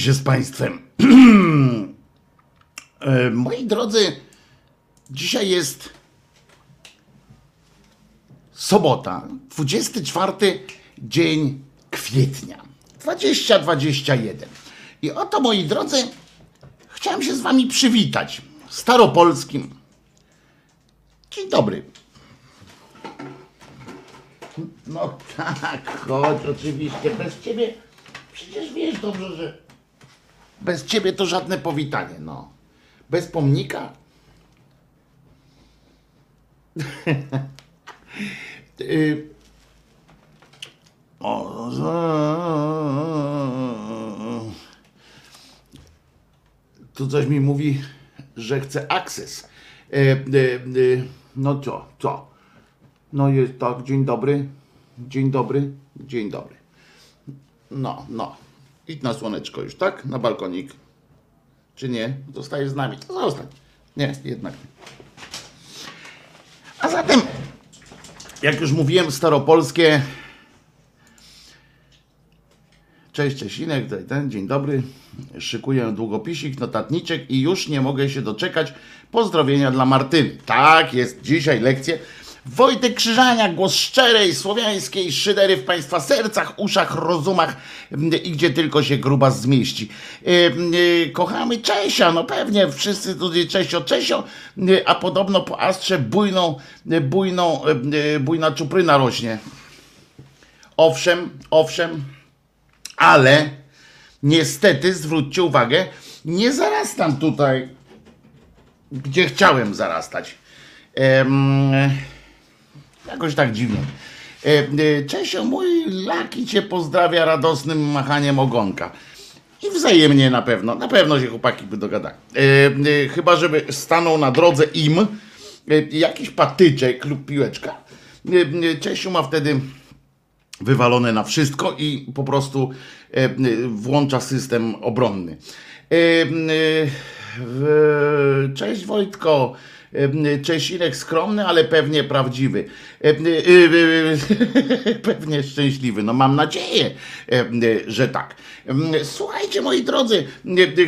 się z Państwem. E, Moi drodzy, dzisiaj jest sobota, 24 dzień kwietnia 2021. I oto, moi drodzy, chciałem się z Wami przywitać staropolskim. Dzień dobry. No tak, chodź, oczywiście. Bez ciebie, przecież wiesz dobrze, że bez ciebie to żadne powitanie, no. Bez pomnika. O, tu coś mi mówi, że chce akces. E, e, e, no co, co? No jest tak, dzień dobry, dzień dobry, dzień dobry. No, no. Idź na słoneczko już, tak? Na balkonik. Czy nie? Zostajesz z nami. To zostań. Nie, jednak nie. A zatem, jak już mówiłem, staropolskie. Cześć Czesinek, ten, dzień dobry. Szykuję długopisik, notatniczek i już nie mogę się doczekać pozdrowienia dla Martyny. Tak, jest dzisiaj lekcje. Wojtek Krzyżania, głos szczerej, słowiańskiej szydery w Państwa sercach, uszach, rozumach mm, i gdzie tylko się gruba zmieści. E, e, Kochamy Czesia, no pewnie, wszyscy tutaj Czesio, Czesio, e, a podobno po Astrze bujną, bujną, bujna czupryna rośnie. Owszem, owszem, ale niestety, zwróćcie uwagę, nie zarastam tutaj, gdzie chciałem zarastać. Em, jakoś tak dziwnie. E, e, Czesio, mój laki cię pozdrawia radosnym machaniem ogonka. I wzajemnie na pewno, na pewno się chłopaki by dogadali. E, chyba, żeby stanął na drodze im jakiś patyczek lub piłeczka. Czesiu ma wtedy wywalone na wszystko i po prostu włącza system obronny. Cześć Wojtko. Czesirek skromny, ale pewnie prawdziwy. E, e, e, Pewnie szczęśliwy. No mam nadzieję, że tak. Słuchajcie moi drodzy,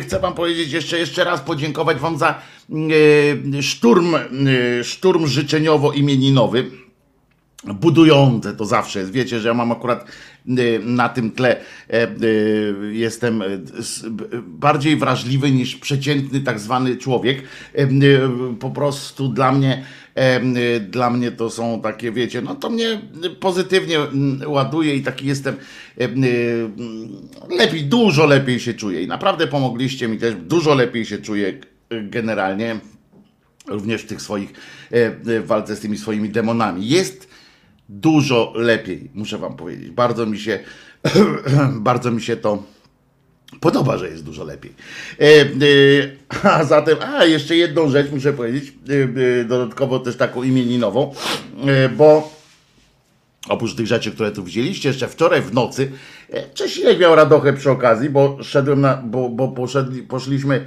chcę wam powiedzieć jeszcze, jeszcze raz podziękować wam za szturm, szturm życzeniowo-imieninowy budujące to zawsze jest. Wiecie, że ja mam akurat y, na tym tle e, y, jestem y, b- bardziej wrażliwy niż przeciętny tak zwany człowiek. E, y, Po prostu dla mnie e, y, dla mnie to są takie, wiecie, no to mnie pozytywnie mm, ładuje i taki jestem e, y, mm, lepiej, dużo lepiej się czuję i naprawdę pomogliście mi też, dużo lepiej się czuję y, generalnie również w tych swoich e, e, walce z tymi swoimi demonami. Jest dużo lepiej, muszę wam powiedzieć. Bardzo mi się bardzo mi się to podoba, że jest dużo lepiej. E, e, a zatem, a jeszcze jedną rzecz muszę powiedzieć, e, dodatkowo też taką imieninową, bo Oprócz tych rzeczy, które tu widzieliście, jeszcze wczoraj w nocy, Czesinek miał radochę przy okazji, bo szedłem na, bo, bo poszedli, poszliśmy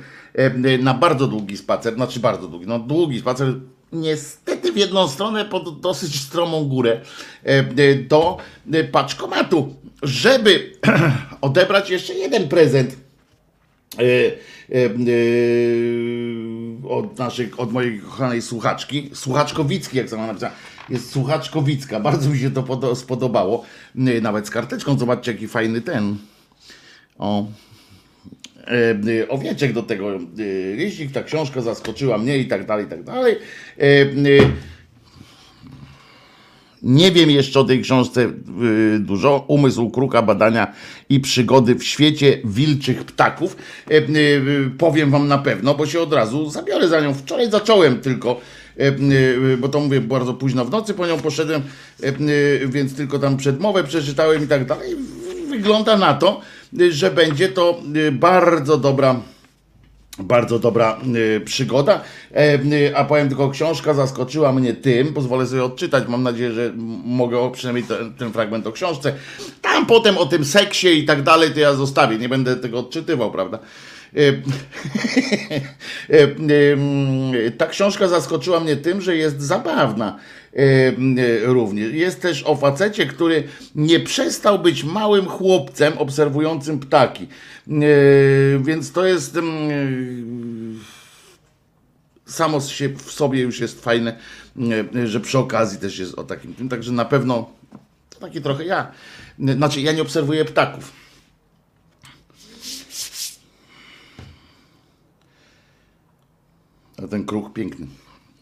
na bardzo długi spacer, znaczy bardzo długi, no długi spacer, niestety w jedną stronę pod dosyć stromą górę e, e, do e, paczkomatu, żeby odebrać jeszcze jeden prezent od naszych, od mojej kochanej słuchaczki, słuchaczkowicki, jak sama napisała, jest słuchaczkowicka, bardzo mi się to podo- spodobało, nawet z karteczką, zobaczcie jaki fajny ten, o, owieczek do tego, e, liścik, ta książka zaskoczyła mnie i tak dalej, i tak dalej. E, e, nie wiem jeszcze o tej książce dużo. Umysł kruka, badania i przygody w świecie wilczych ptaków. E, powiem wam na pewno, bo się od razu zabiorę za nią. Wczoraj zacząłem tylko, e, bo to mówię bardzo późno w nocy, po nią poszedłem, e, więc tylko tam przedmowę przeczytałem i tak dalej. Wygląda na to, że będzie to y, bardzo dobra bardzo dobra y, przygoda. E, y, a powiem tylko, książka zaskoczyła mnie tym, pozwolę sobie odczytać, mam nadzieję, że mogę przynajmniej ten, ten fragment o książce. Tam potem o tym seksie i tak dalej, to ja zostawię, nie będę tego odczytywał, prawda? Ta książka zaskoczyła mnie tym, że jest zabawna również. Jest też o facecie, który nie przestał być małym chłopcem obserwującym ptaki. Więc to jest samo w sobie już jest fajne, że przy okazji też jest o takim tym. Także na pewno taki trochę ja. Znaczy, ja nie obserwuję ptaków. A ten kruch piękny.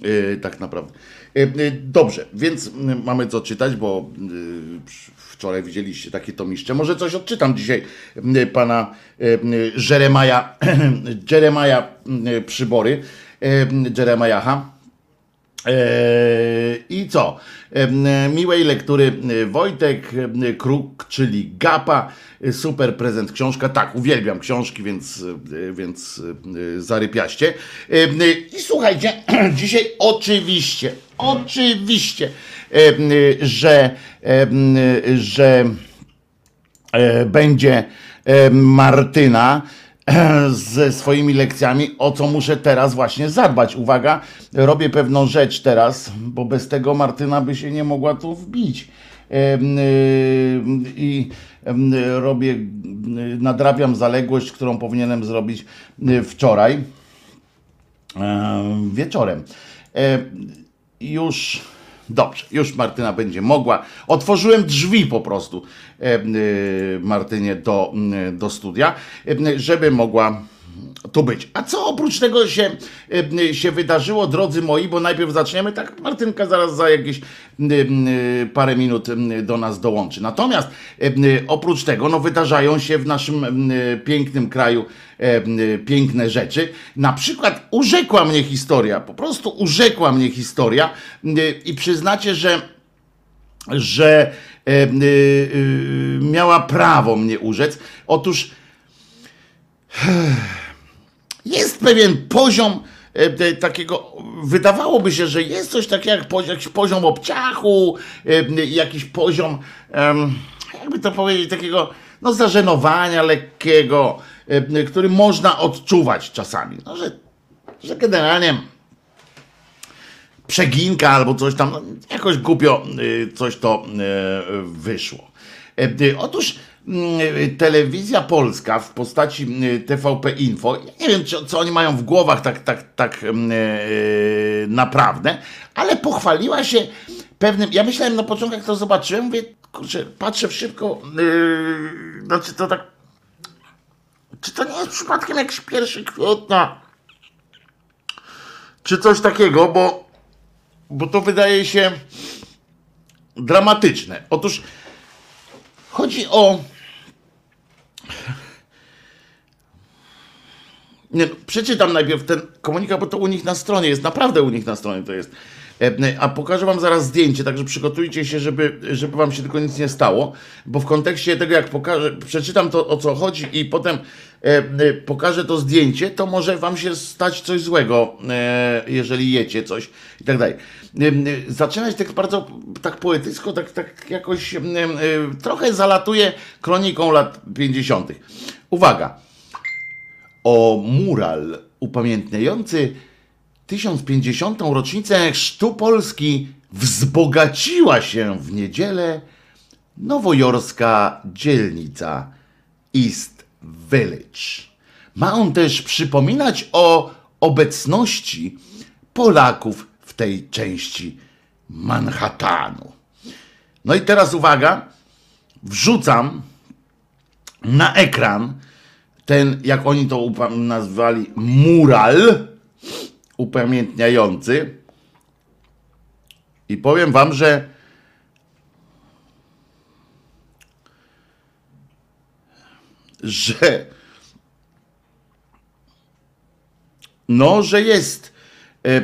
Yy, tak naprawdę. Yy, yy, dobrze, więc mamy co czytać, bo wczoraj widzieliście takie tomiszcze. Może coś odczytam dzisiaj pana Jeremaja, Jeremaja Przybory, Jeremajaha. I co? Miłej lektury Wojtek Kruk, czyli Gapa. Super prezent książka. Tak, uwielbiam książki, więc, więc zarypiaście. I słuchajcie, dzisiaj oczywiście, oczywiście, że, że będzie Martyna ze swoimi lekcjami, o co muszę teraz właśnie zadbać. Uwaga, robię pewną rzecz teraz, bo bez tego Martyna by się nie mogła tu wbić. I robię, nadrabiam zaległość, którą powinienem zrobić wczoraj wieczorem. Już Dobrze, już Martyna będzie mogła. Otworzyłem drzwi po prostu e, Martynie do, do studia, żeby mogła tu być. A co oprócz tego się, e, się wydarzyło, drodzy moi, bo najpierw zaczniemy, tak Martynka zaraz za jakieś e, parę minut do nas dołączy. Natomiast oprócz tego, no wydarzają się w naszym pięknym kraju piękne rzeczy. Na przykład urzekła mnie historia, po prostu urzekła mnie historia i przyznacie, że że miała prawo mnie urzec. Otóż jest pewien poziom e, takiego, wydawałoby się, że jest coś takiego jak poziom, jakiś poziom obciachu, e, jakiś poziom, jakby to powiedzieć, takiego no, zażenowania lekkiego, e, który można odczuwać czasami. No, że, że generalnie przeginka albo coś tam, no, jakoś głupio coś to wyszło. Otóż Mm, telewizja polska w postaci mm, TVP Info, nie wiem, co, oni mają w głowach tak, tak, tak yy, naprawdę, ale pochwaliła się pewnym, ja myślałem na początku, jak to zobaczyłem, mówię, kurczę, patrzę szybko, yy, znaczy to tak, czy to nie jest przypadkiem jakiś pierwszy kwietnia, czy coś takiego, bo, bo to wydaje się dramatyczne. Otóż chodzi o nie, no, przeczytam najpierw ten komunikat, bo to u nich na stronie jest, naprawdę u nich na stronie to jest. E, a pokażę wam zaraz zdjęcie, także przygotujcie się, żeby, żeby wam się tylko nic nie stało, bo w kontekście tego, jak pokażę, przeczytam to o co chodzi i potem e, pokażę to zdjęcie, to może wam się stać coś złego, e, jeżeli jecie coś i tak dalej. Zaczynać tak bardzo tak poetycko, tak, tak jakoś trochę zalatuje kroniką lat 50. Uwaga! O mural upamiętniający 1050. rocznicę Chrztu Polski wzbogaciła się w niedzielę nowojorska dzielnica East Village. Ma on też przypominać o obecności Polaków tej części Manhattanu. No i teraz uwaga, wrzucam na ekran ten, jak oni to nazwali, mural upamiętniający. I powiem wam, że że no, że jest e, e,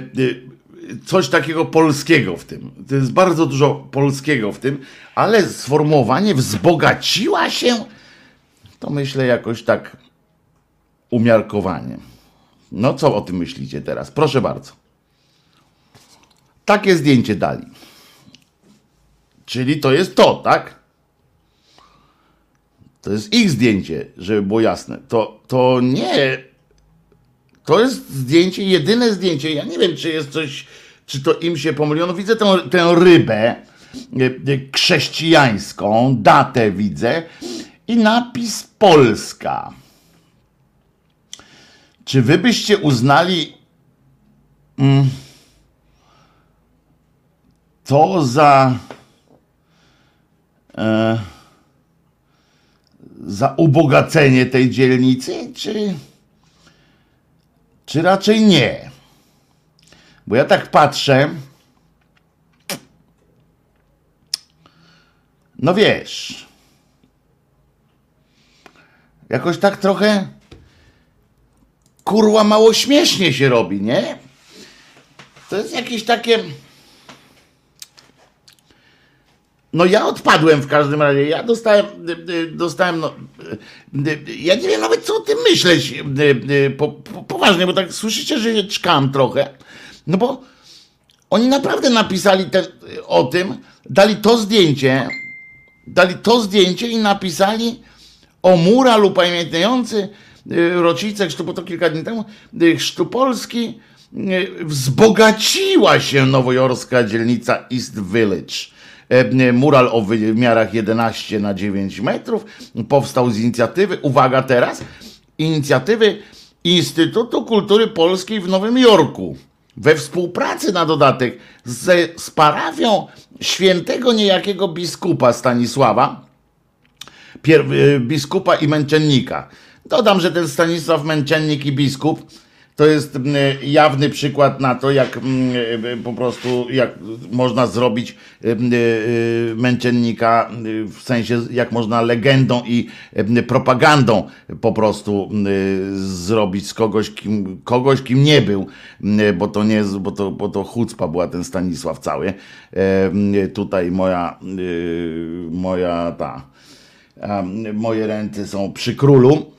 coś takiego polskiego w tym. To jest bardzo dużo polskiego w tym, ale sformułowanie wzbogaciła się, to myślę jakoś tak umiarkowanie. No co o tym myślicie teraz? Proszę bardzo. Takie zdjęcie dali. Czyli to jest to, tak? To jest ich zdjęcie, żeby było jasne. To, to nie To jest zdjęcie, jedyne zdjęcie. Ja nie wiem, czy jest coś, czy to im się pomyliło. No widzę tę, tę rybę chrześcijańską, datę widzę i napis Polska. Czy wy byście uznali mm, to za e, za ubogacenie tej dzielnicy, czy, czy raczej nie? Bo ja tak patrzę. No wiesz. Jakoś tak trochę kurwa mało śmiesznie się robi, nie? To jest jakieś takie. No ja odpadłem w każdym razie. Ja dostałem, y, y, dostałem, no, y, ja nie wiem nawet co o tym myśleć po, po, poważnie, bo tak słyszycie, że się czkam trochę. No bo oni naprawdę napisali ten, o tym, dali to zdjęcie, dali to zdjęcie i napisali o mural upamiętniający rocznicę chrztu, bo to kilka dni temu, chrztu Polski, wzbogaciła się nowojorska dzielnica East Village mural o wymiarach 11 na 9 metrów powstał z inicjatywy, uwaga teraz, inicjatywy Instytutu Kultury Polskiej w Nowym Jorku we współpracy na dodatek z, z parafią świętego niejakiego biskupa Stanisława, pier, e, biskupa i męczennika. Dodam, że ten Stanisław Męczennik i biskup to jest mm, jawny przykład na to, jak mm, e, po prostu jak można zrobić e, e, męczennika, w sensie jak można legendą i propagandą po prostu zrobić z kogoś, kim, kogoś, kim nie był, bo to nie, bo to, bo to chucpa była ten Stanisław cały. Tutaj moja, moja ta, moje ręce są przy królu.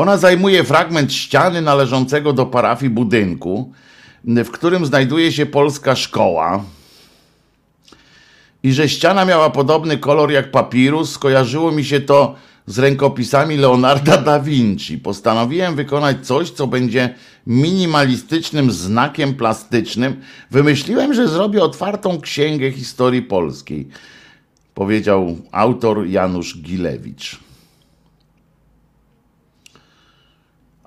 Ona zajmuje fragment ściany należącego do parafii budynku, w którym znajduje się polska szkoła. I że ściana miała podobny kolor jak papirus, skojarzyło mi się to z rękopisami Leonarda da Vinci. Postanowiłem wykonać coś, co będzie minimalistycznym znakiem plastycznym. Wymyśliłem, że zrobię otwartą księgę historii polskiej, powiedział autor Janusz Gilewicz.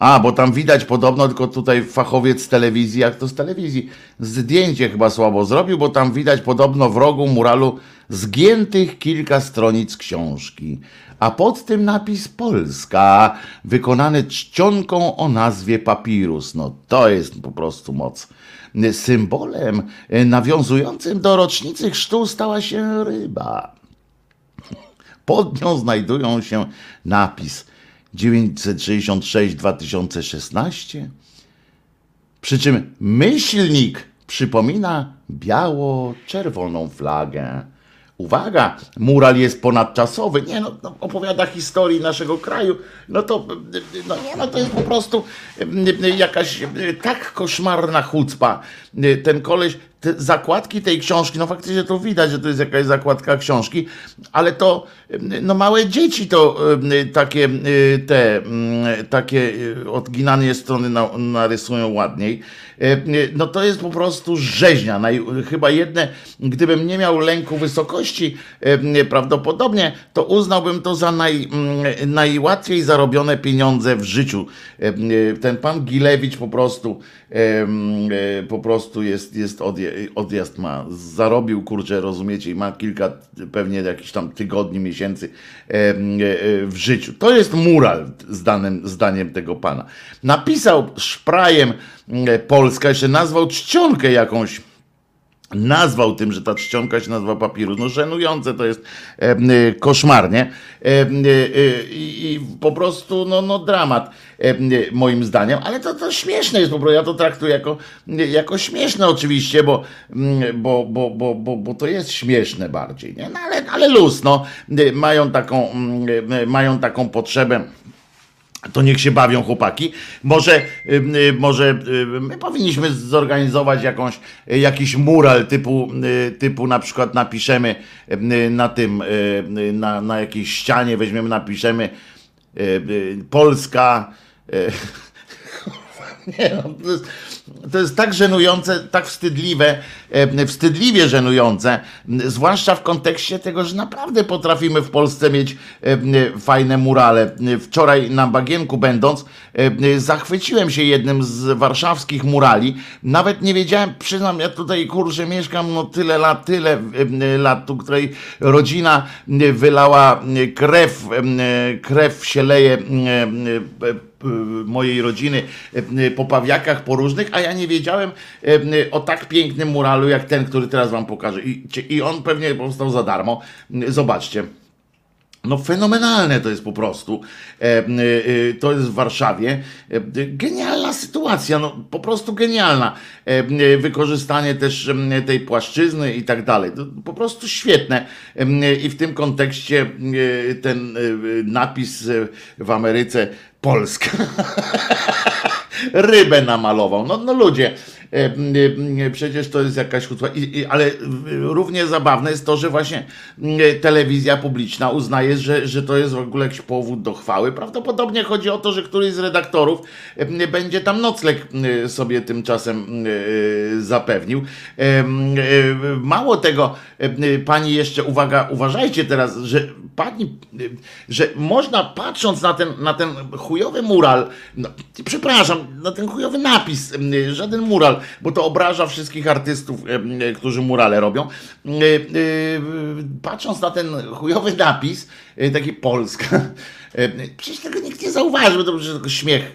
A, bo tam widać podobno, tylko tutaj fachowiec z telewizji, jak to z telewizji, zdjęcie chyba słabo zrobił, bo tam widać podobno w rogu muralu zgiętych kilka stronic książki. A pod tym napis Polska, wykonany czcionką o nazwie papirus. No to jest po prostu moc. Symbolem nawiązującym do rocznicy chrztu stała się ryba. Pod nią znajdują się napis – 966-2016. Przy czym myślnik przypomina biało-czerwoną flagę. Uwaga, mural jest ponadczasowy. Nie no, no, opowiada historii naszego kraju. No to, no no, to jest po prostu jakaś tak koszmarna chucpa. Ten koleś te zakładki tej książki, no faktycznie to widać, że to jest jakaś zakładka książki, ale to no małe dzieci to takie te takie odginane strony narysują ładniej. No to jest po prostu rzeźnia. Chyba jedne, gdybym nie miał lęku wysokości, prawdopodobnie, to uznałbym to za naj, najłatwiej zarobione pieniądze w życiu. Ten pan Gilewicz po prostu po prostu jest, jest odje, odjazd ma, zarobił, kurczę, rozumiecie, i ma kilka pewnie jakichś tam tygodni, miesięcy e, e, w życiu. To jest mural, zdanym, zdaniem tego pana. Napisał szprajem e, Polska, jeszcze nazwał czcionkę jakąś nazwał tym, że ta czcionka się nazywa papirus. No żenujące to jest e, koszmarnie e, e, i po prostu no, no dramat moim zdaniem, ale to, to śmieszne jest po prostu, ja to traktuję jako, jako śmieszne oczywiście, bo, bo, bo, bo, bo, bo to jest śmieszne bardziej, nie? No, ale, ale luz, no, mają taką, mają taką potrzebę to niech się bawią chłopaki. Może, może my powinniśmy zorganizować jakąś, jakiś mural typu, typu na przykład napiszemy na tym, na, na jakiejś ścianie, weźmiemy, napiszemy Polska Nie, no, to, jest, to jest tak żenujące, tak wstydliwe, e, wstydliwie żenujące, zwłaszcza w kontekście tego, że naprawdę potrafimy w Polsce mieć e, fajne murale. Wczoraj na Bagienku będąc, e, zachwyciłem się jednym z warszawskich murali. Nawet nie wiedziałem, przyznam, ja tutaj kurczę mieszkam no tyle lat, tyle lat, tu której rodzina wylała krew, krew się leje mojej rodziny po pawiakach, po różnych, a ja nie wiedziałem o tak pięknym muralu jak ten, który teraz wam pokażę. I, i on pewnie powstał za darmo. Zobaczcie. No fenomenalne to jest po prostu. E, e, to jest w Warszawie. E, genialna sytuacja, no po prostu genialna. Wykorzystanie też tej płaszczyzny i tak dalej. Po prostu świetne. I w tym kontekście ten napis w Ameryce Polska. Rybę namalował. No, no ludzie, E, e, przecież to jest jakaś chucpa. Ale równie zabawne jest to, że właśnie telewizja publiczna uznaje, że, że to jest w ogóle jakiś powód do chwały. Prawdopodobnie chodzi o to, że któryś z redaktorów będzie tam nocleg sobie tymczasem zapewnił. Mało tego, pani jeszcze, uwaga, uważajcie teraz, że pani, że można patrząc na ten, na ten chujowy mural, no, przepraszam, na ten chujowy napis, żaden mural, bo to obraża wszystkich artystów, którzy murale robią. Patrząc na ten chujowy napis, taki Polska, przecież tego nikt nie zauważy, bo to przecież tylko śmiech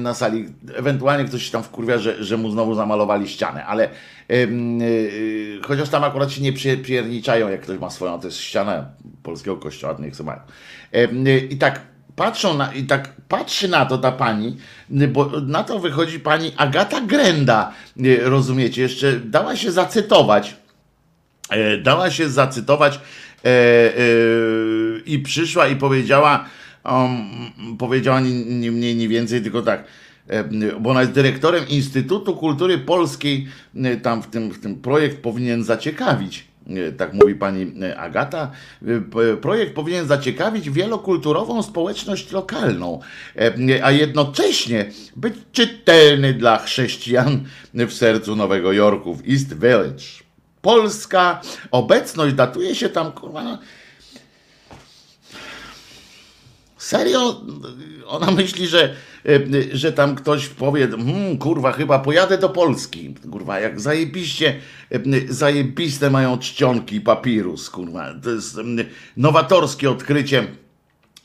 na sali. Ewentualnie ktoś się tam wkurwia, że, że mu znowu zamalowali ścianę, ale chociaż tam akurat się nie pierniczają, jak ktoś ma swoją, to jest ściana polskiego kościoła, niech sobie mają. I tak patrzą na, i tak patrzy na to ta pani, bo na to wychodzi pani Agata Grenda, rozumiecie, jeszcze dała się zacytować, dała się zacytować i przyszła i powiedziała, um, powiedziała ni, ni mniej, ni więcej, tylko tak, bo ona jest dyrektorem Instytutu Kultury Polskiej, tam w tym, w tym projekt powinien zaciekawić tak mówi pani e, Agata. E, projekt powinien zaciekawić wielokulturową społeczność lokalną, e, a jednocześnie być czytelny dla chrześcijan w sercu Nowego Jorku, w East Village. Polska obecność datuje się tam, kurwa, no, Serio? Ona myśli, że, e, że tam ktoś powie, hmm, kurwa, chyba pojadę do Polski. Kurwa, jak zajebiście, e, zajebiste mają czcionki papirus, kurwa. To jest nowatorskie odkrycie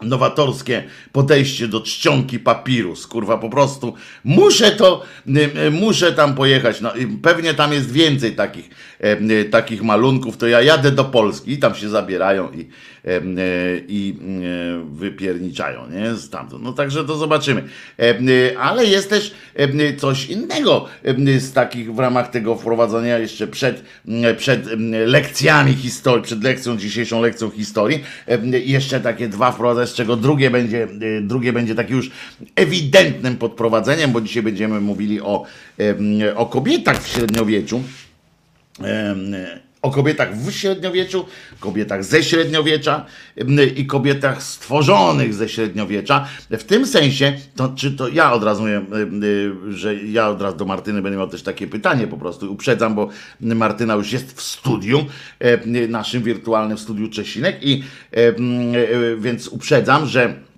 nowatorskie podejście do czcionki papirus, kurwa, po prostu muszę to, muszę tam pojechać, no, pewnie tam jest więcej takich, takich malunków, to ja jadę do Polski i tam się zabierają i, i e, wypierniczają, nie? Stamtąd. No także to zobaczymy. E, ale jest też coś innego z takich w ramach tego wprowadzenia jeszcze przed, przed lekcjami historii, przed lekcją, dzisiejszą lekcją historii. Jeszcze takie dwa wprowadzenia, z czego drugie będzie, drugie będzie takie już ewidentnym podprowadzeniem, bo dzisiaj będziemy mówili o, o kobietach w średniowieczu o kobietach w średniowieczu, kobietach ze średniowiecza i kobietach stworzonych ze średniowiecza. W tym sensie, to, czy to ja od razu mówię, że ja od razu do Martyny będę miał też takie pytanie po prostu. Uprzedzam, bo Martyna już jest w studiu, naszym wirtualnym studiu Czesinek i więc uprzedzam, że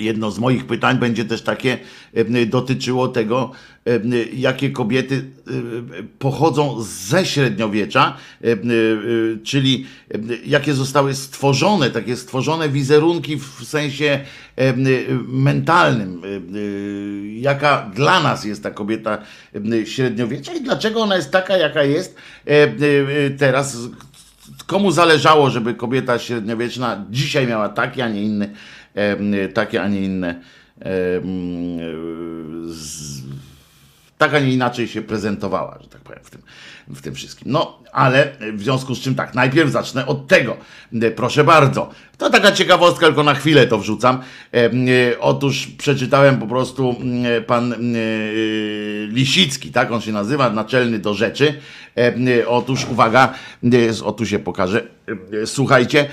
Jedno z moich pytań będzie też takie, dotyczyło tego, jakie kobiety e, pochodzą ze średniowiecza, czyli jakie zostały stworzone, takie stworzone wizerunki w sensie mentalnym, jaka dla nas jest ta kobieta średniowiecza i dlaczego ona jest taka, jaka jest teraz. Komu zależało, żeby kobieta średniowieczna dzisiaj miała taki, a nie inny takie, a nie inne. Tak, a nie inaczej się prezentowała, że tak powiem, w tym, w tym wszystkim. No, ale w związku z czym tak, najpierw zacznę od tego. Proszę bardzo. To taka ciekawostka, tylko na chwilę to wrzucam. E, otóż przeczytałem po prostu pan e, Lisicki, tak on się nazywa, naczelny do rzeczy. E, otóż uwaga, o tu się pokaże. Słuchajcie,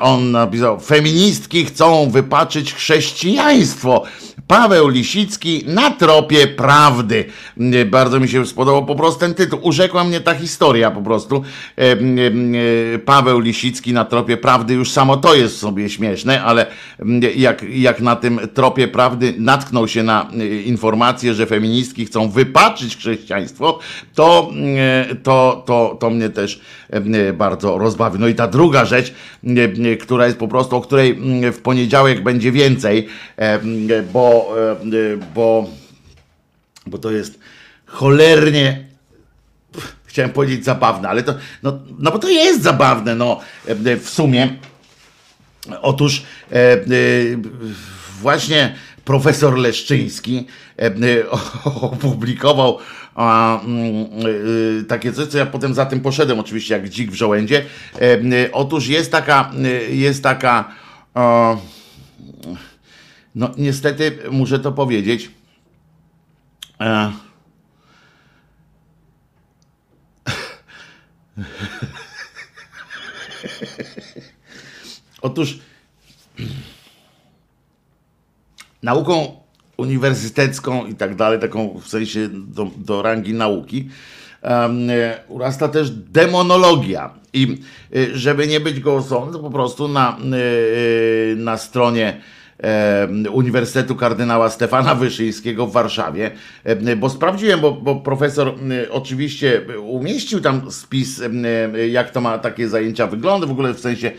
on napisał: Feministki chcą wypaczyć chrześcijaństwo Paweł Lisicki na tropie prawdy. Bardzo mi się spodobał po prostu ten tytuł. Urzekła mnie ta historia po prostu. Paweł Lisicki na tropie prawdy, już samo to jest sobie śmieszne, ale jak, jak na tym tropie prawdy natknął się na informację, że feministki chcą wypaczyć chrześcijaństwo, to, to, to, to mnie też bardzo rozbawi. No i ta druga rzecz, która jest po prostu, o której w poniedziałek będzie więcej, bo, bo, bo to jest cholernie chciałem powiedzieć zabawne, ale to, no, no bo to jest zabawne, no w sumie. Otóż e, e, właśnie profesor Leszczyński e, opublikował a, mm, y, takie coś, co ja potem za tym poszedłem, oczywiście jak dzik w żołędzie. E, otóż jest taka, jest taka, no niestety muszę to powiedzieć. Otóż nauką uniwersytecką i tak dalej, taką w sensie do, do rangi nauki, e, urasta też demonologia. I e, żeby nie być gołosłownym, to po prostu na, e, na stronie Uniwersytetu Kardynała Stefana Wyszyńskiego w Warszawie, bo sprawdziłem, bo, bo, profesor oczywiście umieścił tam spis, jak to ma takie zajęcia wygląda, w ogóle w sensie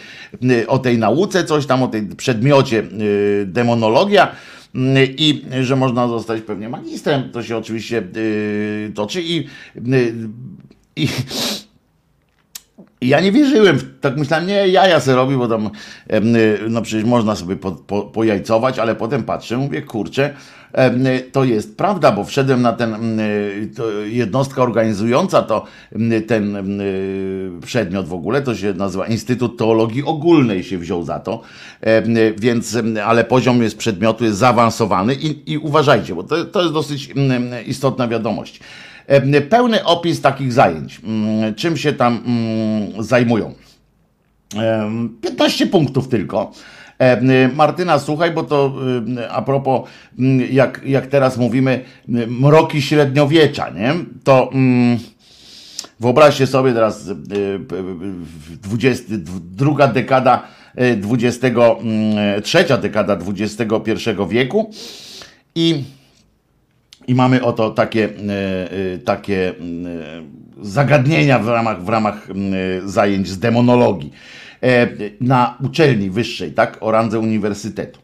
o tej nauce, coś tam o tej przedmiocie demonologia. I że można zostać pewnie magistrem, to się oczywiście toczy i, i ja nie wierzyłem, tak myślałem, nie, jaja se robi, bo tam, no przecież można sobie po, po, pojajcować, ale potem patrzę, mówię, kurczę, to jest prawda, bo wszedłem na ten, jednostka organizująca to ten przedmiot w ogóle, to się nazywa Instytut Teologii Ogólnej się wziął za to, więc, ale poziom jest przedmiotu jest zaawansowany i, i uważajcie, bo to, to jest dosyć istotna wiadomość. Pełny opis takich zajęć, mm, czym się tam mm, zajmują. 15 punktów tylko. Martyna, słuchaj, bo to a propos, jak, jak teraz mówimy, mroki średniowiecza, nie? To wyobraźcie sobie teraz 20, druga dekada 20, trzecia dekada XXI wieku i i mamy oto takie, e, e, takie e, zagadnienia w ramach, w ramach zajęć z demonologii na uczelni wyższej, tak, o randze uniwersytetu.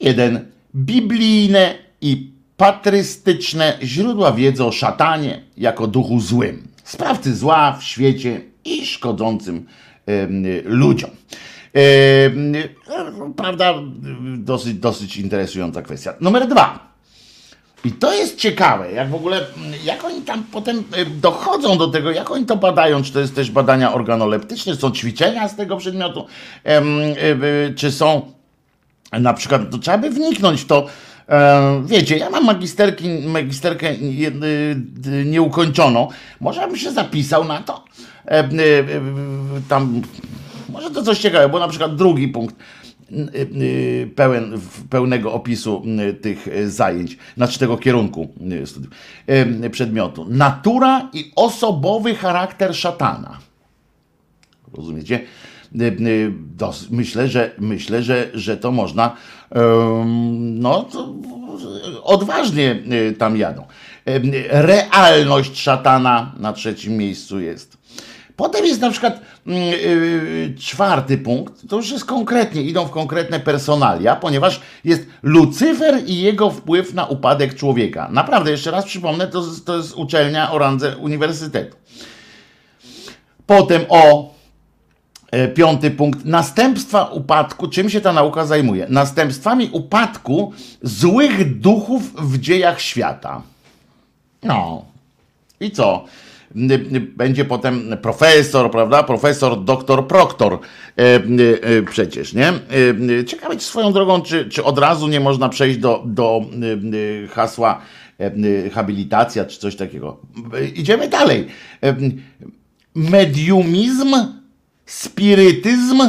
Jeden, biblijne i patrystyczne źródła wiedzy o szatanie jako duchu złym, sprawcy zła w świecie i szkodzącym ludziom. Prawda? Dosyć, dosyć interesująca kwestia. Numer dwa. I to jest ciekawe, jak w ogóle, jak oni tam potem dochodzą do tego, jak oni to badają, czy to jest też badania organoleptyczne, są ćwiczenia z tego przedmiotu, czy są na przykład, to trzeba by wniknąć w to, Wiecie, ja mam magisterki, magisterkę nieukończoną. Może bym się zapisał na to. Tam może to coś ciekawego, bo na przykład drugi punkt pełen, pełnego opisu tych zajęć, znaczy tego kierunku studiów, przedmiotu. Natura i osobowy charakter szatana. Rozumiecie? Myślę, że myślę, że, że to można no, to odważnie tam jadą. Realność szatana na trzecim miejscu jest. Potem jest na przykład yy, czwarty punkt, to już jest konkretnie, idą w konkretne personalia, ponieważ jest Lucyfer i jego wpływ na upadek człowieka. Naprawdę, jeszcze raz przypomnę, to, to jest uczelnia o randze uniwersytetu. Potem o e, piąty punkt, następstwa upadku, czym się ta nauka zajmuje? Następstwami upadku złych duchów w dziejach świata. No. I co? Będzie potem profesor, prawda? Profesor, doktor, proktor e, przecież, nie? Ciekawe swoją drogą, czy, czy od razu nie można przejść do, do hasła habilitacja czy coś takiego. Idziemy dalej. Mediumizm, spirytyzm,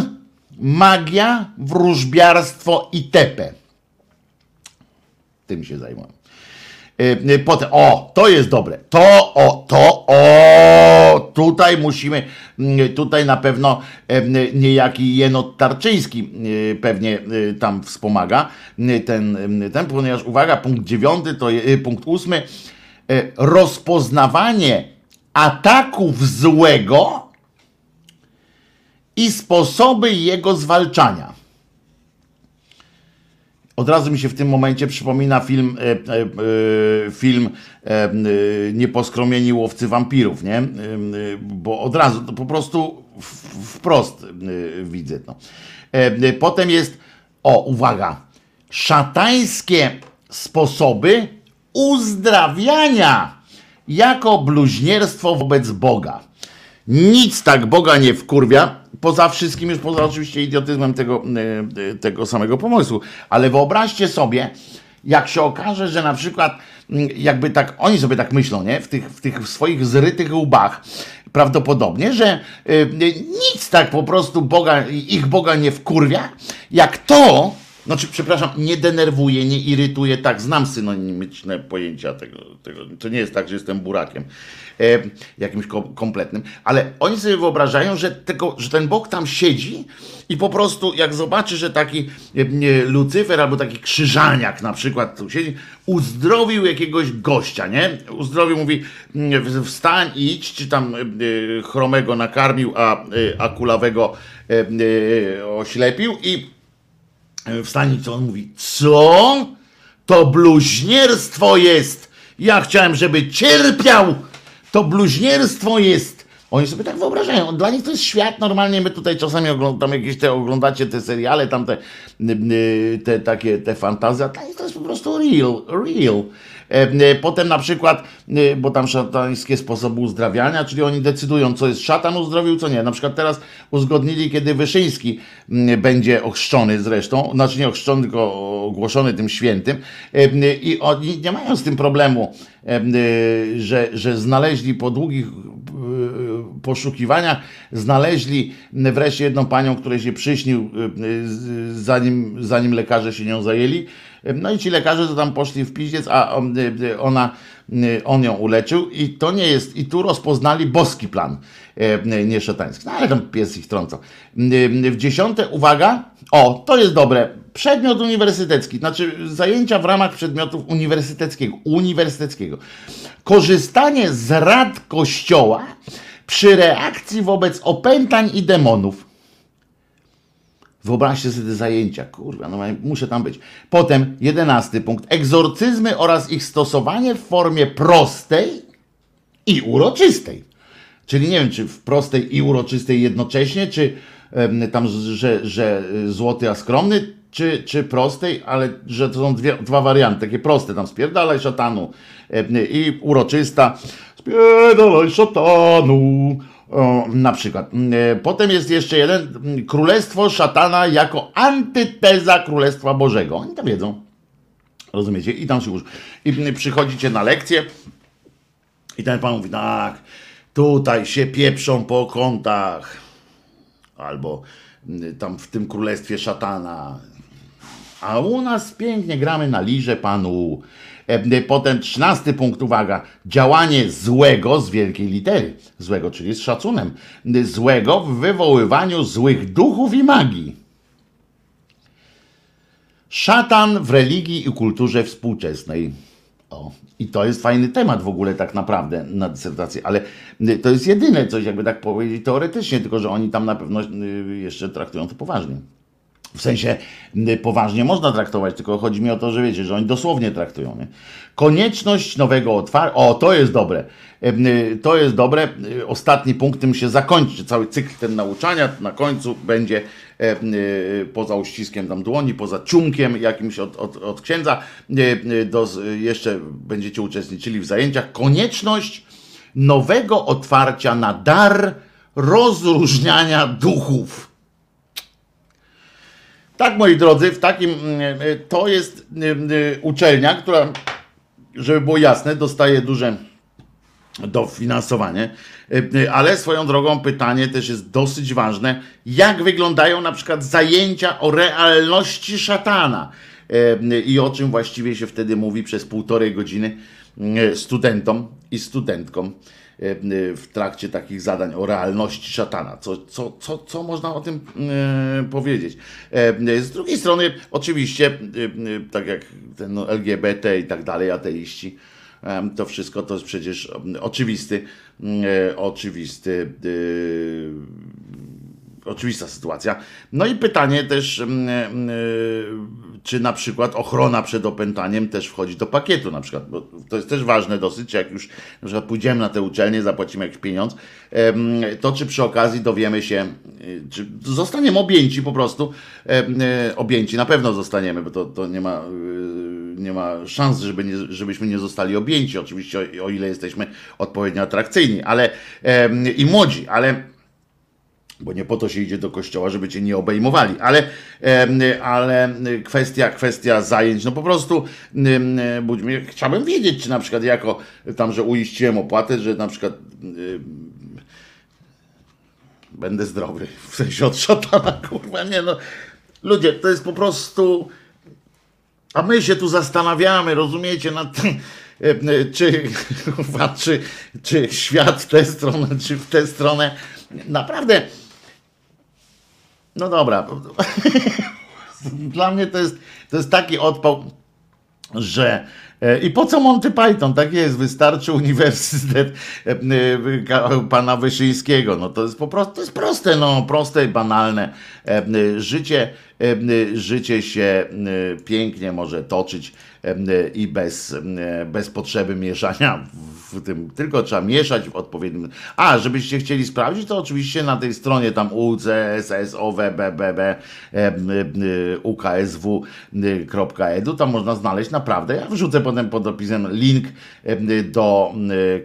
magia, wróżbiarstwo i tepe. Tym się zajmują. Y, potem, o, to jest dobre. To, o, to, o, tutaj musimy, mm, tutaj na pewno niejaki Jenot Tarczyński y, pewnie y, tam wspomaga ten, ten, ponieważ uwaga, punkt dziewiąty, to punkt ósmy, rozpoznawanie ataków złego i sposoby jego zwalczania. Od razu mi się w tym momencie przypomina film, e, e, e, film Nieposkromieni łowcy wampirów, nie? Bo od razu, to po prostu wprost widzę to. potem jest, o uwaga, szatańskie sposoby uzdrawiania jako bluźnierstwo wobec Boga. Nic tak Boga nie wkurwia, poza wszystkim, już poza oczywiście idiotyzmem tego, e, e, tego samego pomysłu. Ale wyobraźcie sobie, jak się okaże, że na przykład mm, jakby tak, oni sobie tak myślą, nie? W tych, w tych swoich zrytych łbach, prawdopodobnie, że y, nic tak po prostu Boga, ich Boga nie wkurwia, jak to, znaczy, przepraszam, nie denerwuje, nie irytuje, tak, znam synonimiczne pojęcia tego, tego. To nie jest tak, że jestem burakiem e, jakimś kom, kompletnym, ale oni sobie wyobrażają, że, tego, że ten Bóg tam siedzi i po prostu jak zobaczy, że taki e, Lucyfer albo taki krzyżaniak na przykład tu siedzi, uzdrowił jakiegoś gościa, nie? Uzdrowił, mówi mm, wstań i idź, czy tam e, chromego nakarmił, a, e, a kulawego e, e, oślepił i wstanie, co on mówi, co? To bluźnierstwo jest. Ja chciałem, żeby cierpiał. To bluźnierstwo jest. Oni sobie tak wyobrażają. Dla nich to jest świat. Normalnie my tutaj czasami oglądamy jakieś te, oglądacie te seriale, tam te, te takie te fantazje. Dla nich to jest po prostu real, real. E, e, potem na przykład, e, bo tam szatańskie sposoby uzdrawiania, czyli oni decydują, co jest szatan uzdrowił, co nie. Na przykład teraz uzgodnili, kiedy Wyszyński będzie ochrzczony zresztą, znaczy nie ochrzczony, tylko ogłoszony tym świętym i oni nie mają z tym problemu, że, że znaleźli po długich poszukiwaniach, znaleźli wreszcie jedną panią, której się przyśnił, zanim, zanim lekarze się nią zajęli. No i ci lekarze to tam poszli w piździec, a y, y, ona, y, on ją uleczył i to nie jest, i tu rozpoznali boski plan, nie szatański. No ale tam pies ich trącał. W dziesiąte, uwaga, o, to jest dobre, przedmiot uniwersytecki, znaczy zajęcia w ramach przedmiotów uniwersyteckiego, uniwersyteckiego. Korzystanie z rad kościoła przy reakcji wobec opętań i demonów. Wyobraźcie sobie te zajęcia, kurwa, no muszę tam być. Potem jedenasty punkt. Egzorcyzmy oraz ich stosowanie w formie prostej i uroczystej. Czyli nie wiem, czy w prostej i uroczystej jednocześnie, czy tam, że, że złoty a skromny, czy, czy prostej, ale że to są dwie, dwa warianty, takie proste, tam spierdalaj szatanu i uroczysta, spierdalaj szatanu, na przykład. Mm, e, potem jest jeszcze jeden, mm, Królestwo Szatana jako antyteza Królestwa Bożego. Oni to wiedzą. Rozumiecie? I tam się już. I mm, przychodzicie na lekcję i ten pan mówi, tak, tutaj się pieprzą po kątach. Albo tam w tym Królestwie Szatana. A u nas pięknie gramy na liże panu. E, potem trzynasty punkt, uwaga, działanie złego z wielkiej litery, złego, czyli z szacunem, złego w wywoływaniu złych duchów i magii. Szatan w religii i kulturze współczesnej. O, I to jest fajny temat w ogóle tak naprawdę na dysertację, ale to jest jedyne coś, jakby tak powiedzieć teoretycznie, tylko że oni tam na pewno y, jeszcze traktują to poważnie. W sensie poważnie można traktować, tylko chodzi mi o to, że wiecie, że oni dosłownie traktują. Nie? Konieczność nowego otwarcia. O, to jest dobre. Y, to jest dobre. Y, ostatni punkt tym się zakończy. Cały cykl ten nauczania na końcu będzie y, poza uściskiem tam dłoni, poza ciunkiem jakimś od, od, od księdza. Do, jeszcze będziecie uczestniczyli w zajęciach. Konieczność nowego otwarcia na dar rozróżniania duchów. Tak, moi drodzy, w takim mm, e, to jest mm, e, uczelnia, która, żeby było jasne, dostaje duże dofinansowanie, e, ale swoją drogą pytanie też jest dosyć ważne, jak wyglądają na przykład zajęcia o realności szatana. i o czym właściwie się wtedy mówi przez półtorej godziny studentom i studentkom w trakcie takich zadań o realności szatana. Co, co, co, co można o tym powiedzieć? Z drugiej strony, oczywiście, tak jak ten no, LGBT i tak dalej, ateiści, to wszystko to jest przecież oczywisty, oczywisty oczywista sytuacja. No i pytanie też, mm, mm, czy na przykład ochrona przed opętaniem też wchodzi do pakietu, na przykład, bo to jest też ważne dosyć, jak już na przykład pójdziemy na tę uczelnię, zapłacimy jakiś pieniądz, to czy przy okazji dowiemy się, y, czy zostaniemy objęci po prostu, objęci, na pewno zostaniemy, bo to, to nie ma nie ma szans, żeby nie, żebyśmy nie zostali objęci, oczywiście o, o ile jesteśmy odpowiednio atrakcyjni, ale i młodzi, ale bo nie po to się idzie do kościoła, żeby cię nie obejmowali, ale, ale kwestia, kwestia zajęć, no po prostu chciałbym wiedzieć, czy na przykład jako tam, że uiściłem opłatę, że na przykład będę zdrowy, w sensie od szatana, kurwa, nie no. Ludzie, to jest po prostu, a my się tu zastanawiamy, rozumiecie, nad tym, czy, czy, czy świat w tę stronę, czy w tę stronę. Naprawdę no dobra. Dla mnie to jest, to jest taki odpał, że e, i po co Monty Python? Tak jest, wystarczy uniwersytet e, e, pana Wyszyńskiego. No to jest po prostu, to jest proste, no proste i banalne. Życie, życie się pięknie może toczyć i bez, bez potrzeby mieszania w tym, tylko trzeba mieszać w odpowiednim. A, żebyście chcieli sprawdzić, to oczywiście na tej stronie tam ucssow.bb uksw.edu tam można znaleźć naprawdę. Ja wrzucę potem pod opisem link do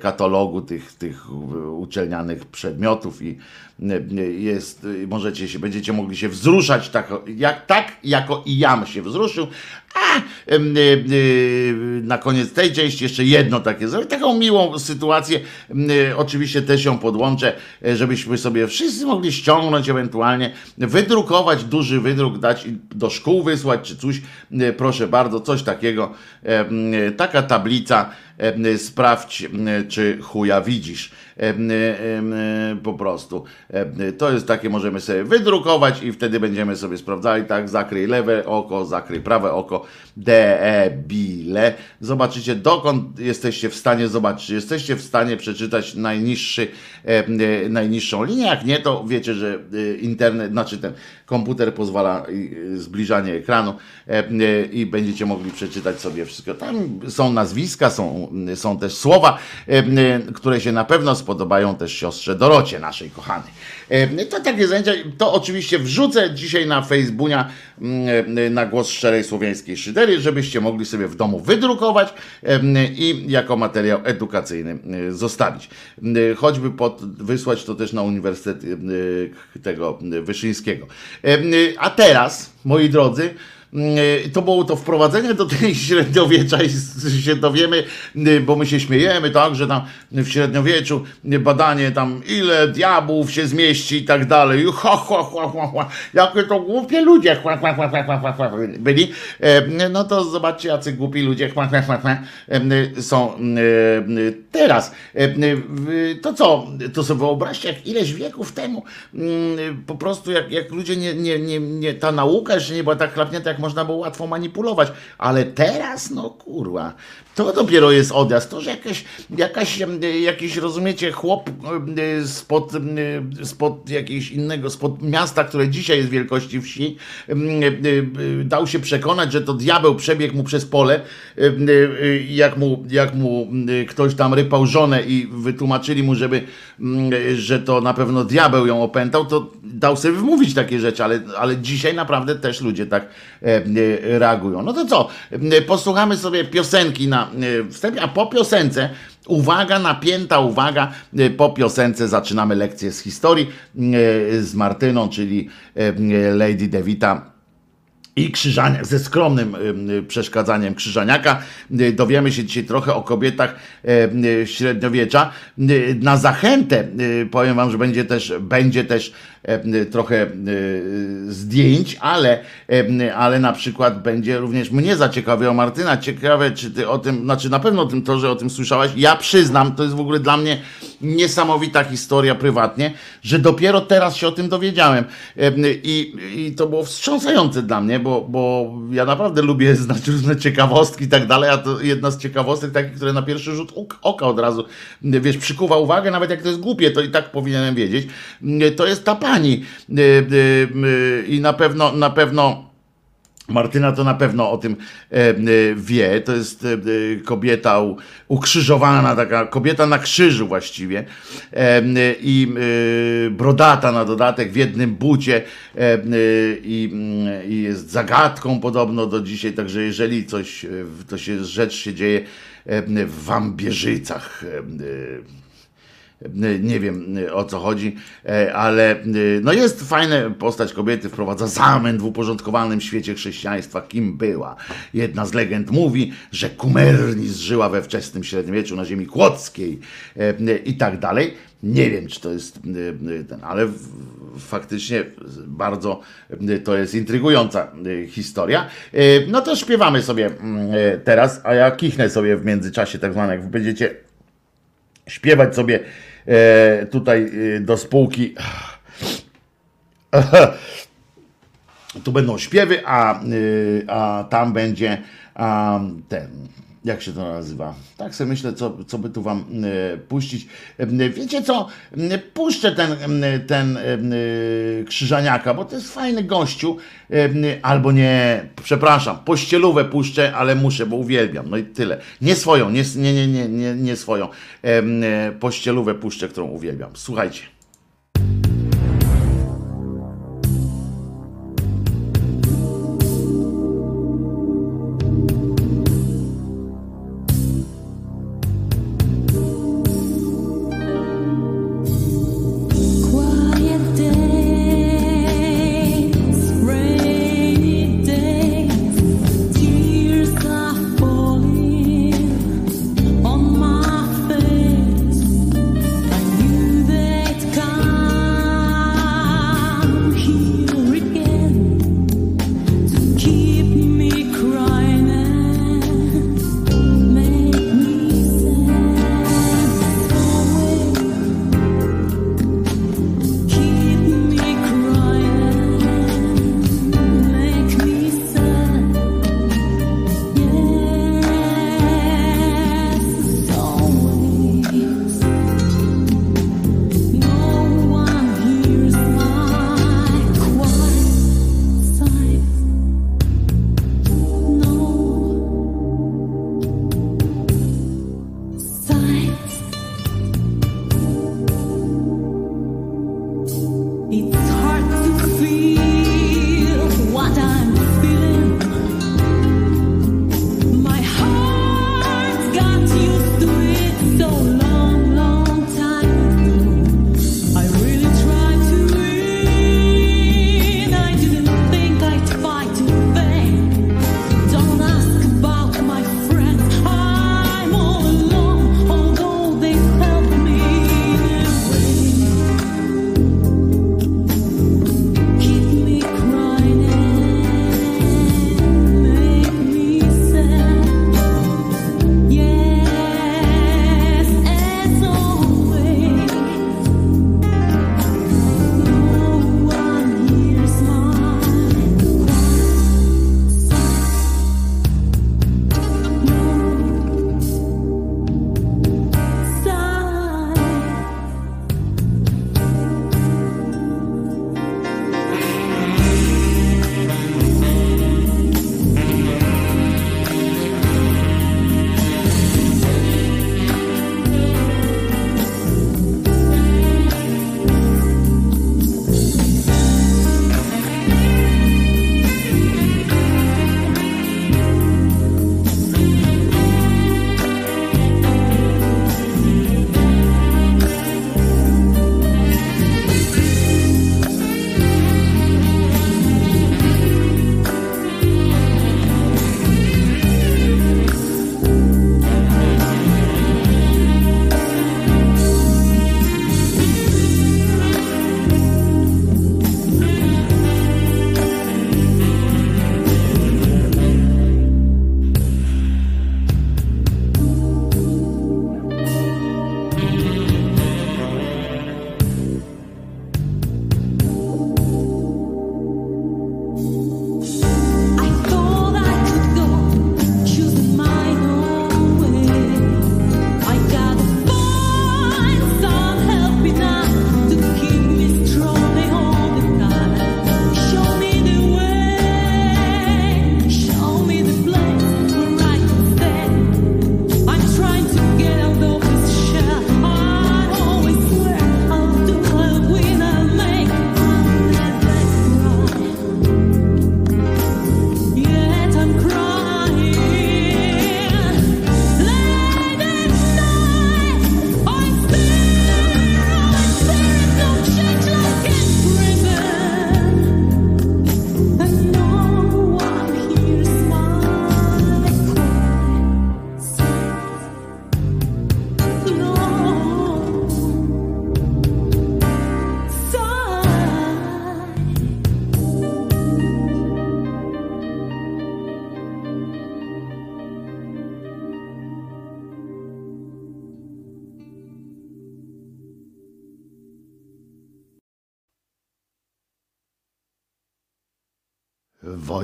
katalogu tych, tych uczelnianych przedmiotów i jest, możecie się, będziecie mogli się wzruszać tak, jak, tak jako i jam się wzruszył, a y, y, na koniec tej części jeszcze jedno takie zrobię, taką miłą sytuację, y, oczywiście też ją podłączę, żebyśmy sobie wszyscy mogli ściągnąć ewentualnie, wydrukować duży wydruk, dać do szkół wysłać czy coś, proszę bardzo, coś takiego, taka tablica, sprawdź czy chuja widzisz po prostu. To jest takie, możemy sobie wydrukować i wtedy będziemy sobie sprawdzali, tak, zakryj lewe oko, zakryj prawe oko, debile. Zobaczycie, dokąd jesteście w stanie zobaczyć. Jesteście w stanie przeczytać najniższy, najniższą linię. Jak nie, to wiecie, że e, internet, znaczy ten komputer pozwala zbliżanie ekranu i będziecie mogli przeczytać sobie wszystko. Tam są nazwiska, są, są też słowa, które się na pewno spodobają też siostrze Dorocie, naszej kochanej. To takie zajęcia, to oczywiście wrzucę dzisiaj na Facebooka mm, na głos szczerej słowiańskiej szydery, żebyście mogli sobie w domu wydrukować i jako materiał edukacyjny zostawić. Choćby pod, wysłać to też na Uniwersytet tego Wyszyńskiego. A teraz, moi drodzy, E, to było to wprowadzenie do tej średniowiecza i się dowiemy, e, bo my się śmiejemy, tak, że tam w średniowieczu badanie tam ile diabłów się zmieści i tak dalej. Ha, ha, ha, ha, ha. Jakie to głupie ludzie byli. E, no to zobaczcie, jacy głupi ludzie są teraz. To co, to sobie wyobraźcie, jak ileś wieków temu po prostu jak, jak ludzie nie, nie, nie, nie ta nauka jeszcze nie była tak chlapnięta, jak można było łatwo manipulować. Ale teraz, no kurwa, to dopiero jest odjazd. To, że jakaś, jakaś, jakiś, rozumiecie, chłop spod, spod jakiegoś innego, spod miasta, które dzisiaj jest wielkości wsi, dał się przekonać, że to diabeł przebiegł mu przez pole, jak mu, jak mu ktoś tam rypał żonę i wytłumaczyli mu, żeby, że to na pewno diabeł ją opętał, to dał sobie wymówić takie rzeczy, ale, ale dzisiaj naprawdę też ludzie tak reagują. No to co, posłuchamy sobie piosenki na wstępie, a po piosence Uwaga, napięta uwaga. Po piosence zaczynamy lekcję z historii z Martyną, czyli Lady Devita i krzyżania, ze skromnym przeszkadzaniem krzyżaniaka. Dowiemy się dzisiaj trochę o kobietach średniowiecza. Na zachętę powiem wam, że będzie też, będzie też trochę zdjęć, ale, ale na przykład będzie również mnie zaciekawiło Martyna, ciekawe czy ty o tym, znaczy na pewno o tym to, że o tym słyszałaś, ja przyznam, to jest w ogóle dla mnie niesamowita historia prywatnie, że dopiero teraz się o tym dowiedziałem. I, i to było wstrząsające dla mnie, bo, bo ja naprawdę lubię znać różne ciekawostki i tak dalej, a to jedna z ciekawostek takich, które na pierwszy rzut oka od razu, wiesz, przykuwa uwagę, nawet jak to jest głupie, to i tak powinienem wiedzieć, to jest ta pani i na pewno, na pewno Martyna to na pewno o tym e, e, wie. To jest e, kobieta ukrzyżowana, taka kobieta na krzyżu właściwie. I brodata na dodatek w jednym bucie i jest zagadką podobno do dzisiaj. Także jeżeli coś, to się rzecz się dzieje w Wambierzycach nie wiem o co chodzi, e, ale e, no jest fajna postać kobiety, wprowadza zamęt w uporządkowanym świecie chrześcijaństwa, kim była. Jedna z legend mówi, że Kumernis żyła we wczesnym średniowieczu na ziemi kłodzkiej e, i tak dalej. Nie wiem, czy to jest ten, ale faktycznie bardzo to jest intrygująca historia. No to śpiewamy sobie teraz, a ja kichnę sobie w międzyczasie, tak zwane, jak będziecie śpiewać sobie E, tutaj e, do spółki. Tu będą śpiewy, a, e, a tam będzie a, ten jak się to nazywa? Tak sobie myślę, co, co by tu wam e, puścić. E, wiecie co? E, puszczę ten, ten krzyżaniaka, bo to jest fajny gościu. Albo nie, przepraszam, pościelówę puszczę, ale muszę, bo uwielbiam. No i tyle. Nie swoją, nie, nie, nie, nie, nie, swoją. Pościelówę puszczę, którą uwielbiam. Słuchajcie.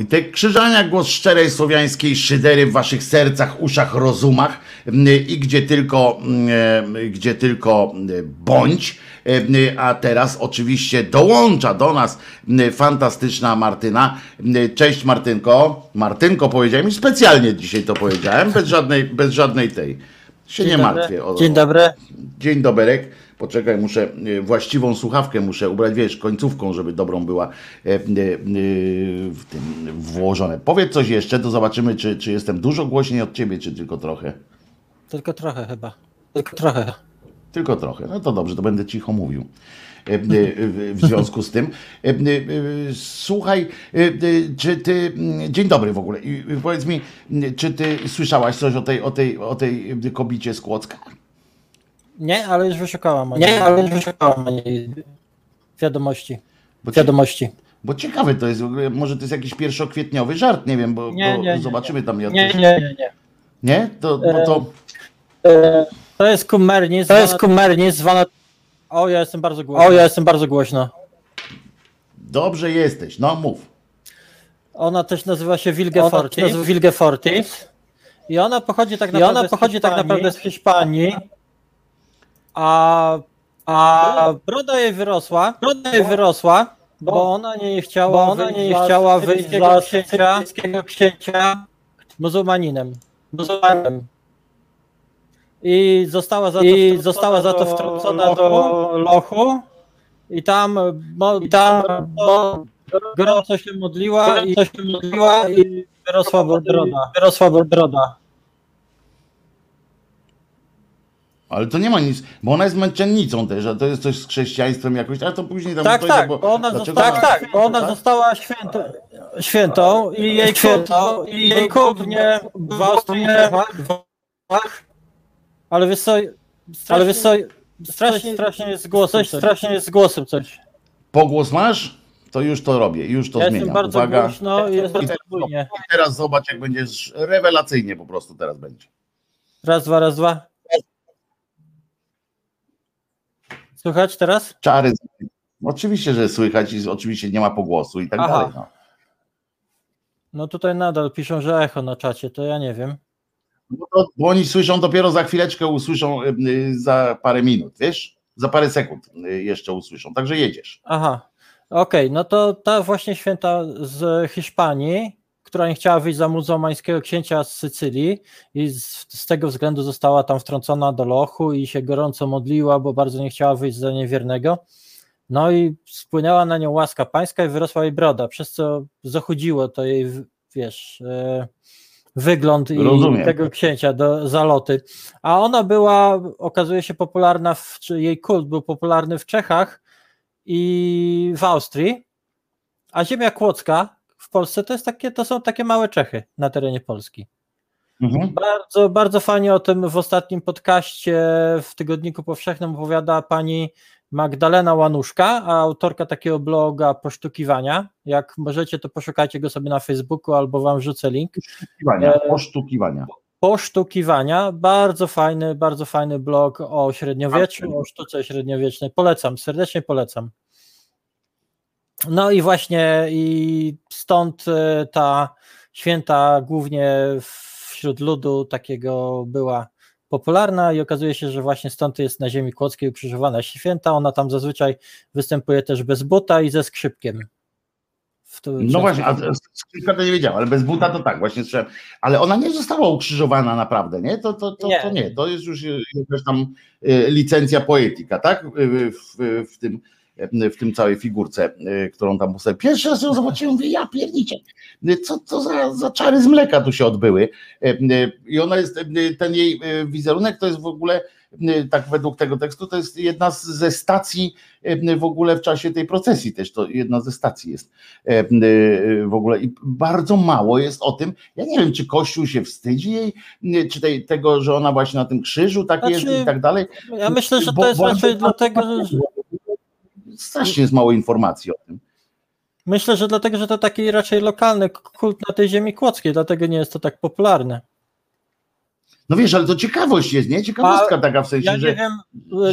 Wojtek Krzyżania, głos szczerej słowiańskiej szydery w waszych sercach, uszach, rozumach i gdzie tylko, gdzie tylko bądź. A teraz oczywiście dołącza do nas fantastyczna Martyna. Cześć Martynko. Martynko powiedziałem i specjalnie dzisiaj to powiedziałem, bez żadnej, bez żadnej tej. Się Dzień nie dobry. martwię. O, Dzień dobry. Dzień doberek. Poczekaj, muszę y, właściwą słuchawkę muszę ubrać, wiesz, końcówką, żeby dobrą była e, e, e, w tym włożone. Powiedz coś jeszcze, to zobaczymy, czy, czy jestem dużo głośniej od ciebie, czy tylko trochę. Tylko trochę chyba. Tylko trochę. Tylko trochę. No to dobrze, to będę cicho mówił. E, e, w- związku z tym, E, e, e, słuchaj, e, e, czy ty, mm, dzień dobry w ogóle, powiedz mi, m, czy ty słyszałaś coś o tej, o tej, o tej kobicie z Kłodzka? Nie, ale już wyszukałam. Nie, ale już wyszukałam wiadomości. Bo, ci, Wiadomości. bo ciekawe to jest, może to jest jakiś pierwszokwietniowy żart, nie wiem, bo, Nie, bo nie, nie, zobaczymy tam. Ja Nie, nie, nie, nie. Nie? To, bo to E, To jest kumernis. To jest kumernis zwana... O, ja jestem bardzo głośno. O, ja jestem bardzo głośno. dobrze jesteś, no mów. Ona też nazywa się Wilgefortis. Nazywa Wilgefortis. I ona pochodzi tak naprawdę, ona pochodzi tak naprawdę z Hiszpanii. A, a broda jej wyrosła. Broda jej wyrosła, bo ona nie chciała, bo ona nie chciała wyjść za sycylijskiego księcia muzułmaninem. muzułmaninem. I została za to, I została za to wtrącona do lochu. I tam, mo, i tam mo, gorąco się modliła i coś się modliła i wyrosła broda. Wyrosła broda. Ale to nie ma nic, bo ona jest męczennicą też, a to jest coś z chrześcijaństwem jakoś, a to później tam Tak, dojdzie, tak, bo ona dlaczego została, tak, tak, bo ona została świętą, świętą i jej świętą i jej głównie w Austrii, ale wiesz co, ale wiesz co, strasznie, strasznie jest z głosem, strasznie jest z głosem coś. Pogłos masz? To już to robię, już to Ja jestem zmieniam. bardzo Uwaga. głośno i jest I bardzo teraz. I teraz zobacz, jak będziesz rewelacyjnie po prostu teraz będzie. Raz, dwa, raz, dwa. Słychać teraz? Czary. Oczywiście, że słychać i oczywiście nie ma pogłosu i tak Aha. dalej. No. No tutaj nadal piszą, że echo na czacie, to ja nie wiem. Bo, to, bo oni słyszą dopiero za chwileczkę, usłyszą y, y, za parę minut, wiesz? Za parę sekund y, jeszcze usłyszą, także jedziesz. Aha, okej, no to ta właśnie święta z Hiszpanii, która nie chciała wyjść za muzułmańskiego księcia z Sycylii i z, z tego względu została tam wtrącona do lochu i się gorąco modliła, bo bardzo nie chciała wyjść za niewiernego. No i spłynęła na nią łaska pańska i wyrosła jej broda, przez co zachodziło to jej, wiesz, e, wygląd i Rozumiem. tego księcia do zaloty. A ona była, okazuje się, popularna, w, jej kult był popularny w Czechach i w Austrii, a ziemia kłodzka w Polsce to, jest takie, to są takie małe Czechy na terenie Polski. Mhm. Bardzo, bardzo fajnie o tym w ostatnim podcaście w Tygodniku Powszechnym opowiada pani Magdalena Łanuszka, autorka takiego bloga Posztukiwania. Jak możecie, to poszukajcie go sobie na Facebooku albo wam rzucę link. Posztukiwania, E, posztukiwania. Posztukiwania, bardzo fajny, bardzo fajny blog o średniowieczu, o sztuce średniowiecznej. Polecam, serdecznie polecam. No i właśnie i stąd e, ta święta głównie wśród ludu takiego była popularna i okazuje się, że właśnie stąd jest na ziemi kłodzkiej ukrzyżowana święta. Ona tam zazwyczaj występuje też bez buta i ze skrzypkiem. No właśnie, a skrzydka to nie wiedziałem, ale bez buta to tak, właśnie słyszałem. Ale ona nie została ukrzyżowana naprawdę, nie? To, to, to, Nie. to nie, to jest już y, jakaś tam y, licencja poetyka, tak? W, w, w tym w tym całej figurce, y, którą tam postawił. Pierwszy raz ją zobaczyłem, mówię, ja pierniczę, Y, co to za, za czary z mleka tu się odbyły. Y, I ona jest, ten jej wizerunek to jest w ogóle, tak według tego tekstu, to jest jedna ze stacji w ogóle w czasie tej procesji też, to jedna ze stacji jest e, e, w ogóle i bardzo mało jest o tym. Ja nie wiem, czy Kościół się wstydzi jej, czy tej, tego, że ona właśnie na tym krzyżu tak Znaczy, jest i tak dalej. Ja myślę, że to jest bo- raczej dlatego, że Strasznie jest mało informacji o tym. Myślę, że dlatego, że to taki raczej lokalny kult na tej ziemi kłodzkiej, dlatego nie jest to tak popularne. No wiesz, ale to ciekawość jest, nie? Ciekawostka A taka w sensie, Ja nie że wiem,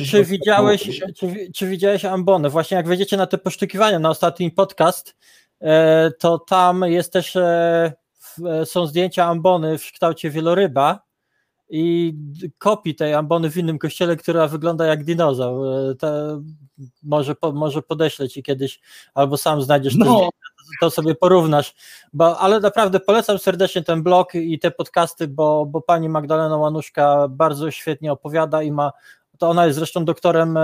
czy widziałeś, czy, czy widziałeś Ambonę. Właśnie jak wejdziecie na te posztukiwania, na ostatni podcast, e, to tam jest też, e, są zdjęcia ambony w kształcie wieloryba i kopii tej ambony w innym kościele, która wygląda jak dinozaur. To może, może podeślę ci kiedyś, albo sam znajdziesz no. to, to sobie porównasz. Bo, ale naprawdę polecam serdecznie ten blog i te podcasty, bo, bo pani Magdalena Łanuszka bardzo świetnie opowiada i ma, to ona jest zresztą doktorem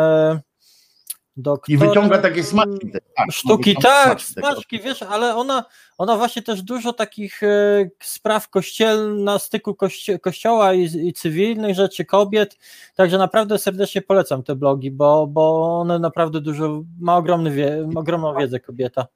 Doktor... I wyciąga takie smaczki. Tak, sztuki, tak, smaczki, wiesz, ale ona, ona właśnie też dużo takich e, spraw kościel na styku kości kościoła i, i, cywilnych rzeczy, kobiet, także naprawdę serdecznie polecam te blogi, bo, bo one naprawdę dużo, ma ogromny wie, ogromną wiedzę kobieta.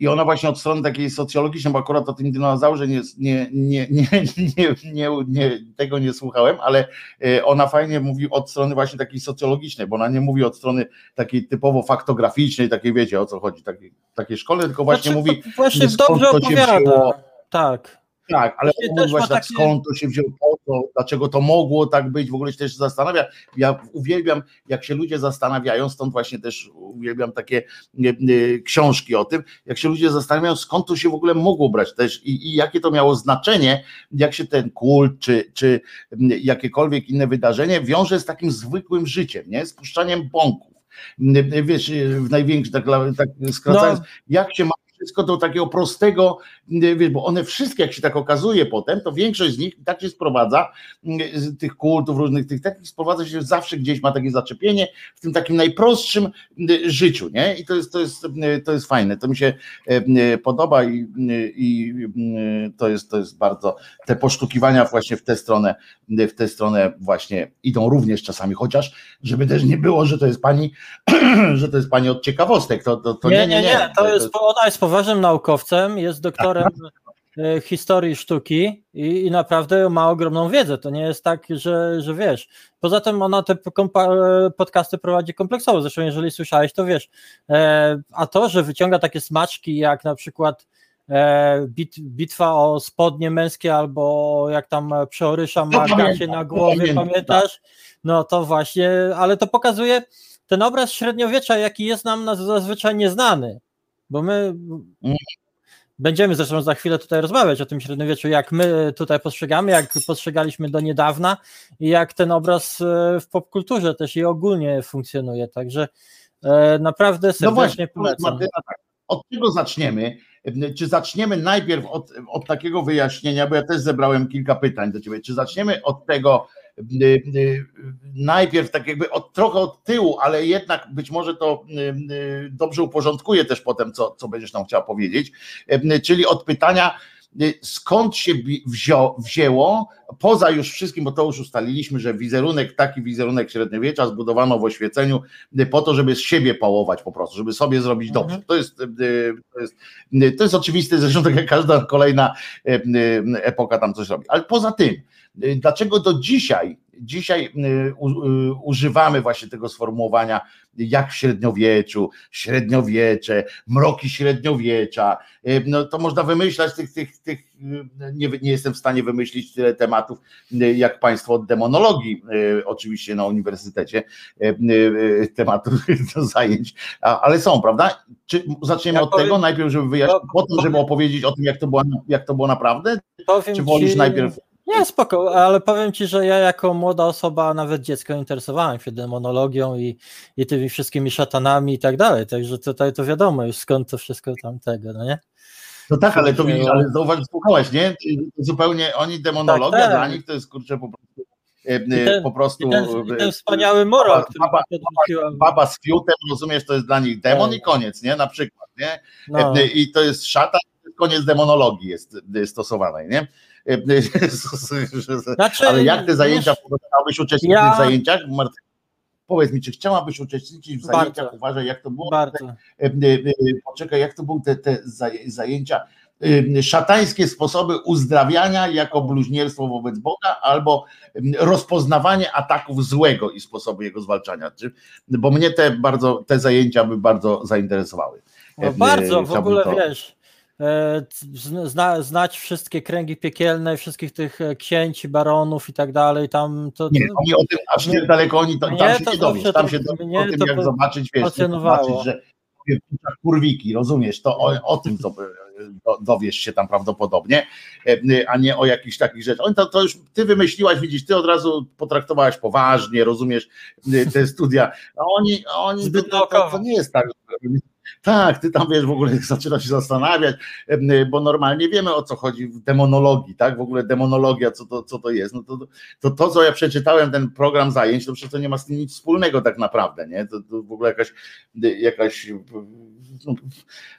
I ona właśnie od strony takiej socjologicznej, bo akurat o tym dinozaurze nie, nie, nie, nie, nie, nie, tego nie słuchałem, ale e, ona fajnie mówi od strony właśnie takiej socjologicznej, bo ona nie mówi od strony takiej typowo faktograficznej, takiej wiecie o co chodzi, takiej, takiej szkole, tylko właśnie znaczy, mówi właśnie dobrze opowiada. Tak. Tak, ale właśnie, właśnie tak, takie... skąd to się wzięło, to, dlaczego to mogło tak być, w ogóle się też zastanawia. Ja uwielbiam, jak się ludzie zastanawiają, stąd właśnie też uwielbiam takie nie, nie, książki o tym, jak się ludzie zastanawiają, skąd to się w ogóle mogło brać też i, i jakie to miało znaczenie, jak się ten kult czy, czy jakiekolwiek inne wydarzenie wiąże z takim zwykłym życiem, nie? z puszczaniem bąków wiesz, w największym, tak, tak skracając, no. jak się ma wszystko do takiego prostego, wiesz, bo one wszystkie, jak się tak okazuje potem, to większość z nich tak się sprowadza, z tych kultów różnych, tych takich sprowadza się zawsze gdzieś ma takie zaczepienie w tym takim najprostszym życiu, nie? I to jest, to jest, to jest fajne, to mi się podoba i, i to, jest, to jest bardzo, te posztukiwania właśnie w tę stronę, w tę stronę właśnie idą również czasami, chociaż żeby też nie było, że to jest pani, że to jest pani od ciekawostek, to, to, to nie, nie, nie, nie, to jest, ona jest poważnym naukowcem, jest doktorem e, historii sztuki i, i, naprawdę ma ogromną wiedzę. To nie jest tak, że, że wiesz. Poza tym ona te podcasty prowadzi kompleksowo. Zresztą, jeżeli słyszałeś, to wiesz. E, a to, że wyciąga takie smaczki, jak na przykład e, bit, bitwa o spodnie męskie, albo jak tam przeorysza ma gacie na głowie, pamiętasz? No to właśnie, ale to pokazuje ten obraz średniowiecza, jaki jest nam zazwyczaj nieznany bo my będziemy zresztą za chwilę tutaj rozmawiać o tym średniowieczu, jak my tutaj postrzegamy, jak postrzegaliśmy do niedawna i jak ten obraz e, w popkulturze też i ogólnie funkcjonuje, także e, naprawdę serdecznie no właśnie, polecam. Martyna, tak. Od czego zaczniemy? Czy zaczniemy najpierw od, od takiego wyjaśnienia, bo ja też zebrałem kilka pytań do Ciebie, czy zaczniemy od tego, najpierw tak jakby od, trochę od tyłu, ale jednak być może to y, dobrze uporządkuje też potem, co, co będziesz nam chciała powiedzieć, czyli od pytania, skąd się wzią, wzięło, poza już wszystkim, bo to już ustaliliśmy, że wizerunek, taki wizerunek średniowiecza zbudowano w oświeceniu po to, żeby z siebie pałować po prostu, żeby sobie zrobić dobrze. Mhm. To jest, to jest, to jest oczywiste, zresztą tak jak każda kolejna epoka tam coś robi. Ale poza tym, Y, dlaczego do dzisiaj, dzisiaj y, y, używamy właśnie tego sformułowania jak w średniowieczu, średniowiecze, mroki średniowiecza, no to można wymyślać tych, tych, tych nie, nie jestem w stanie wymyślić tyle tematów, jak Państwo od demonologii, oczywiście na uniwersytecie, tematów do zajęć, ale są, prawda? Czy zaczniemy ja od powiem, tego najpierw, żeby wyjaśnić, potem, żeby opowiedzieć o tym, jak to było, jak to było naprawdę? Czy wolisz ci... najpierw nie, spoko, ale powiem Ci, że ja jako młoda osoba, nawet dziecko, interesowałem się demonologią i, i tymi wszystkimi szatanami i tak dalej, także tutaj to wiadomo już skąd to wszystko tamtego, no nie? No tak, ale to widzisz, ale zauważ, słuchałeś, nie? Zupełnie oni demonologia tak, tak. dla nich to jest kurczę po prostu e, ten, po prostu. I ten, i ten wspaniały moral, baba, baba, baba, z fiutem, rozumiesz, to jest dla nich demon tak. i koniec, nie? Na przykład, nie? No. E, I to jest szata, koniec demonologii jest stosowanej, nie? Znaczy, Ale jak te zajęcia, chciałabyś uczestniczyć ja... w zajęciach? Powiedz mi, czy chciałabyś uczestniczyć w zajęciach? Bardzo. Uważaj, jak to było. Bardzo. E, e, e, poczekaj, jak to były te, te zajęcia? Szatańskie sposoby uzdrawiania jako bluźnierstwo wobec Boga, albo rozpoznawanie ataków złego i sposobu jego zwalczania. Bo mnie te bardzo te zajęcia by bardzo zainteresowały. No bardzo, w ogóle to... wiesz zna, znać wszystkie kręgi piekielne, wszystkich tych e, księci, baronów i tak dalej, tam to... Nie, oni o tym aż nie daleko, oni tam, nie, tam się nie dowiesz, tam się dowiesz o tym, jak zobaczyć, wiesz, zobaczyć, że kurwiki, rozumiesz, to o, o tym to dowiesz się tam prawdopodobnie, a nie o jakichś takich rzeczach. To, to już ty wymyśliłaś, widzisz, ty od razu potraktowałaś poważnie, rozumiesz, te studia. A oni, oni to, to, to, to nie jest tak, tak, ty tam wiesz, w ogóle zaczyna się zastanawiać, bo normalnie wiemy o co chodzi w demonologii, tak? W ogóle demonologia, co to, co to jest. No to, to, to, co ja przeczytałem, ten program zajęć, to przecież to nie ma z tym nic wspólnego tak naprawdę, nie? To, to w ogóle jakaś, jakaś no,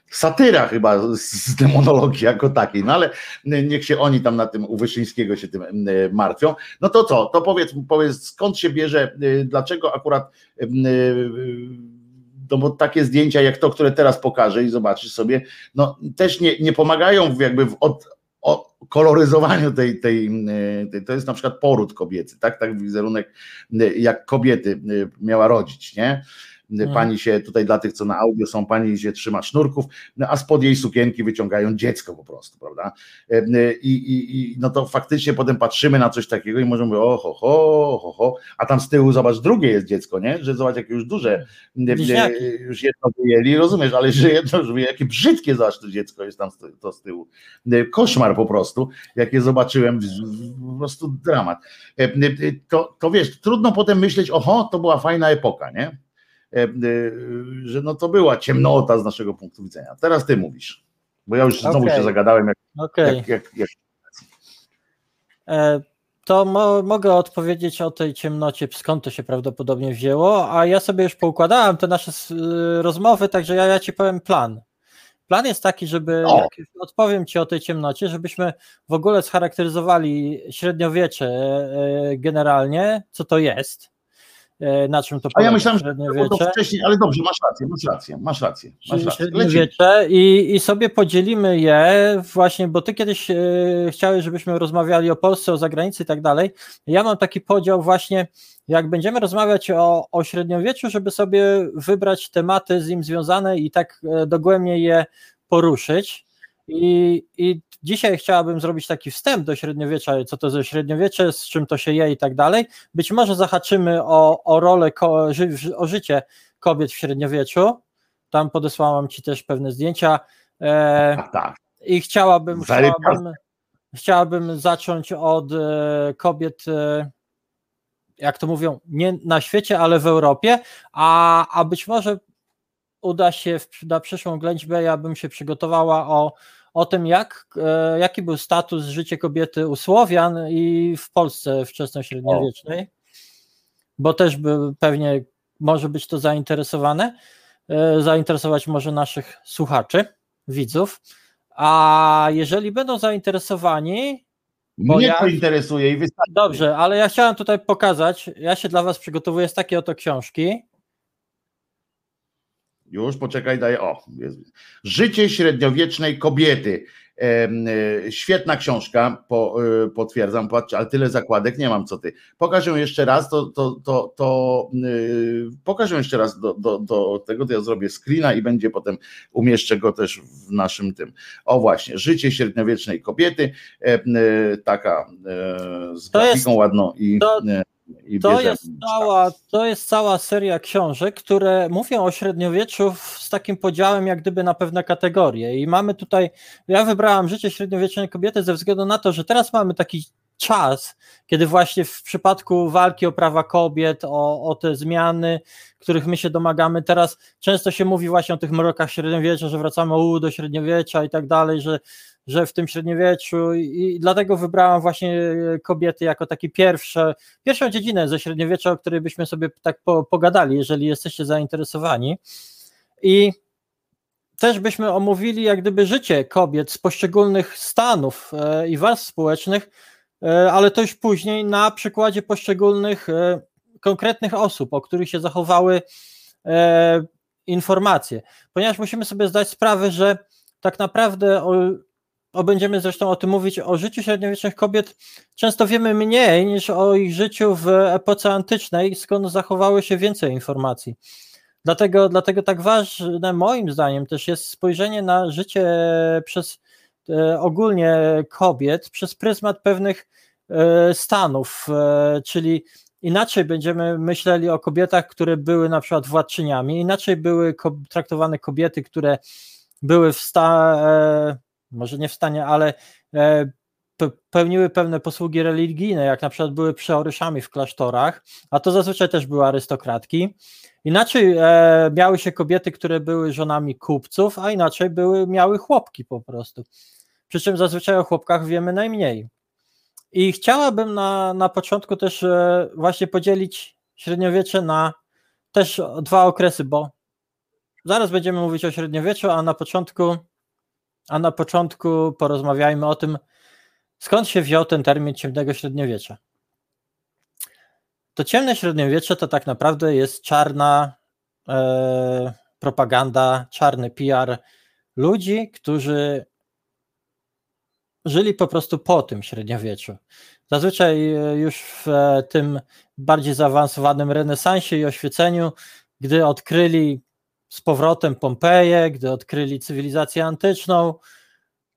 satyra chyba z demonologii jako takiej, no ale niech się oni tam na tym u Wyszyńskiego się tym martwią. No to co, to powiedz, powiedz skąd się bierze, dlaczego akurat no bo takie zdjęcia jak to, które teraz pokażę i zobaczysz sobie, no też nie, nie pomagają jakby w od, o koloryzowaniu tej, tej, tej, to jest na przykład poród kobiecy, tak, tak wizerunek jak kobiety miała rodzić, nie? Hmm. Pani się tutaj dla tych, co na audio są, pani się trzyma sznurków, no, a spod jej sukienki wyciągają dziecko po prostu, prawda? I, i, i no to faktycznie potem patrzymy na coś takiego i możemy mówić, o ho, ho, ho, ho, a tam z tyłu zobacz, drugie jest dziecko, nie? Że zobacz, jakie już duże, Bliźniaki. już jedno wyjęli, rozumiesz, ale że jedno już jakie brzydkie zobacz to dziecko jest tam to z tyłu. Koszmar po prostu, jakie zobaczyłem, po prostu dramat. To, to wiesz, trudno potem myśleć, oho, to była fajna epoka, nie? E, e, że no to była ciemnota z naszego punktu widzenia. Teraz ty mówisz, bo ja już znowu okay. się zagadałem. Jak, okay. jak, jak, jak... E, to mo mogę odpowiedzieć o tej ciemnocie, skąd to się prawdopodobnie wzięło, a ja sobie już poukładałem te nasze rozmowy, także ja, ja ci powiem plan. Plan jest taki, żeby, jak odpowiem Ci o tej ciemnocie, żebyśmy w ogóle scharakteryzowali średniowiecze generalnie, co to jest, na czym to polega. A ja myślałem, że to, to wcześniej, ale dobrze, masz rację, masz rację, masz rację. Masz rację. Średniowiecze i, i sobie podzielimy je właśnie, bo ty kiedyś e, chciałeś, żebyśmy rozmawiali o Polsce, o zagranicy i tak dalej. Ja mam taki podział właśnie, jak będziemy rozmawiać o, o średniowieczu, żeby sobie wybrać tematy z nim związane i tak e, dogłębnie je poruszyć. I, I dzisiaj chciałabym zrobić taki wstęp do średniowiecza, co to za średniowiecze, z czym to się je i tak dalej. Być może zahaczymy o, o rolę, o życie kobiet w średniowieczu. Tam podesłałam Ci też pewne zdjęcia. E, tak, tak. I chciałabym, chciałabym, chciałabym zacząć od e, kobiet, e, jak to mówią, nie na świecie, ale w Europie, a, a być może uda się w, na przyszłą ględźbę, ja bym się przygotowała o o tym, jak, e, jaki był status życia kobiety u Słowian i w Polsce wczesnośredniowiecznej, bo też by pewnie może być to zainteresowane, e, zainteresować może naszych słuchaczy, widzów, a jeżeli będą zainteresowani, bo Mnie ja... to interesuje i wystarczy. Dobrze, ale ja chciałem tutaj pokazać, ja się dla Was przygotowuję z takiej oto książki, już poczekaj, daję. O, jest. Życie średniowiecznej kobiety. E, świetna książka, po, e, potwierdzam, patrzcie, ale tyle zakładek nie mam co ty. Pokaż ją jeszcze raz, to, to, to, to yy, pokaż ją jeszcze raz do, do, do tego, to ja zrobię screena i będzie potem, umieszczę go też w naszym tym. O właśnie, życie średniowiecznej kobiety, taka z grafiką ładną i... To to jest, cała, to jest cała seria książek, które mówią o średniowieczu z takim podziałem jak gdyby na pewne kategorie. I mamy tutaj, ja wybrałam życie średniowiecznej kobiety ze względu na to, że teraz mamy taki czas, kiedy właśnie w przypadku walki o prawa kobiet, o, o te zmiany, których my się domagamy, teraz często się mówi właśnie o tych mrokach średniowiecza, że wracamy u, do średniowiecza i tak dalej, że że w tym średniowieczu i dlatego wybrałam właśnie kobiety jako taki pierwsze, pierwszą dziedzinę ze średniowiecza, o której byśmy sobie tak po, pogadali, jeżeli jesteście zainteresowani. I też byśmy omówili jak gdyby życie kobiet z poszczególnych stanów e, i warstw społecznych, e, ale to już później na przykładzie poszczególnych e, konkretnych osób, o których się zachowały informacje, ponieważ musimy sobie zdać sprawę, że tak naprawdę o, będziemy zresztą o tym mówić, o życiu średniowiecznych kobiet często wiemy mniej niż o ich życiu w epoce antycznej, skąd zachowały się więcej informacji. Dlatego, dlatego tak ważne moim zdaniem też jest spojrzenie na życie przez e, ogólnie kobiet, przez pryzmat pewnych e, stanów, e, czyli inaczej będziemy myśleli o kobietach, które były na przykład władczyniami, inaczej były traktowane kobiety, które były w stanie, może nie w stanie, ale e, pełniły pewne posługi religijne, jak na przykład były przeoryszami w klasztorach, a to zazwyczaj też były arystokratki. Inaczej e, miały się kobiety, które były żonami kupców, a inaczej były, miały chłopki po prostu. Przy czym zazwyczaj o chłopkach wiemy najmniej. I chciałabym na, na początku też e, właśnie podzielić średniowiecze na też dwa okresy, bo zaraz będziemy mówić o średniowieczu, a na początku, a na początku porozmawiajmy o tym, skąd się wziął ten termin ciemnego średniowiecza. To ciemne średniowiecze to tak naprawdę jest czarna e, propaganda, czarny PR ludzi, którzy żyli po prostu po tym średniowieczu. Zazwyczaj e, już w e, tym bardziej zaawansowanym renesansie i oświeceniu, gdy odkryli z powrotem Pompeję, gdy odkryli cywilizację antyczną,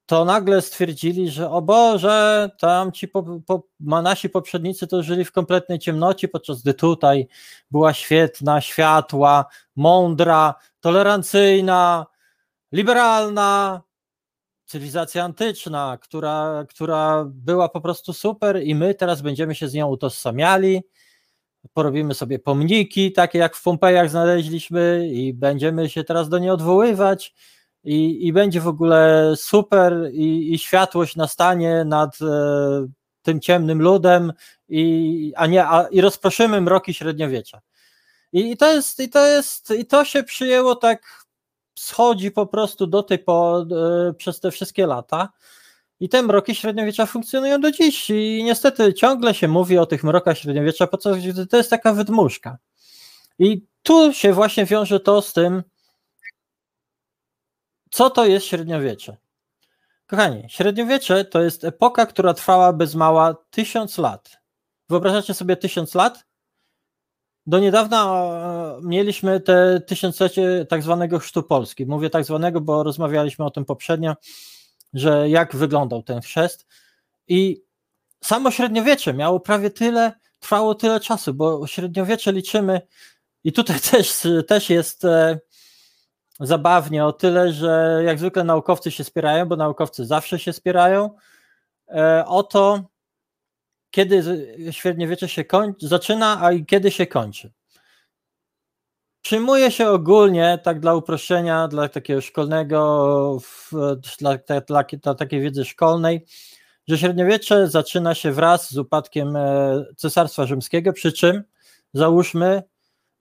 to nagle stwierdzili, że o Boże, tam ci po, po, nasi poprzednicy to żyli w kompletnej ciemnocie, podczas gdy tutaj była świetna, światła, mądra, tolerancyjna, liberalna cywilizacja antyczna, która, która była po prostu super i my teraz będziemy się z nią utożsamiali, porobimy sobie pomniki, takie jak w Pompejach znaleźliśmy i będziemy się teraz do niej odwoływać i, i będzie w ogóle super i, i światłość nastanie nad e, tym ciemnym ludem i, a nie, a, i rozproszymy mroki średniowiecza. I, I, to jest, i to jest, i to się przyjęło tak, schodzi po prostu do tej po, e, przez te wszystkie lata. I te mroki średniowiecza funkcjonują do dziś. I niestety ciągle się mówi o tych mrokach średniowiecza, po co to jest taka wydmuszka. I tu się właśnie wiąże to z tym, co to jest średniowiecze? Kochani, średniowiecze to jest epoka, która trwała bez mała tysiąc lat. Wyobrażacie sobie tysiąc lat? Do niedawna e, mieliśmy te tysiąclecie tak zwanego chrztu Polski. Mówię tak zwanego, bo rozmawialiśmy o tym poprzednio, że jak wyglądał ten chrzest. I samo średniowiecze miało prawie tyle, trwało tyle czasu, bo średniowiecze liczymy i tutaj też, też jest e, zabawnie o tyle, że jak zwykle naukowcy się spierają, bo naukowcy zawsze się spierają e, o to, kiedy średniowiecze się kończy, zaczyna, a i kiedy się kończy. Przyjmuje się ogólnie, tak dla uproszczenia, dla takiego szkolnego, dla, dla, dla takiej wiedzy szkolnej, że średniowiecze zaczyna się wraz z upadkiem e, Cesarstwa Rzymskiego, przy czym załóżmy,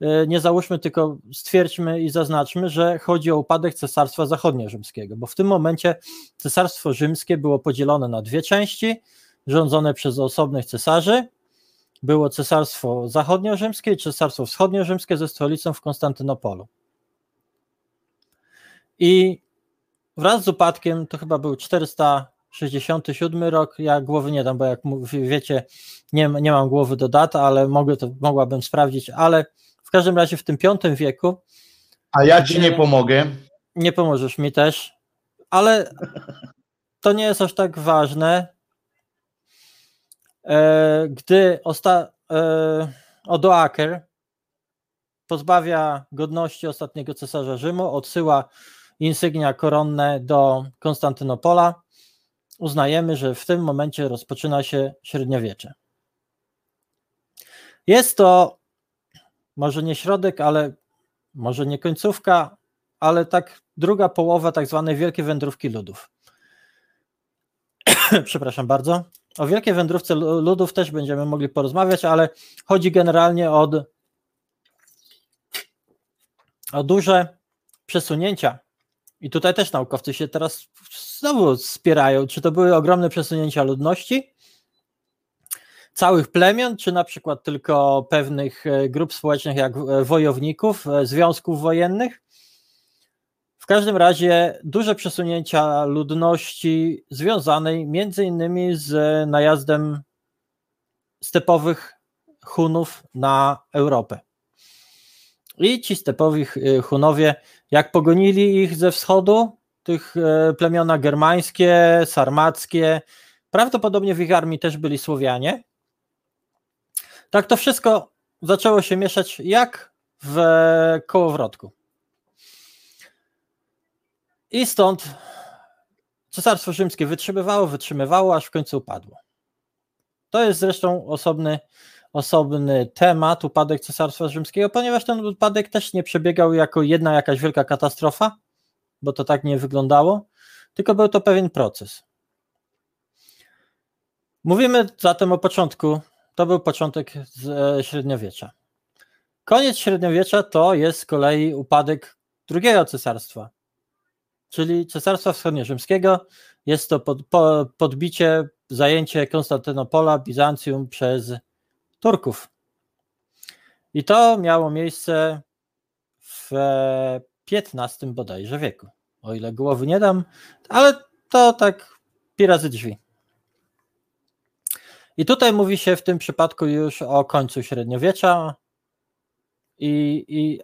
E, nie załóżmy, tylko stwierdźmy i zaznaczmy, że chodzi o upadek Cesarstwa Zachodnio-Rzymskiego, bo w tym momencie Cesarstwo Rzymskie było podzielone na dwie części, rządzone przez osobnych cesarzy. Było Cesarstwo Zachodnio-Rzymskie i Cesarstwo Wschodnio-Rzymskie ze stolicą w Konstantynopolu. I wraz z upadkiem, to chyba był 467 rok, ja głowy nie dam, bo jak wiecie, nie, nie mam głowy do dat, ale mogę to, mogłabym sprawdzić, ale w każdym razie w tym V wieku. A ja ci nie pomogę. Nie pomożesz mi też, ale to nie jest aż tak ważne. E, gdy osta, e, Odoaker pozbawia godności ostatniego cesarza Rzymu, odsyła insygnia koronne do Konstantynopola, uznajemy, że w tym momencie rozpoczyna się średniowiecze. Jest to może nie środek, ale może nie końcówka, ale tak druga połowa tak zwanej wielkiej wędrówki ludów. Przepraszam bardzo. O wielkiej wędrówce ludów też będziemy mogli porozmawiać, ale chodzi generalnie od, o duże przesunięcia. I tutaj też naukowcy się teraz znowu spierają, czy to były ogromne przesunięcia ludności, całych plemion, czy na przykład tylko pewnych e, grup społecznych, jak e, wojowników, e, związków wojennych. W każdym razie duże przesunięcia ludności związanej między innymi z najazdem stepowych Hunów na Europę. I ci stepowi Hunowie, jak pogonili ich ze wschodu, tych plemiona germańskie, sarmackie, prawdopodobnie w ich armii też byli Słowianie, Tak to wszystko zaczęło się mieszać jak w kołowrotku. I stąd Cesarstwo Rzymskie wytrzymywało, wytrzymywało, aż w końcu upadło. To jest zresztą osobny, osobny temat, upadek Cesarstwa Rzymskiego, ponieważ ten upadek też nie przebiegał jako jedna jakaś wielka katastrofa, bo to tak nie wyglądało, tylko był to pewien proces. Mówimy zatem o początku, to był początek e, średniowiecza. Koniec średniowiecza to jest z kolei upadek drugiego cesarstwa, czyli Cesarstwa Wschodnio-Rzymskiego. Jest to pod, po, podbicie, zajęcie Konstantynopola, Bizancjum przez Turków. I to miało miejsce w XV bodajże wieku. O ile głowy nie dam, ale to tak pi razy drzwi. I tutaj mówi się w tym przypadku już o końcu średniowiecza. I, i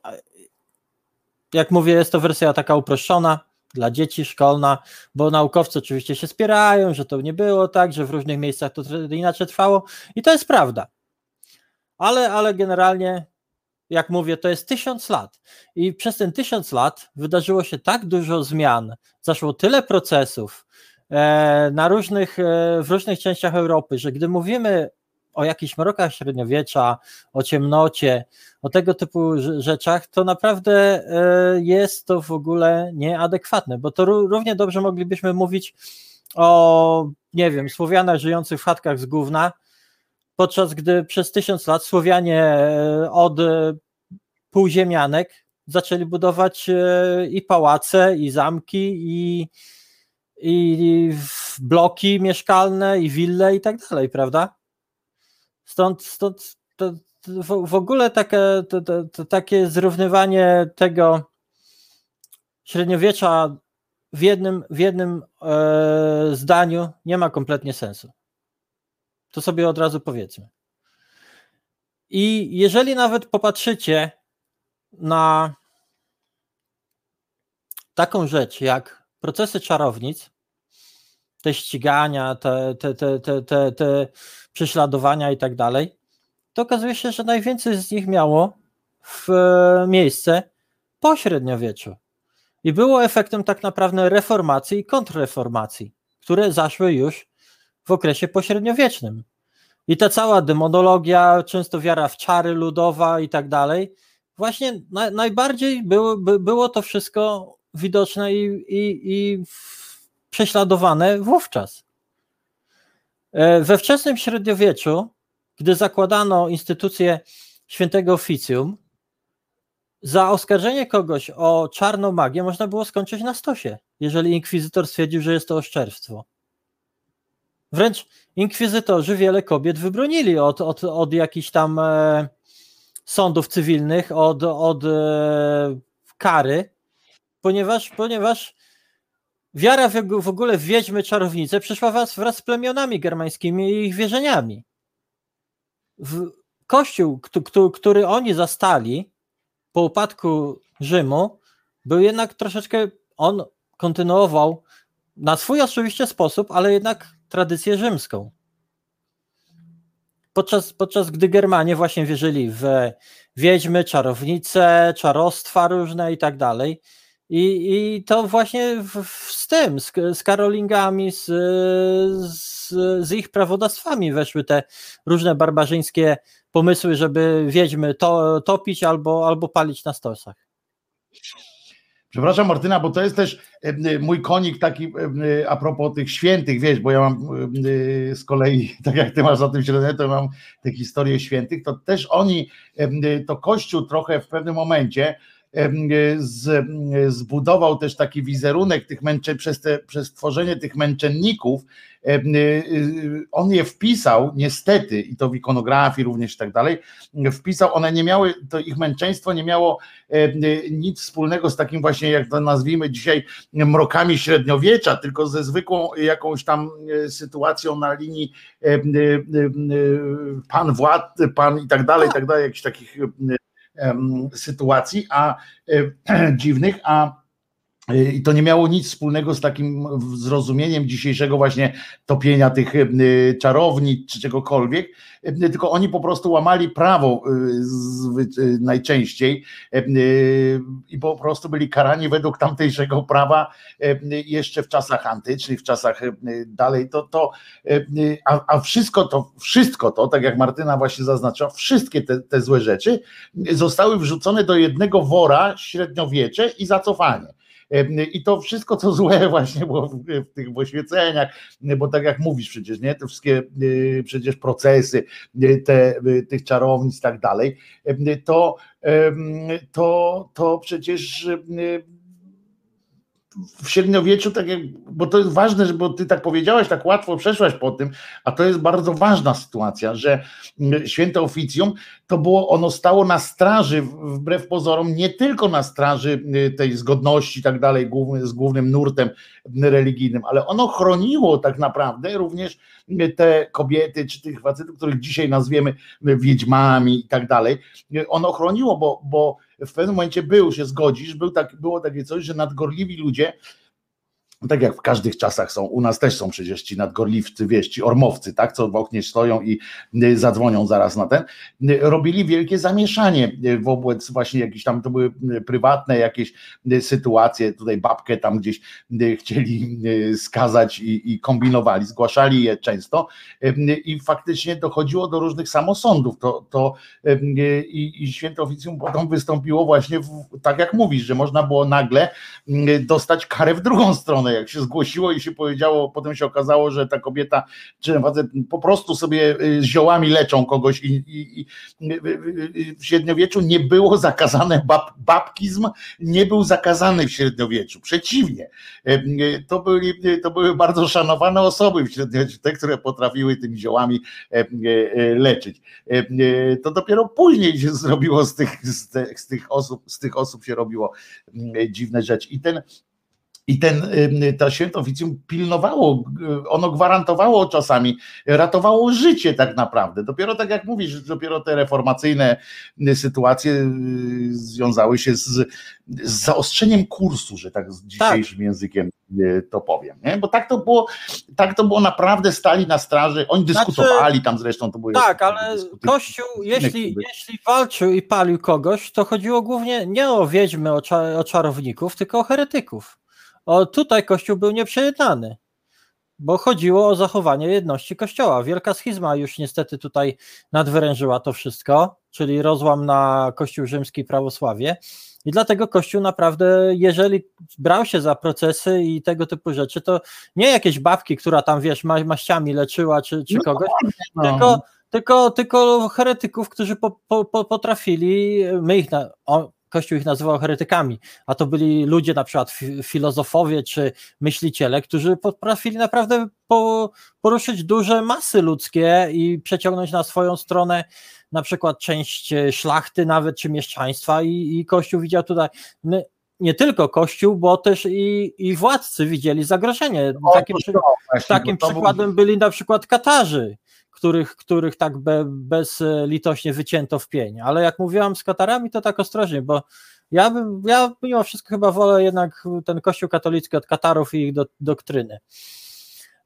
jak mówię, jest to wersja taka uproszczona dla dzieci, szkolna, bo naukowcy oczywiście się spierają, że to nie było tak, że w różnych miejscach to inaczej trwało i to jest prawda. Ale, ale generalnie, jak mówię, to jest tysiąc lat i przez ten tysiąc lat wydarzyło się tak dużo zmian, zaszło tyle procesów e, na różnych, e, w różnych częściach Europy, że gdy mówimy o jakichś mrokach średniowiecza, o ciemnocie, o tego typu rzeczach, to naprawdę e, jest to w ogóle nieadekwatne, bo to równie dobrze moglibyśmy mówić o, nie wiem, Słowianach żyjących w chatkach z gówna, podczas gdy przez tysiąc lat Słowianie e, od półziemianek zaczęli budować e, i pałace, i zamki, i, i bloki mieszkalne, i wille i tak dalej, prawda? Stąd, stąd to, w, w ogóle takie, to, to, to, takie zrównywanie tego średniowiecza w jednym, w jednym e, zdaniu nie ma kompletnie sensu. To sobie od razu powiedzmy. I jeżeli nawet popatrzycie na taką rzecz jak procesy czarownic, te ścigania, te, te, te, te, te, te prześladowania i tak dalej, to okazuje się, że najwięcej z nich miało w e, miejsce po średniowieczu. I było efektem tak naprawdę reformacji i kontrreformacji, które zaszły już w okresie pośredniowiecznym. I ta cała demonologia, często wiara w czary ludowa i tak dalej, właśnie na, najbardziej było, by, było to wszystko widoczne i, i, i prześladowane wówczas. E, we wczesnym średniowieczu, gdy zakładano instytucję świętego oficjum, za oskarżenie kogoś o czarną magię można było skończyć na stosie, jeżeli inkwizytor stwierdził, że jest to oszczerstwo. Wręcz inkwizytorzy wiele kobiet wybronili od, od, od jakichś tam e, sądów cywilnych, od, od e, kary, ponieważ, ponieważ Wiara w, ogóle w wiedźmy czarownice przyszła wraz, wraz z plemionami germańskimi i ich wierzeniami. W kościół, który oni zastali po upadku Rzymu, był jednak troszeczkę, on kontynuował na swój oczywiście sposób, ale jednak tradycję rzymską. Podczas, podczas gdy Germanie właśnie wierzyli w wiedźmy, czarownice, czarostwa różne i tak dalej, i, I to właśnie w, z tym, z, z Karolingami, z, z, z, ich prawodawstwami weszły te różne barbarzyńskie pomysły, żeby wiedźmy to, topić albo, albo palić na stosach. Przepraszam Martyna, bo to jest też mój konik taki a propos tych świętych, wiesz, bo ja mam z kolei, tak jak ty masz za tym śledzenie, to mam te historie świętych, to też oni, to Kościół trochę w pewnym momencie z, zbudował też taki wizerunek tych męczy, przez, te, przez tworzenie tych męczenników, y, on je wpisał, niestety, i to w ikonografii również i tak dalej, wpisał, one nie miały, to ich męczeństwo nie miało nic wspólnego z takim właśnie, jak to nazwijmy dzisiaj, mrokami średniowiecza, tylko ze zwykłą jakąś tam e, sytuacją na linii pan władz, pan i tak dalej, i tak dalej, jakichś takich sytuacji, a dziwnych, a I to nie miało nic wspólnego z takim zrozumieniem dzisiejszego właśnie topienia tych y, czarownic czy czegokolwiek, y, tylko oni po prostu łamali prawo najczęściej i po prostu byli karani według tamtejszego prawa jeszcze w czasach antycznych, w czasach dalej. To, to, a, a wszystko to, wszystko to, tak jak Martyna właśnie zaznaczyła, wszystkie te, te złe rzeczy zostały wrzucone do jednego wora średniowiecze i zacofanie. I to wszystko, co złe właśnie było w, w tych oświeceniach, bo tak jak mówisz przecież, nie, te wszystkie y, przecież procesy y, te, y, tych czarownic i tak dalej, to, to, to przecież w średniowieczu, tak jak, bo to jest ważne, bo ty tak powiedziałaś, tak łatwo przeszłaś po tym, a to jest bardzo ważna sytuacja, że mm, święte oficjum to było, ono stało na straży, wbrew pozorom, nie tylko na straży y, tej zgodności i tak dalej, z głównym nurtem religijnym, ale ono chroniło tak naprawdę również y, te kobiety, czy tych facetów, których dzisiaj nazwiemy wiedźmami i tak dalej. Y, ono chroniło, bo, bo w pewnym momencie był, się zgodzisz, był tak, było takie coś, że nadgorliwi ludzie tak jak w każdych czasach są, u nas też są przecież ci nadgorliwcy, wieś, ci ormowcy, tak, co w oknie stoją i y, zadzwonią zaraz na ten, y, robili wielkie zamieszanie y, wobec właśnie jakichś tam, to były prywatne jakieś sytuacje, tutaj babkę tam gdzieś chcieli skazać i, i kombinowali, zgłaszali je często. I faktycznie dochodziło do różnych samosądów, to, to i, i święto oficjum potem wystąpiło właśnie w, tak jak mówisz, że można było nagle dostać karę w drugą stronę, jak się zgłosiło i się powiedziało, potem się okazało, że ta kobieta czy ten facet po prostu sobie y, ziołami leczą kogoś i, i, i w średniowieczu nie było zakazane bab, babkizm, nie był zakazany w średniowieczu, przeciwnie. E, e, to, byli, to były bardzo szanowane osoby w średniowieczu, te, które potrafiły tymi ziołami e, leczyć. To dopiero później się zrobiło z tych, z, tych, z osób, z tych osób się robiło dziwne rzeczy. I ten i ten, to święto oficjum pilnowało, ono gwarantowało czasami, ratowało życie tak naprawdę. Dopiero tak jak mówisz, dopiero te reformacyjne sytuacje y, związały się z, z zaostrzeniem kursu, że tak z dzisiejszym tak. językiem y, to powiem. Nie? Bo tak to było, tak to było naprawdę stali na straży, oni znaczy, dyskutowali tam zresztą, to było Tak, ale Kościół, jeśli, jeśli walczył i palił kogoś, to chodziło głównie nie o wiedźmy, o, o czarowników, tylko o heretyków. O, tutaj Kościół był nieprzejednany, bo chodziło o zachowanie jedności Kościoła. Wielka schizma już niestety tutaj nadwyrężyła to wszystko, czyli rozłam na Kościół rzymski prawosławie. I dlatego Kościół naprawdę, jeżeli brał się za procesy i tego typu rzeczy, to nie jakieś babki, która tam, wiesz, ma, maściami leczyła czy, czy no kogoś, no. tylko, tylko, tylko heretyków, którzy po, po, potrafili, my ich, na, o, Kościół ich nazywał heretykami, a to byli ludzie, na przykład filozofowie czy myśliciele, którzy potrafili naprawdę po, poruszyć duże masy ludzkie i przeciągnąć na swoją stronę na przykład część e, szlachty nawet, czy mieszczaństwa i, i Kościół widział tutaj, nie tylko Kościół, bo też i, i władcy widzieli zagrożenie. Takim, takim przykładem byli na przykład Katarzy, których, których tak be, bezlitośnie wycięto w pień. Ale jak mówiłam z Katarami, to tak ostrożnie, bo ja bym, ja mimo wszystko chyba wolę jednak ten kościół katolicki od Katarów i ich do, doktryny.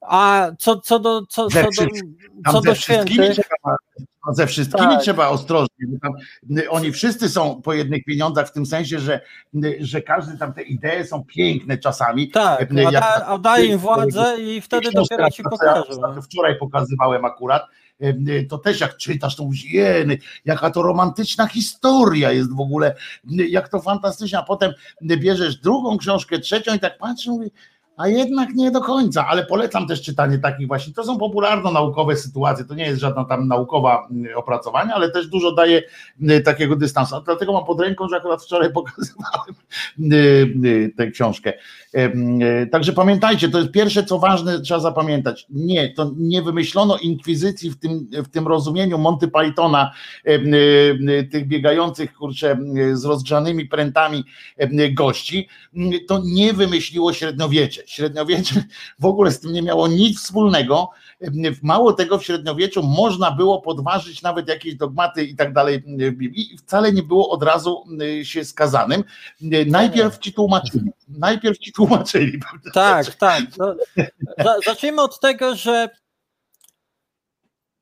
A co, co do, co, co do, co do świętych... Trzeba, ze wszystkimi tak. trzeba ostrożnie, bo tam, oni wszyscy są po jednych pieniądzach w tym sensie, że, że każdy tam te idee są piękne czasami. Tak, a, da, a daje im władzę i wtedy dopiero ci pokażą. Ja wczoraj pokazywałem akurat, to też jak czytasz, to mówisz, jeny, jaka to romantyczna historia jest w ogóle, jak to fantastycznie, a potem bierzesz drugą książkę, trzecią i tak patrzysz, mówisz, a jednak nie do końca, ale polecam też czytanie takich właśnie, to są popularno-naukowe sytuacje, to nie jest żadna tam naukowa mm, opracowanie, ale też dużo daje mm, takiego dystansu, a dlatego mam pod ręką, że akurat wczoraj pokazywałem mm, tę książkę. Także pamiętajcie, to jest pierwsze, co ważne, trzeba zapamiętać. Nie, to nie wymyślono inkwizycji w tym, w tym rozumieniu Monty Pythona, tych biegających, kurczę, z rozgrzanymi prętami gości, to nie wymyśliło średniowiecze średniowiecze w ogóle z tym nie miało nic wspólnego. Mało tego, w średniowieczu można było podważyć nawet jakieś dogmaty i tak dalej w Biblii i wcale nie było od razu się skazanym. Najpierw ci tłumaczyli. Najpierw ci tłumaczyli. Tak, tak. No, zacznijmy od tego, że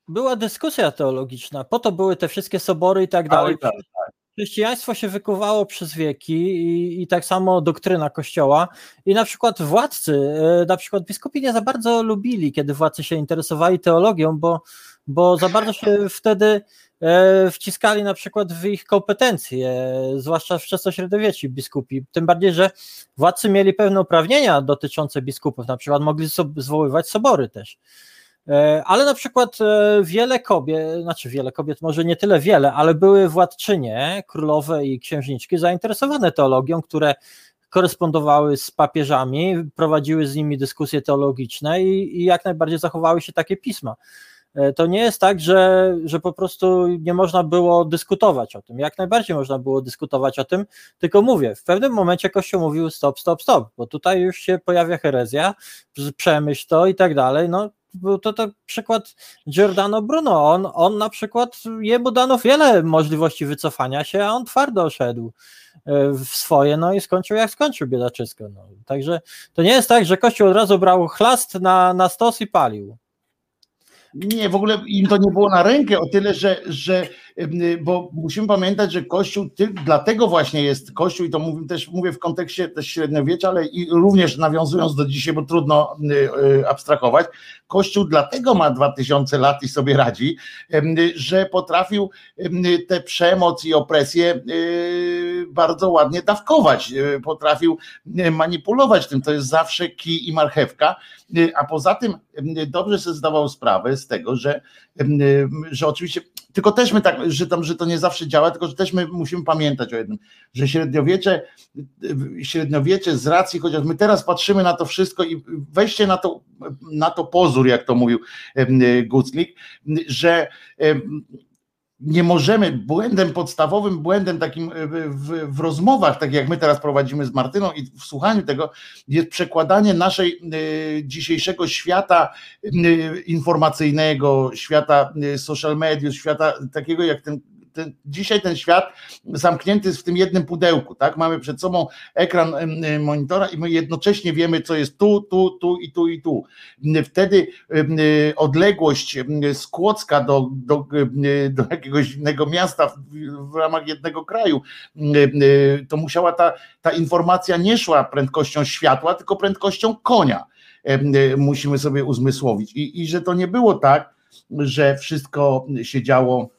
była dyskusja teologiczna, po to były te wszystkie sobory i tak dalej. Tak, tak. Chrześcijaństwo się wykuwało przez wieki i, i, tak samo doktryna Kościoła i na przykład władcy, e, na przykład biskupi nie za bardzo lubili, kiedy władcy się interesowali teologią, bo, bo za bardzo się wtedy e, wciskali na przykład w ich kompetencje, zwłaszcza wczesnośredniowieczi biskupi, tym bardziej, że władcy mieli pewne uprawnienia dotyczące biskupów, na przykład mogli zwoływać sobory też. E, ale na przykład e, wiele kobiet, znaczy wiele kobiet, może nie tyle wiele, ale były władczynie, królowe i księżniczki zainteresowane teologią, które korespondowały z papieżami, prowadziły z nimi dyskusje teologiczne i, i jak najbardziej zachowały się takie pisma. E, to nie jest tak, że, że po prostu nie można było dyskutować o tym. Jak najbardziej można było dyskutować o tym, tylko mówię, w pewnym momencie Kościół mówił stop, stop, stop, bo tutaj już się pojawia herezja, przemyśl to i tak dalej. No, był to, to przykład Giordano Bruno. On, on na przykład, jemu dano wiele możliwości wycofania się, a on twardo szedł e, w swoje, no i skończył jak skończył biedaczysko. No. Także to nie jest tak, że Kościół od razu brał chlast na, na stos i palił. Nie, w ogóle im to nie było na rękę, o tyle, że, że bo musimy pamiętać, że Kościół dlatego właśnie jest Kościół i to mówię też mówię w kontekście też średniowiecza, ale i również nawiązując do dzisiaj, bo trudno y, abstrahować, Kościół dlatego ma 2000 lat i sobie radzi, że potrafił tę przemoc i opresję y, bardzo ładnie dawkować, y, potrafił manipulować tym, to jest zawsze kij i marchewka, a poza tym dobrze sobie zdawał sprawę z tego, że, że oczywiście tylko też my tak, że, tam, że to nie zawsze działa, tylko że też my musimy pamiętać o jednym, że średniowiecze, średniowiecze z racji, chociaż my teraz patrzymy na to wszystko i weźcie na to, na to pozór, jak to mówił Guclik, że nie możemy, błędem podstawowym, błędem takim w, w, rozmowach, tak jak my teraz prowadzimy z Martyną i w słuchaniu tego, jest przekładanie naszej y, dzisiejszego świata y, informacyjnego, świata social mediów, świata takiego jak ten ten, dzisiaj ten świat zamknięty jest w tym jednym pudełku, tak? Mamy przed sobą ekran monitora i my jednocześnie wiemy, co jest tu, tu, tu i tu i tu. Wtedy odległość z Kłodzka do, do, do jakiegoś innego miasta w, w ramach jednego kraju, to musiała ta, ta informacja nie szła prędkością światła, tylko prędkością konia. Musimy sobie uzmysłowić. I, i że to nie było tak, że wszystko się działo E,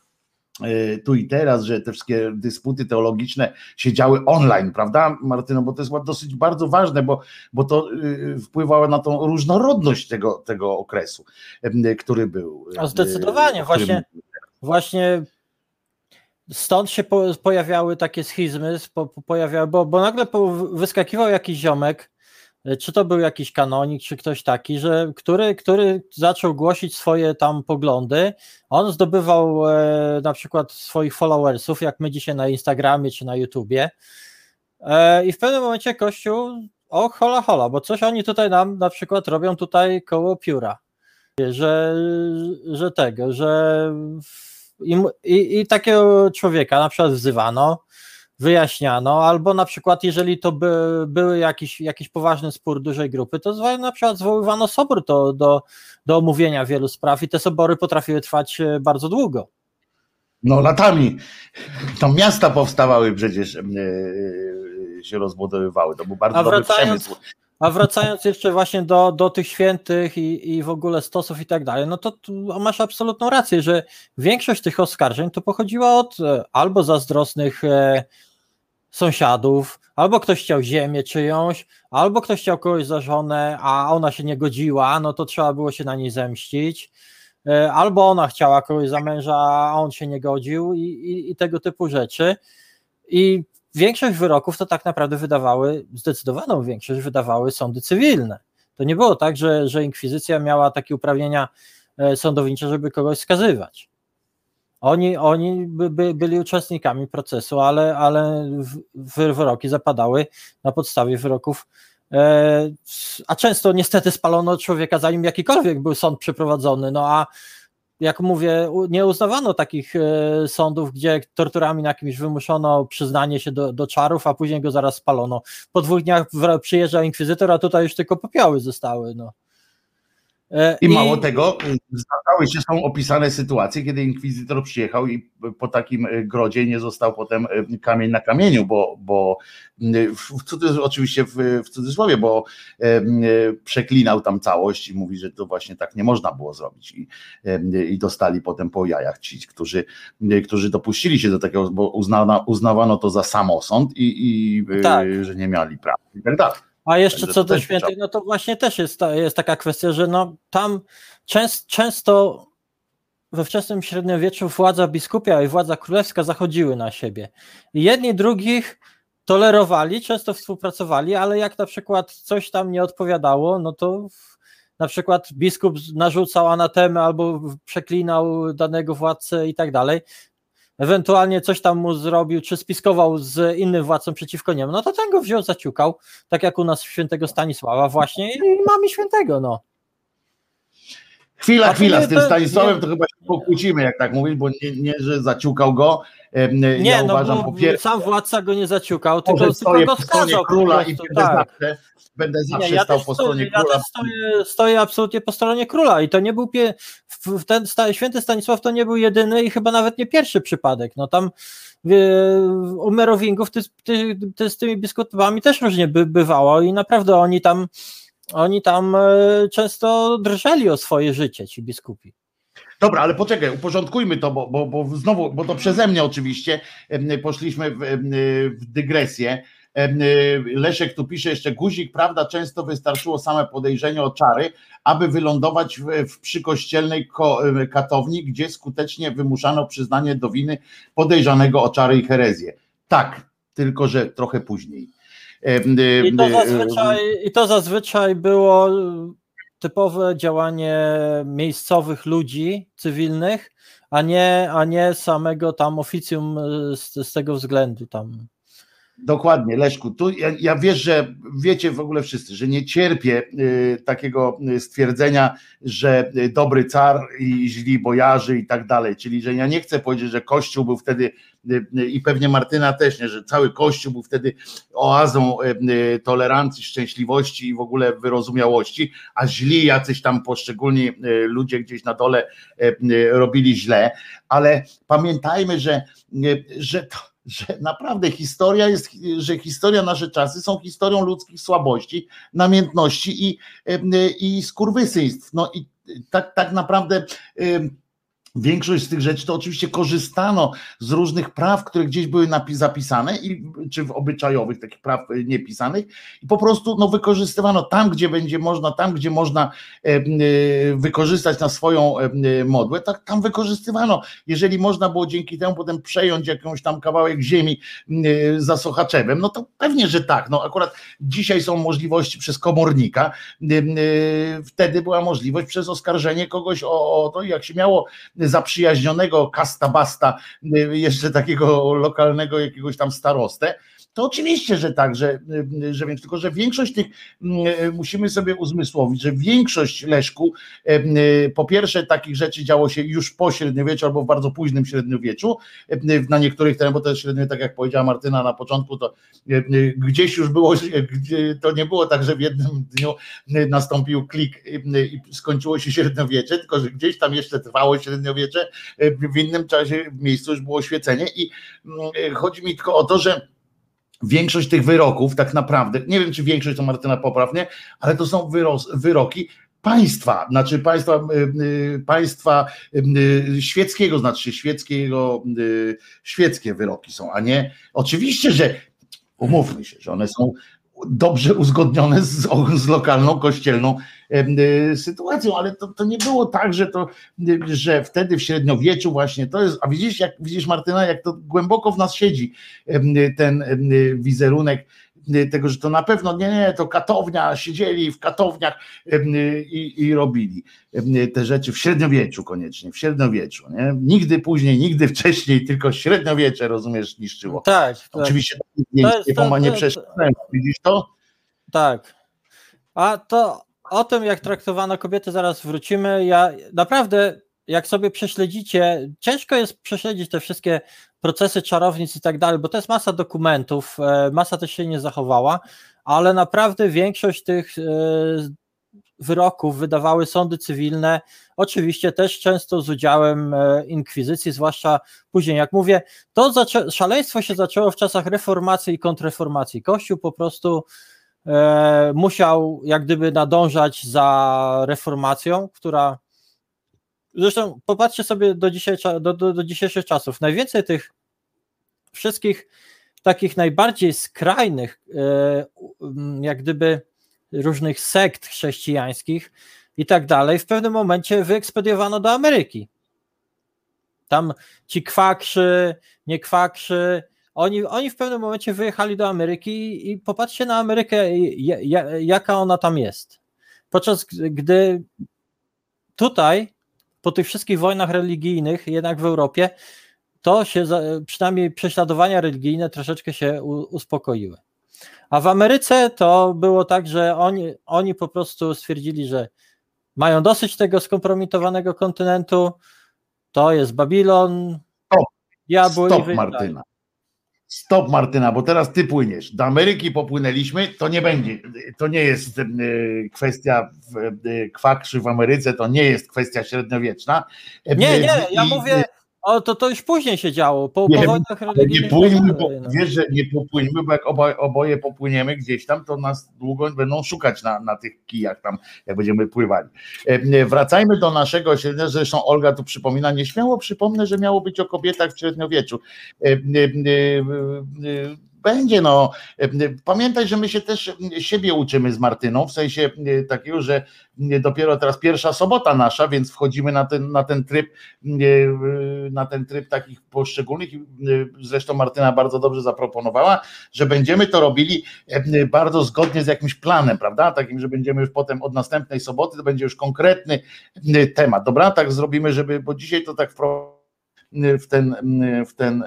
tu i teraz, że te wszystkie dysputy teologiczne się działy online, prawda, Martyno? Bo to jest dosyć bardzo ważne, bo, bo to y, wpływało na tą różnorodność tego, tego okresu, który był. A zdecydowanie, właśnie, właśnie stąd się pojawiały takie schizmy, pojawiały, bo, bo nagle wyskakiwał jakiś ziomek, czy to był jakiś kanonik, czy ktoś taki, że, który, który zaczął głosić swoje tam poglądy. On zdobywał e, na przykład swoich followersów, jak my dzisiaj na Instagramie czy na YouTubie. E, I w pewnym momencie Kościół, o hola hola, bo coś oni tutaj nam na przykład robią tutaj koło pióra. Że, że tego, że i, i, i takiego człowieka na przykład wzywano, wyjaśniano, albo na przykład jeżeli to by, były jakiś, jakiś poważny spór dużej grupy, to na przykład zwoływano sobór to, do, do omówienia wielu spraw i te sobory potrafiły trwać e, bardzo długo. No latami. To miasta powstawały przecież, yy, się rozbudowywały, to był bardzo a dobry przemysł. A wracając jeszcze właśnie do, do tych świętych i, i w ogóle stosów i tak dalej, no to masz absolutną rację, że większość tych oskarżeń to pochodziła od albo zazdrosnych sąsiadów, albo ktoś chciał ziemię czyjąś, albo ktoś chciał kogoś za żonę, a ona się nie godziła, no to trzeba było się na niej zemścić, e, albo ona chciała kogoś za męża, a on się nie godził i, i, i tego typu rzeczy. I większość wyroków to tak naprawdę wydawały, zdecydowaną większość wydawały sądy cywilne. To nie było tak, że, że inkwizycja miała takie uprawnienia e, sądownicze, żeby kogoś skazywać. Oni, oni by, by byli uczestnikami procesu, ale, ale wyroki zapadały na podstawie wyroków E, a często niestety spalono człowieka, zanim jakikolwiek był sąd przeprowadzony. No a jak mówię, nie uznawano takich e, sądów, gdzie torturami na kimś wymuszono przyznanie się do, do czarów, a później go zaraz spalono. Po dwóch dniach przyjeżdżał inkwizytor, a tutaj już tylko popioły zostały. No. E, I, I mało tego, zdarzały się, są opisane sytuacje, kiedy inkwizytor przyjechał i po takim e, grodzie nie został potem e, kamień na kamieniu, bo, bo w cudzysłowie, oczywiście w, w cudzysłowie, bo e, przeklinał tam całość i mówi, że to właśnie tak nie można było zrobić i, i dostali potem po jajach ci, którzy, którzy dopuścili się do takiego, bo uznano, uznawano to za samosąd i, i tak. że nie mieli prawa i tak dalej. A jeszcze co do świętych, no to właśnie też jest, jest taka kwestia, że no tam częst, często we wczesnym średniowieczu władza biskupia i władza królewska zachodziły na siebie. I jedni drugich tolerowali, często współpracowali, ale jak na przykład coś tam nie odpowiadało, no to na przykład biskup narzucał anatemę albo przeklinał danego władcę i tak dalej, ewentualnie coś tam mu zrobił, czy spiskował z innym władcą przeciwko niemu, no to ten go wziął, zaciukał, tak jak u nas świętego Stanisława właśnie i mamy świętego, no. Chwila, A chwila, z tym to, Stanisławem nie, to chyba się pokłócimy, jak tak mówisz, bo nie, nie że zaciukał go. Nie, ja no uważam, po pierwsze, sam władca go nie zaciukał, tylko, tylko go skazał. Króla i tak. zawsze, będę zawsze nie, ja stał po stronie ja króla. Stoję, stoję, absolutnie po stronie króla i to nie był pie, ten święty Stanisław to nie był jedyny i chyba nawet nie pierwszy przypadek. No tam u Merowingów ty, ty, ty z tymi biskupami też różnie by, bywało i naprawdę oni tam oni tam e, często drżeli o swoje życie, ci biskupi. Dobra, ale poczekaj, uporządkujmy to, bo, bo, bo znowu, bo to przeze mnie oczywiście poszliśmy w, w dygresję. Leszek tu pisze jeszcze guzik, prawda, często wystarczyło same podejrzenie o czary, aby wylądować w, w przykościelnej katowni, gdzie skutecznie wymuszano przyznanie do winy podejrzanego o czary i herezję. Tak, tylko że trochę później. I to zazwyczaj, i to zazwyczaj było typowe działanie miejscowych ludzi cywilnych, a nie, a nie samego tam oficjum z, z tego względu tam. Dokładnie, Leszku. Tu ja, ja, wiesz, że wiecie w ogóle wszyscy, że nie cierpię y, takiego y, stwierdzenia, że y, dobry car i źli bojarzy i tak dalej. Czyli, że ja nie chcę powiedzieć, że Kościół był wtedy y, y i pewnie Martyna też nie, że cały Kościół był wtedy oazą y, tolerancji, szczęśliwości i w ogóle wyrozumiałości, a źli jacyś tam poszczególni ludzie gdzieś na dole robili źle. Ale pamiętajmy, że, że to że naprawdę historia jest, że historia, nasze czasy są historią ludzkich słabości, namiętności i, i skurwysyństw. No i tak, tak naprawdę Większość z tych rzeczy to oczywiście korzystano z różnych praw, które gdzieś były zapisane, i, czy w obyczajowych takich praw e, niepisanych, i po prostu no, wykorzystywano tam, gdzie będzie można, tam, gdzie można e, e, wykorzystać na swoją modłę, tak tam wykorzystywano. Jeżeli można było dzięki temu potem przejąć jakąś tam kawałek ziemi za Sochaczewem, no to pewnie, że tak. No akurat dzisiaj są możliwości przez komornika, wtedy była możliwość przez oskarżenie kogoś o, o to, jak się miało zaprzyjaźnionego kastabasta, y, jeszcze takiego lokalnego jakiegoś tam starostę, oczywiście, że tak, że, że więc tylko, że większość tych mm, musimy sobie uzmysłowić, że większość Leszku po pierwsze takich rzeczy działo się już po średniowieczu albo w bardzo późnym średniowieczu, na niektórych terenach, bo to jest średnio, tak jak powiedziała Martyna na początku, to gdzieś już było, to nie było tak, że w jednym dniu nastąpił klik i skończyło się średniowiecze, tylko że gdzieś tam jeszcze trwało średniowiecze, w innym czasie w miejscu już było świecenie i chodzi mi tylko o to, że Większość tych wyroków, tak naprawdę, nie wiem czy większość to Martyna poprawnie, ale to są wyroki państwa, znaczy państwa, y, y, państwa y, świeckiego, znaczy świeckiego, świeckie wyroki są, a nie, oczywiście, że umówmy się, że one są dobrze uzgodnione z, z lokalną kościelną sytuacją, ale to, to nie było tak, że to, że wtedy w średniowieczu właśnie to jest, a widzisz, jak widzisz Martyna, jak to głęboko w nas siedzi ten wizerunek tego, że to na pewno nie, nie, to katownia, siedzieli w katowniach i, i robili te rzeczy w średniowieczu koniecznie, w średniowieczu. Nie? Nigdy później, nigdy wcześniej, tylko średniowiecze, rozumiesz, niszczyło. Tak. tak. Oczywiście nie, nie, nie, nie Widzisz to? Tak. A to o tym, jak traktowano kobiety, zaraz wrócimy. Ja naprawdę, jak sobie prześledzicie, ciężko jest prześledzić te wszystkie procesy czarownic i tak dalej, bo to jest masa dokumentów, e, masa też się nie zachowała, ale naprawdę większość tych e, wyroków wydawały sądy cywilne, oczywiście też często z udziałem e, inkwizycji, zwłaszcza później. Jak mówię, to szaleństwo się zaczęło w czasach reformacji i kontrreformacji. Kościół po prostu musiał jak gdyby nadążać za reformacją, która zresztą popatrzcie sobie do, dzisiejsza, do, do, do dzisiejszych czasów. Najwięcej tych wszystkich takich najbardziej skrajnych, e, jak gdyby różnych sekt chrześcijańskich i tak dalej, w pewnym momencie wyekspediowano do Ameryki. Tam ci kwakrzy, nie kwakrzy, oni, oni w pewnym momencie wyjechali do Ameryki i popatrzcie na Amerykę, jaka ona tam jest. Podczas gdy tutaj, po tych wszystkich wojnach religijnych, jednak w Europie, to się, przynajmniej prześladowania religijne troszeczkę się uspokoiły. A w Ameryce to było tak, że oni, oni po prostu stwierdzili, że mają dosyć tego skompromitowanego kontynentu, to jest Babilon, diabły Stop Martyna. Stop Martyna, bo teraz ty płyniesz. Do Ameryki popłynęliśmy, to nie będzie, to nie jest e, kwestia e, kwakrzy w Ameryce, to nie jest kwestia średniowieczna. Nie, nie, ja mówię o, to, to już później się działo, po, nie, po wojnach religijnych. Nie płyńmy, bo, no. wiesz, że nie popłyńmy, bo jak oboje, oboje popłyniemy gdzieś tam, to nas długo będą szukać na, na tych kijach tam, jak będziemy pływali. E, wracajmy do naszego średnio, zresztą Olga tu przypomina, nieśmiało przypomnę, że miało być o kobietach w średniowieczu. E, e, będzie, no. Pamiętaj, że my się też siebie uczymy z Martyną, w sensie e, takiego, że dopiero teraz pierwsza sobota nasza, więc wchodzimy na ten, na ten tryb, e, na ten tryb takich poszczególnych. E, zresztą Martyna bardzo dobrze zaproponowała, że będziemy to robili bardzo zgodnie z jakimś planem, prawda? Takim, że będziemy już potem od następnej soboty, to będzie już konkretny temat. Dobra, tak zrobimy, żeby, bo dzisiaj to tak wprowadzi w ten, w ten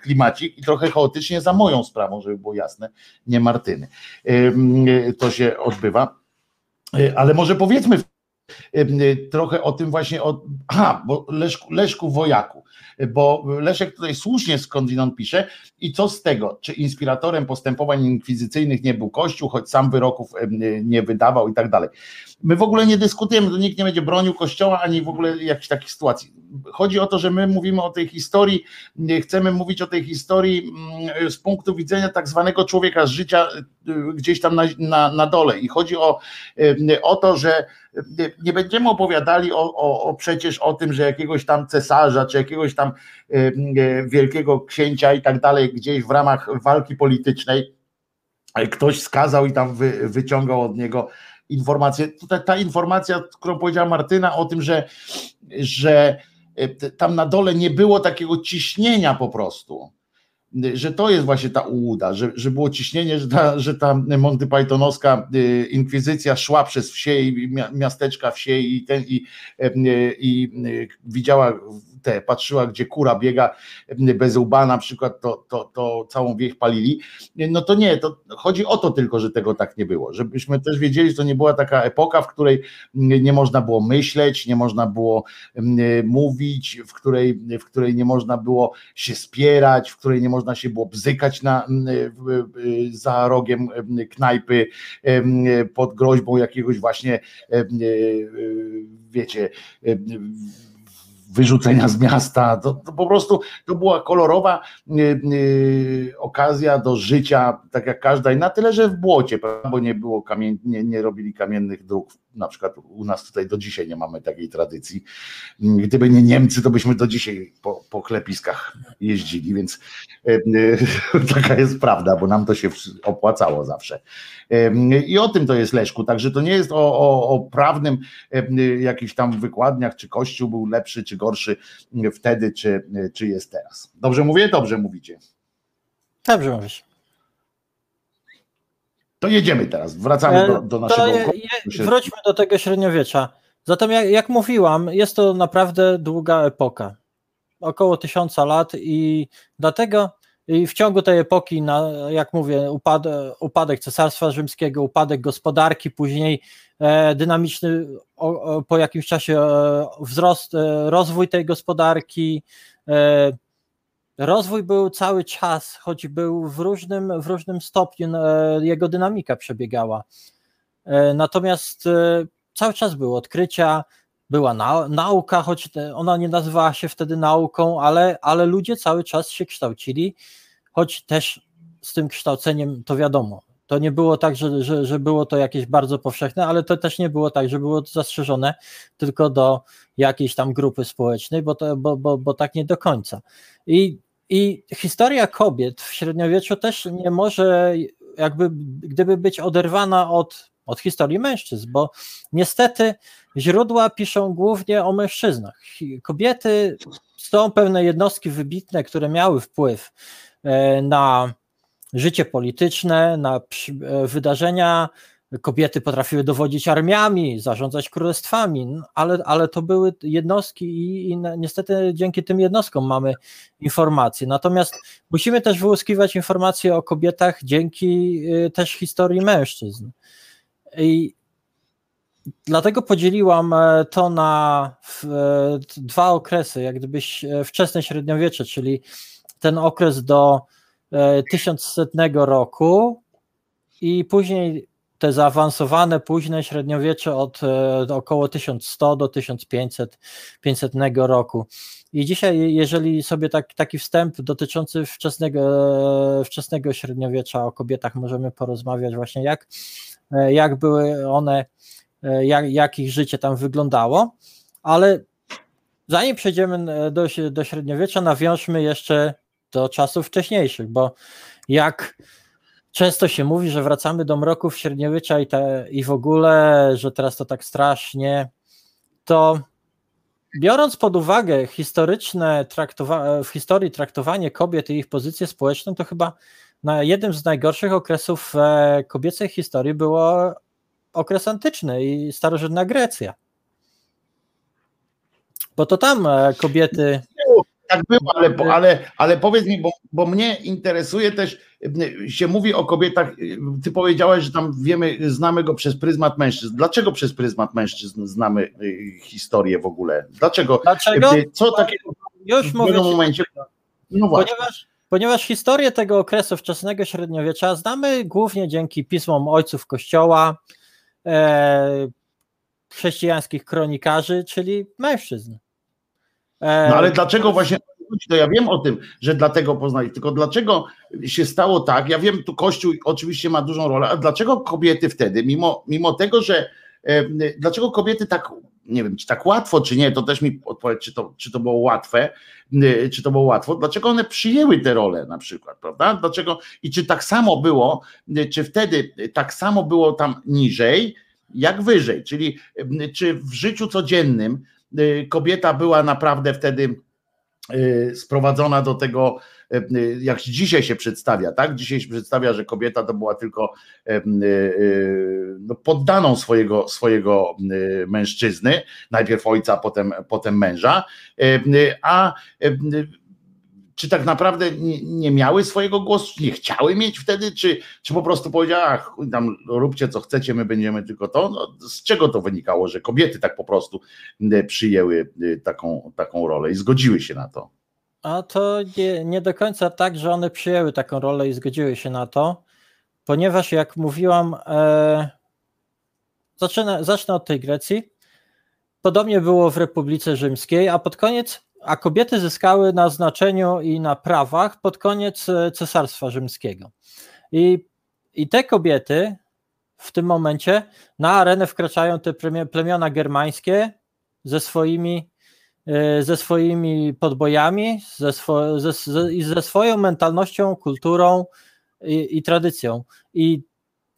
klimacik i trochę chaotycznie za moją sprawą, żeby było jasne, nie Martyny. To się odbywa. E, ale może powiedzmy trochę o tym właśnie, o, aha, bo Leszku, Leszku Wojaku, bo Leszek tutaj słusznie skądinąd pisze i co z tego, czy inspiratorem postępowań inkwizycyjnych nie był Kościół, choć sam wyroków nie wydawał i tak dalej. My w ogóle nie dyskutujemy, to nikt nie będzie bronił Kościoła, ani w ogóle jakichś takich sytuacji. Chodzi o to, że my mówimy o tej historii, chcemy mówić o tej historii mm, z punktu widzenia tak zwanego człowieka z życia y, gdzieś tam na, na, na dole i chodzi o, o to, że nie będziemy opowiadali o, o, o, przecież o tym, że jakiegoś tam cesarza, czy jakiegoś tam wielkiego księcia i tak dalej, gdzieś w ramach walki politycznej ktoś skazał i tam wy, wyciągał od niego informację. Tutaj ta informacja, którą powiedziała Martyna o tym, że, że tam na dole nie było takiego ciśnienia po prostu że to jest właśnie ta ułuda, że, że było ciśnienie, że ta, że ta Monty Pythonowska y, inkwizycja szła przez wsie i miasteczka wsie i, ten, i, i, i widziała te, patrzyła, gdzie kura biega bez łba na przykład, to, to, to całą wieś palili. No to nie, to chodzi o to tylko, że tego tak nie było. Żebyśmy też wiedzieli, że to nie była taka epoka, w której nie można było myśleć, nie można było mówić, w której, w której nie można było się spierać, w której nie można się było bzykać na, za rogiem knajpy pod groźbą jakiegoś właśnie wiecie wyrzucenia z miasta. To, to, po prostu to była kolorowa y, y, okazja do życia, tak jak każda, i na tyle, że w błocie, bo nie było kamien, nie, nie robili kamiennych dróg na przykład u nas tutaj do dzisiaj nie mamy takiej tradycji. Gdyby nie Niemcy, to byśmy do dzisiaj po, po klepiskach jeździli, więc e, e, taka jest prawda, bo nam to się opłacało zawsze. E, I o tym to jest Leszku, także to nie jest o, o, o prawnym jakichś tam wykładniach, czy Kościół był lepszy, czy gorszy wtedy, czy, czy jest teraz. Dobrze mówię? Dobrze mówicie. Dobrze mówisz. To jedziemy teraz, wracamy do, do naszego. Je, je, wróćmy do tego średniowiecza. Zatem, jak, jak mówiłam, jest to naprawdę długa epoka. Około tysiąca lat, i dlatego i w ciągu tej epoki, na, jak mówię, upadek, upadek Cesarstwa Rzymskiego, upadek gospodarki, później e, dynamiczny o, o, po jakimś czasie e, wzrost, e, rozwój tej gospodarki. E, rozwój był cały czas, choć był w różnym, w różnym stopniu, e, jego dynamika przebiegała. E, natomiast cały czas były odkrycia, była na, nauka, choć ona nie nazywała się wtedy nauką, ale, ale ludzie cały czas się kształcili, choć też z tym kształceniem to wiadomo. To nie było tak, że, że, że było to jakieś bardzo powszechne, ale to też nie było tak, że było to zastrzeżone tylko do jakiejś tam grupy społecznej, bo, to, bo, bo, bo tak nie do końca. I, I historia kobiet w średniowieczu też nie może jakby gdyby być oderwana od od historii mężczyzn, bo niestety źródła piszą głównie o mężczyznach. Kobiety są pewne jednostki wybitne, które miały wpływ e, na życie polityczne, na e, wydarzenia. Kobiety potrafiły dowodzić armiami, zarządzać królestwami, ale, ale to były jednostki i, i niestety dzięki tym jednostkom mamy informacje. Natomiast musimy też wyłuskiwać informacje o kobietach dzięki e, też historii mężczyzn. I dlatego podzieliłam e, to na e, dwa okresy, jak gdybyś e, wczesne średniowiecze, czyli ten okres do 1100 roku i później te zaawansowane późne średniowiecze od około 1100 do 1500 500 roku. I dzisiaj, jeżeli sobie tak, taki wstęp dotyczący wczesnego, wczesnego średniowiecza o kobietach możemy porozmawiać właśnie, jak E, jak były one, e, jak, jak ich życie tam wyglądało, ale zanim przejdziemy e, do, do średniowiecza, nawiążmy jeszcze do czasów wcześniejszych, bo jak często się mówi, że wracamy do mroków średniowiecza i, te, i w ogóle, że teraz to tak strasznie, to biorąc pod uwagę historyczne traktowa- w historii traktowanie kobiet i ich pozycję społeczną, to chyba na jednym z najgorszych okresów e, kobiecej historii było okres antyczny i starożytna Grecja. Bo to tam e, kobiety. Tak było, ale, ale, ale powiedz mi, bo, bo mnie interesuje też, się mówi o kobietach, ty powiedziałeś, że tam wiemy, znamy go przez pryzmat mężczyzn. Dlaczego przez pryzmat mężczyzn znamy y, historię w ogóle? Dlaczego? Dlaczego? Co takiego Już w pewnym momencie? No właśnie. Ponieważ Ponieważ historię tego okresu wczesnego średniowiecza znamy głównie dzięki pismom ojców Kościoła, e, chrześcijańskich kronikarzy, czyli mężczyzn. E, no ale dlaczego właśnie to ja wiem o tym, że dlatego poznali, tylko dlaczego się stało tak, ja wiem, tu Kościół oczywiście ma dużą rolę, a dlaczego kobiety wtedy, mimo, mimo tego, że e, dlaczego kobiety tak nie wiem, czy tak łatwo, czy nie, to też mi odpowiedz, czy to, czy to było łatwe, czy to było łatwo, dlaczego one przyjęły te role na przykład, prawda? Dlaczego i czy tak samo było, czy wtedy tak samo było tam niżej, jak wyżej, czyli czy w życiu codziennym kobieta była naprawdę wtedy sprowadzona do tego E, jak dzisiaj się przedstawia, tak? Dzisiaj się przedstawia, że kobieta to była tylko no, poddaną swojego, swojego mężczyzny, najpierw ojca, potem, potem męża, a czy tak naprawdę nie, nie, miały swojego głosu, nie chciały mieć wtedy, czy, czy po prostu powiedziała, ach, tam róbcie co chcecie, my będziemy tylko to. No, z czego to wynikało, że kobiety tak po prostu przyjęły taką, taką rolę i zgodziły się na to? A to nie, nie do końca tak, że one przyjęły taką rolę i zgodziły się na to, ponieważ jak mówiłam, e, zacznę, zacznę od tej Grecji. Podobnie było w Republice Rzymskiej, a pod koniec, a kobiety zyskały na znaczeniu i na prawach pod koniec e, Cesarstwa Rzymskiego. I, i te kobiety w tym momencie na arenę wkraczają te plemiona germańskie ze swoimi E, ze swoimi podbojami ze, swo, ze, ze, ze swoją mentalnością, kulturą i, i, tradycją. I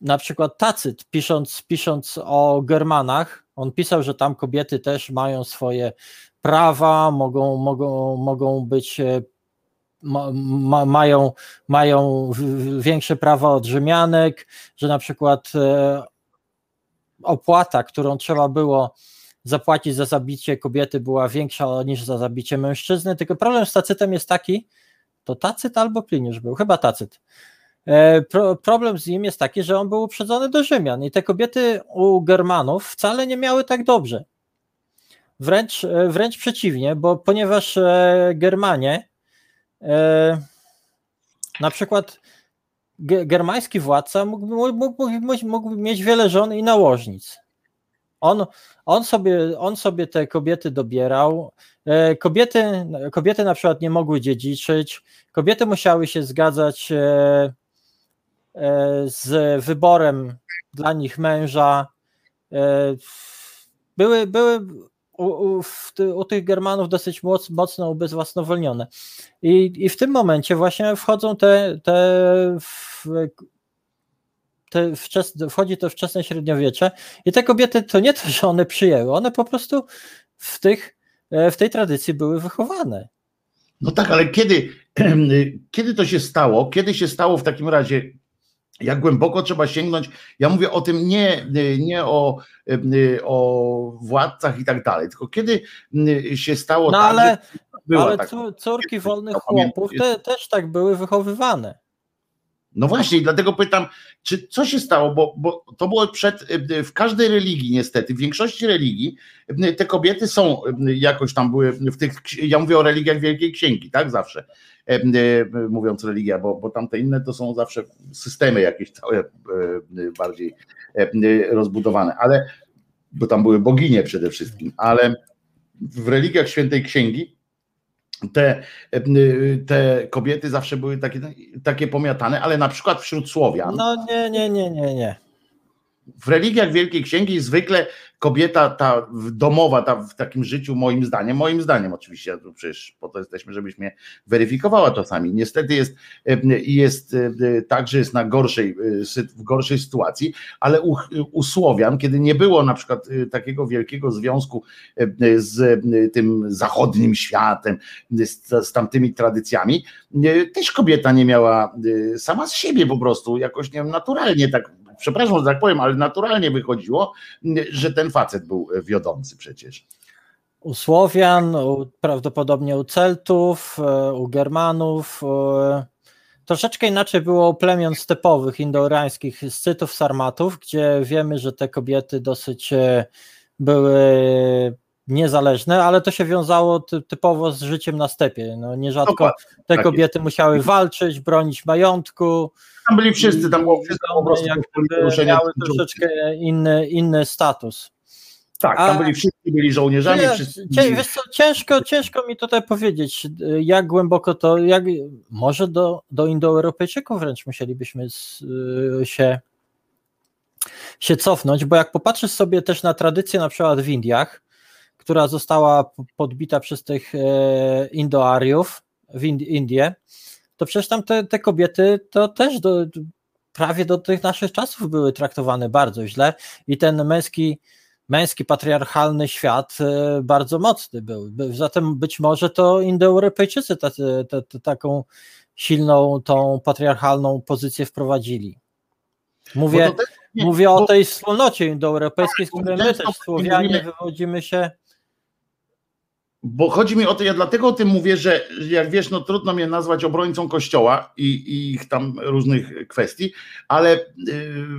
na przykład Tacyt, pisząc, pisząc o Germanach, on pisał, że tam kobiety też mają swoje prawa, mogą, mogą, mogą być, e, ma, ma, mają, mają większe prawa od Rzymianek, że na przykład e, opłata, którą trzeba było zapłacić za zabicie kobiety była większa niż za zabicie mężczyzny. Tylko problem z tacytem jest taki, to Tacyt albo Pliniusz był, chyba Tacyt. E, pro, problem z nim jest taki, że on był uprzedzony do Rzymian i te kobiety u Germanów wcale nie miały tak dobrze. Wręcz, e, wręcz przeciwnie, bo ponieważ e, Germanie, na przykład germański władca mógł, mógł, mógł, mógł mieć wiele żon i nałożnic. On, on, sobie, on sobie te kobiety dobierał. Kobiety, kobiety na przykład nie mogły dziedziczyć, kobiety musiały się zgadzać E, z wyborem dla nich męża. E, były, były u, u, u tych Germanów dosyć moc, mocno ubezwłasnowolnione. I, I w tym momencie właśnie wchodzą te, te, te wczesne, wchodzi to wczesne średniowiecze i te kobiety to nie to, że one przyjęły, one po prostu w, tych, e, w tej tradycji były wychowane. No tak, ale kiedy, kiedy to się stało? Kiedy się stało w takim razie jak głęboko trzeba sięgnąć. Ja mówię o tym nie, nie o, o władcach i tak dalej, tylko kiedy się stało no, tak, ale, ale tak, córki wolnych chłopów te, też tak były wychowywane. No właśnie, dlatego pytam, czy co się stało, bo, bo to było przed, w każdej religii niestety, w większości religii te kobiety są jakoś tam były w tych, ja mówię o religiach Wielkiej Księgi, tak zawsze, mówiąc religia, bo, bo tamte inne to są zawsze systemy jakieś całe bardziej rozbudowane, ale bo tam były boginie przede wszystkim, ale w religiach świętej księgi te, te kobiety zawsze były takie, takie pomiatane, ale na przykład wśród Słowian. No nie, nie, nie, nie, nie. W religiach Wielkiej Księgi zwykle kobieta ta domowa ta w takim życiu, moim zdaniem, moim zdaniem oczywiście, przecież po to jesteśmy, żebyś mnie weryfikowała czasami. Niestety jest, jest tak, że jest na gorszej, w gorszej sytuacji, ale u, u Słowian, kiedy nie było na przykład takiego wielkiego związku z tym zachodnim światem, z, z tamtymi tradycjami, też kobieta nie miała sama z siebie po prostu jakoś nie wiem, naturalnie tak przepraszam, że tak powiem, ale naturalnie wychodziło, że ten facet był wiodący przecież. U Słowian, u, prawdopodobnie u Celtów, e, u Germanów. E, troszeczkę inaczej było u plemion stepowych, indoirańskich, Scytów, Sarmatów, gdzie wiemy, że te kobiety dosyć e, były niezależne, ale to się wiązało typowo z życiem na stepie. No, nierzadko te tak kobiety musiały walczyć, bronić majątku. Tam byli wszyscy, tam było wszystko po prostu miały troszeczkę inny, inny status. Tak, tam A, byli wszyscy, byli żołnierzami. Nie, wszyscy... co, ciężko, ciężko mi tutaj powiedzieć, jak głęboko to, jak, może do, do Indoeuropejczyków wręcz musielibyśmy z, się, się cofnąć, bo jak popatrzysz sobie też na tradycję na przykład w Indiach, która została podbita przez tych e, Indoariów w Indie, to przecież tam te, te kobiety to też do, prawie do tych naszych czasów były traktowane bardzo źle i ten męski, męski patriarchalny świat e, bardzo mocny był. Zatem być może to Indoeuropejczycy taką silną, tą patriarchalną pozycję wprowadzili. Mówię, też, nie, mówię o tej wspólnocie indoeuropejskiej, z której my też Słowianie wywodzimy się bo chodzi mi o to, ja dlatego o tym mówię, że jak wiesz, no trudno mnie nazwać obrońcą kościoła i, i ich tam różnych kwestii, ale y,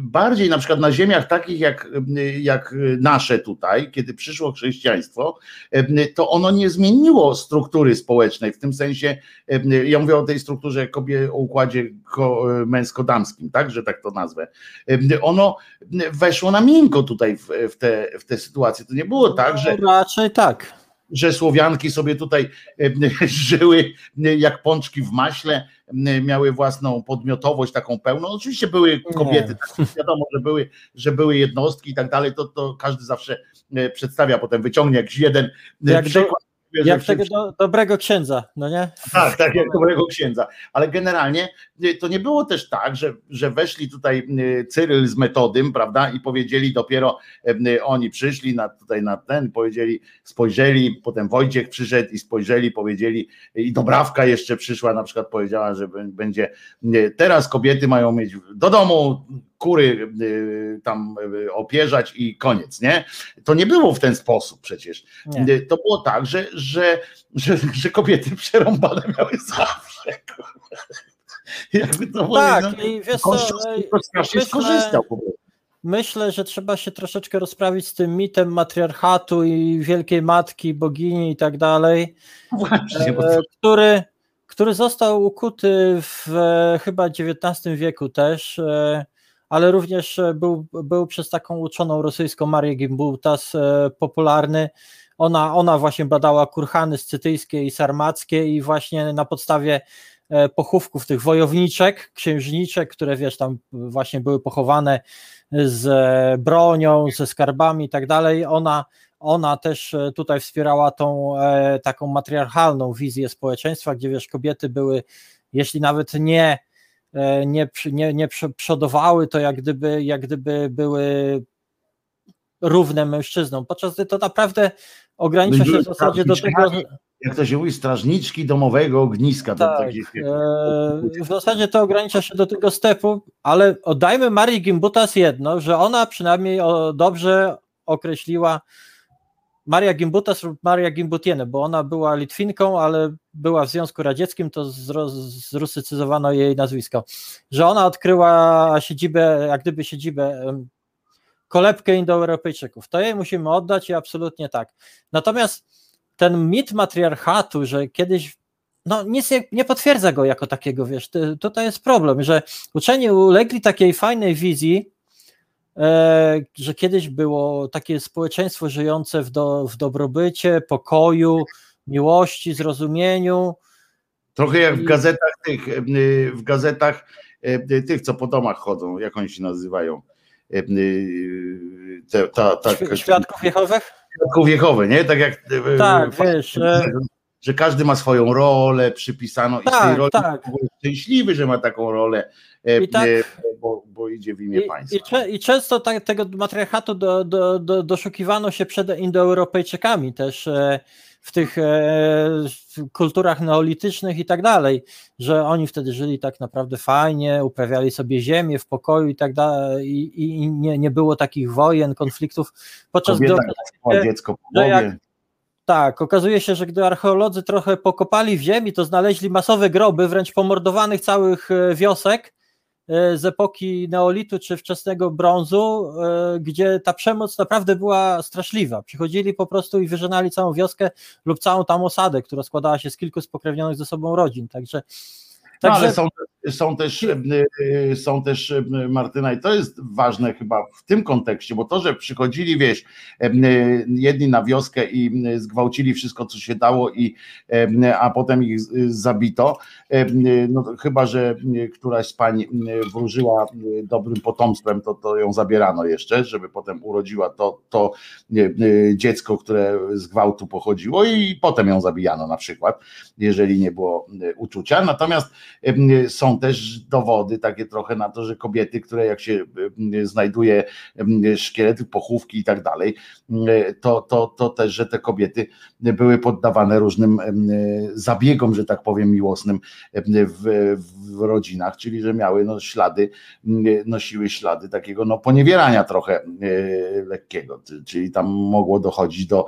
bardziej na przykład na ziemiach takich jak, y, jak nasze tutaj, kiedy przyszło chrześcijaństwo, y, to ono nie zmieniło struktury społecznej, w tym sensie, ja mówię o tej strukturze kobie, o układzie męsko-damskim, tak, że tak to nazwę. Ono weszło na miękko tutaj w, w, te, w te sytuacje. To nie było tak, że. No, raczej tak że Słowianki sobie tutaj e, żyły e, jak pączki w maśle, e, miały własną podmiotowość taką pełną. Oczywiście były kobiety, tak, wiadomo, że były, że były jednostki i tak dalej, to, to każdy zawsze przedstawia, potem wyciągnie jakiś jeden jak przykład. Do jak tego do, dobrego księdza, no nie? Tak, tak, jak dobrego księdza. Ale generalnie y, to nie było też tak, że, że weszli tutaj y, Cyryl z metodym, prawda, i powiedzieli dopiero, y, oni przyszli na, tutaj na ten, powiedzieli, spojrzeli, potem Wojciech przyszedł i spojrzeli, powiedzieli, i Dobrawka jeszcze przyszła, na przykład powiedziała, że będzie, teraz kobiety mają mieć do domu kury y, tam y, opierzać i koniec, nie? To nie było w ten sposób przecież. Nie. To było tak, że, że, że, że kobiety przerąbane miały zawsze. Jakby to tak, powiedzieć, no, i wiesz co, myślę- skorzystał po prostu. Myślę, że trzeba się troszeczkę rozprawić z tym mitem matriarchatu i wielkiej matki, bogini i tak dalej, Właśnie, bo e, który, który został ukuty w e, chyba XIX wieku też, e, ale również e, był, był przez taką uczoną rosyjską Marię Gimbutas e, popularny. Ona, ona właśnie badała kurhany scytyjskie i sarmackie i właśnie na podstawie e, pochówków tych wojowniczek, księżniczek, które wiesz, tam właśnie były pochowane z bronią, ze skarbami i tak dalej, ona, ona też tutaj wspierała tą taką matriarchalną wizję społeczeństwa, gdzie wiesz, kobiety były, jeśli nawet nie, nie, przy- nie, nie prze- przodowały, to jak gdyby, jak gdyby były równe mężczyznom, podczas gdy to naprawdę ogranicza się w zasadzie do tego, jak to się mówi, strażniczki domowego ogniska. Tak, takich, e, w zasadzie to ogranicza się do tego stepu, ale oddajmy Marii Gimbutas jedno, że ona przynajmniej dobrze określiła Maria Gimbutas lub Maria Gimbutiene, bo ona była Litwinką, ale była w Związku Radzieckim, to zrusycyzowano jej nazwisko, że ona odkryła siedzibę, jak gdyby siedzibę kolebkę Indoeuropejczyków. To jej musimy oddać i absolutnie tak. Natomiast ten mit matriarchatu, że kiedyś no nic nie, nie potwierdza go jako takiego, wiesz, tutaj jest problem, że uczeni ulegli takiej fajnej wizji, że kiedyś było takie społeczeństwo żyjące w, do, w dobrobycie, pokoju, miłości, zrozumieniu. Trochę jak w gazetach tych, y, w gazetach tych, co po domach chodzą, jak oni się nazywają. Te, ta, ta, Świ- Świadków Jehowych? Świadków Jehowy, nie? Tak jak Tak, wiesz, e, że każdy ma swoją rolę przypisaną i z tej Tak, roli tak. był szczęśliwy, że ma taką rolę, e, tak- e, bo, bo idzie w imię I, państwa. I często tak, tego matriarchatu do, do, do, doszukiwano się przed Indoeuropejczykami też e, w tych e, w kulturach neolitycznych i tak dalej, że oni wtedy żyli tak naprawdę fajnie, uprawiali sobie ziemię w pokoju i tak dalej i, i- nie, nie było takich wojen, konfliktów, podczas gdy Kobieta ma dziecko po że jak- głowie. Tak, okazuje się, że gdy archeolodzy trochę pokopali w ziemi, to znaleźli masowe groby, wręcz pomordowanych całych e, wiosek e, z epoki neolitu czy wczesnego brązu, e, gdzie ta przemoc naprawdę była straszliwa. Przychodzili po prostu i wyżynali całą wioskę lub całą tam osadę, która składała się z kilku spokrewnionych ze sobą rodzin. Także, No, także ale są, są też, e, są też Martyna, i to jest ważne chyba w tym kontekście, bo to, że przychodzili, wieś, e, jedni na wioskę i zgwałcili wszystko, co się dało, i, a potem ich zabito, e, no chyba, że któraś z pań wróżyła dobrym potomstwem, to, to ją zabierano jeszcze, żeby potem urodziła to, to e, e, dziecko, które z gwałtu pochodziło i potem ją zabijano na przykład, jeżeli nie było e, uczucia. Natomiast Em, Też dowody takie trochę na to, że kobiety, które jak się em, znajduje em, szkielety, pochówki i tak dalej, em, to, to, to też, że te kobiety były poddawane różnym zabiegom, że tak powiem, miłosnym w, w rodzinach, czyli że miały no, ślady, nosiły ślady takiego no, poniewierania trochę lekkiego, czyli tam mogło dochodzić do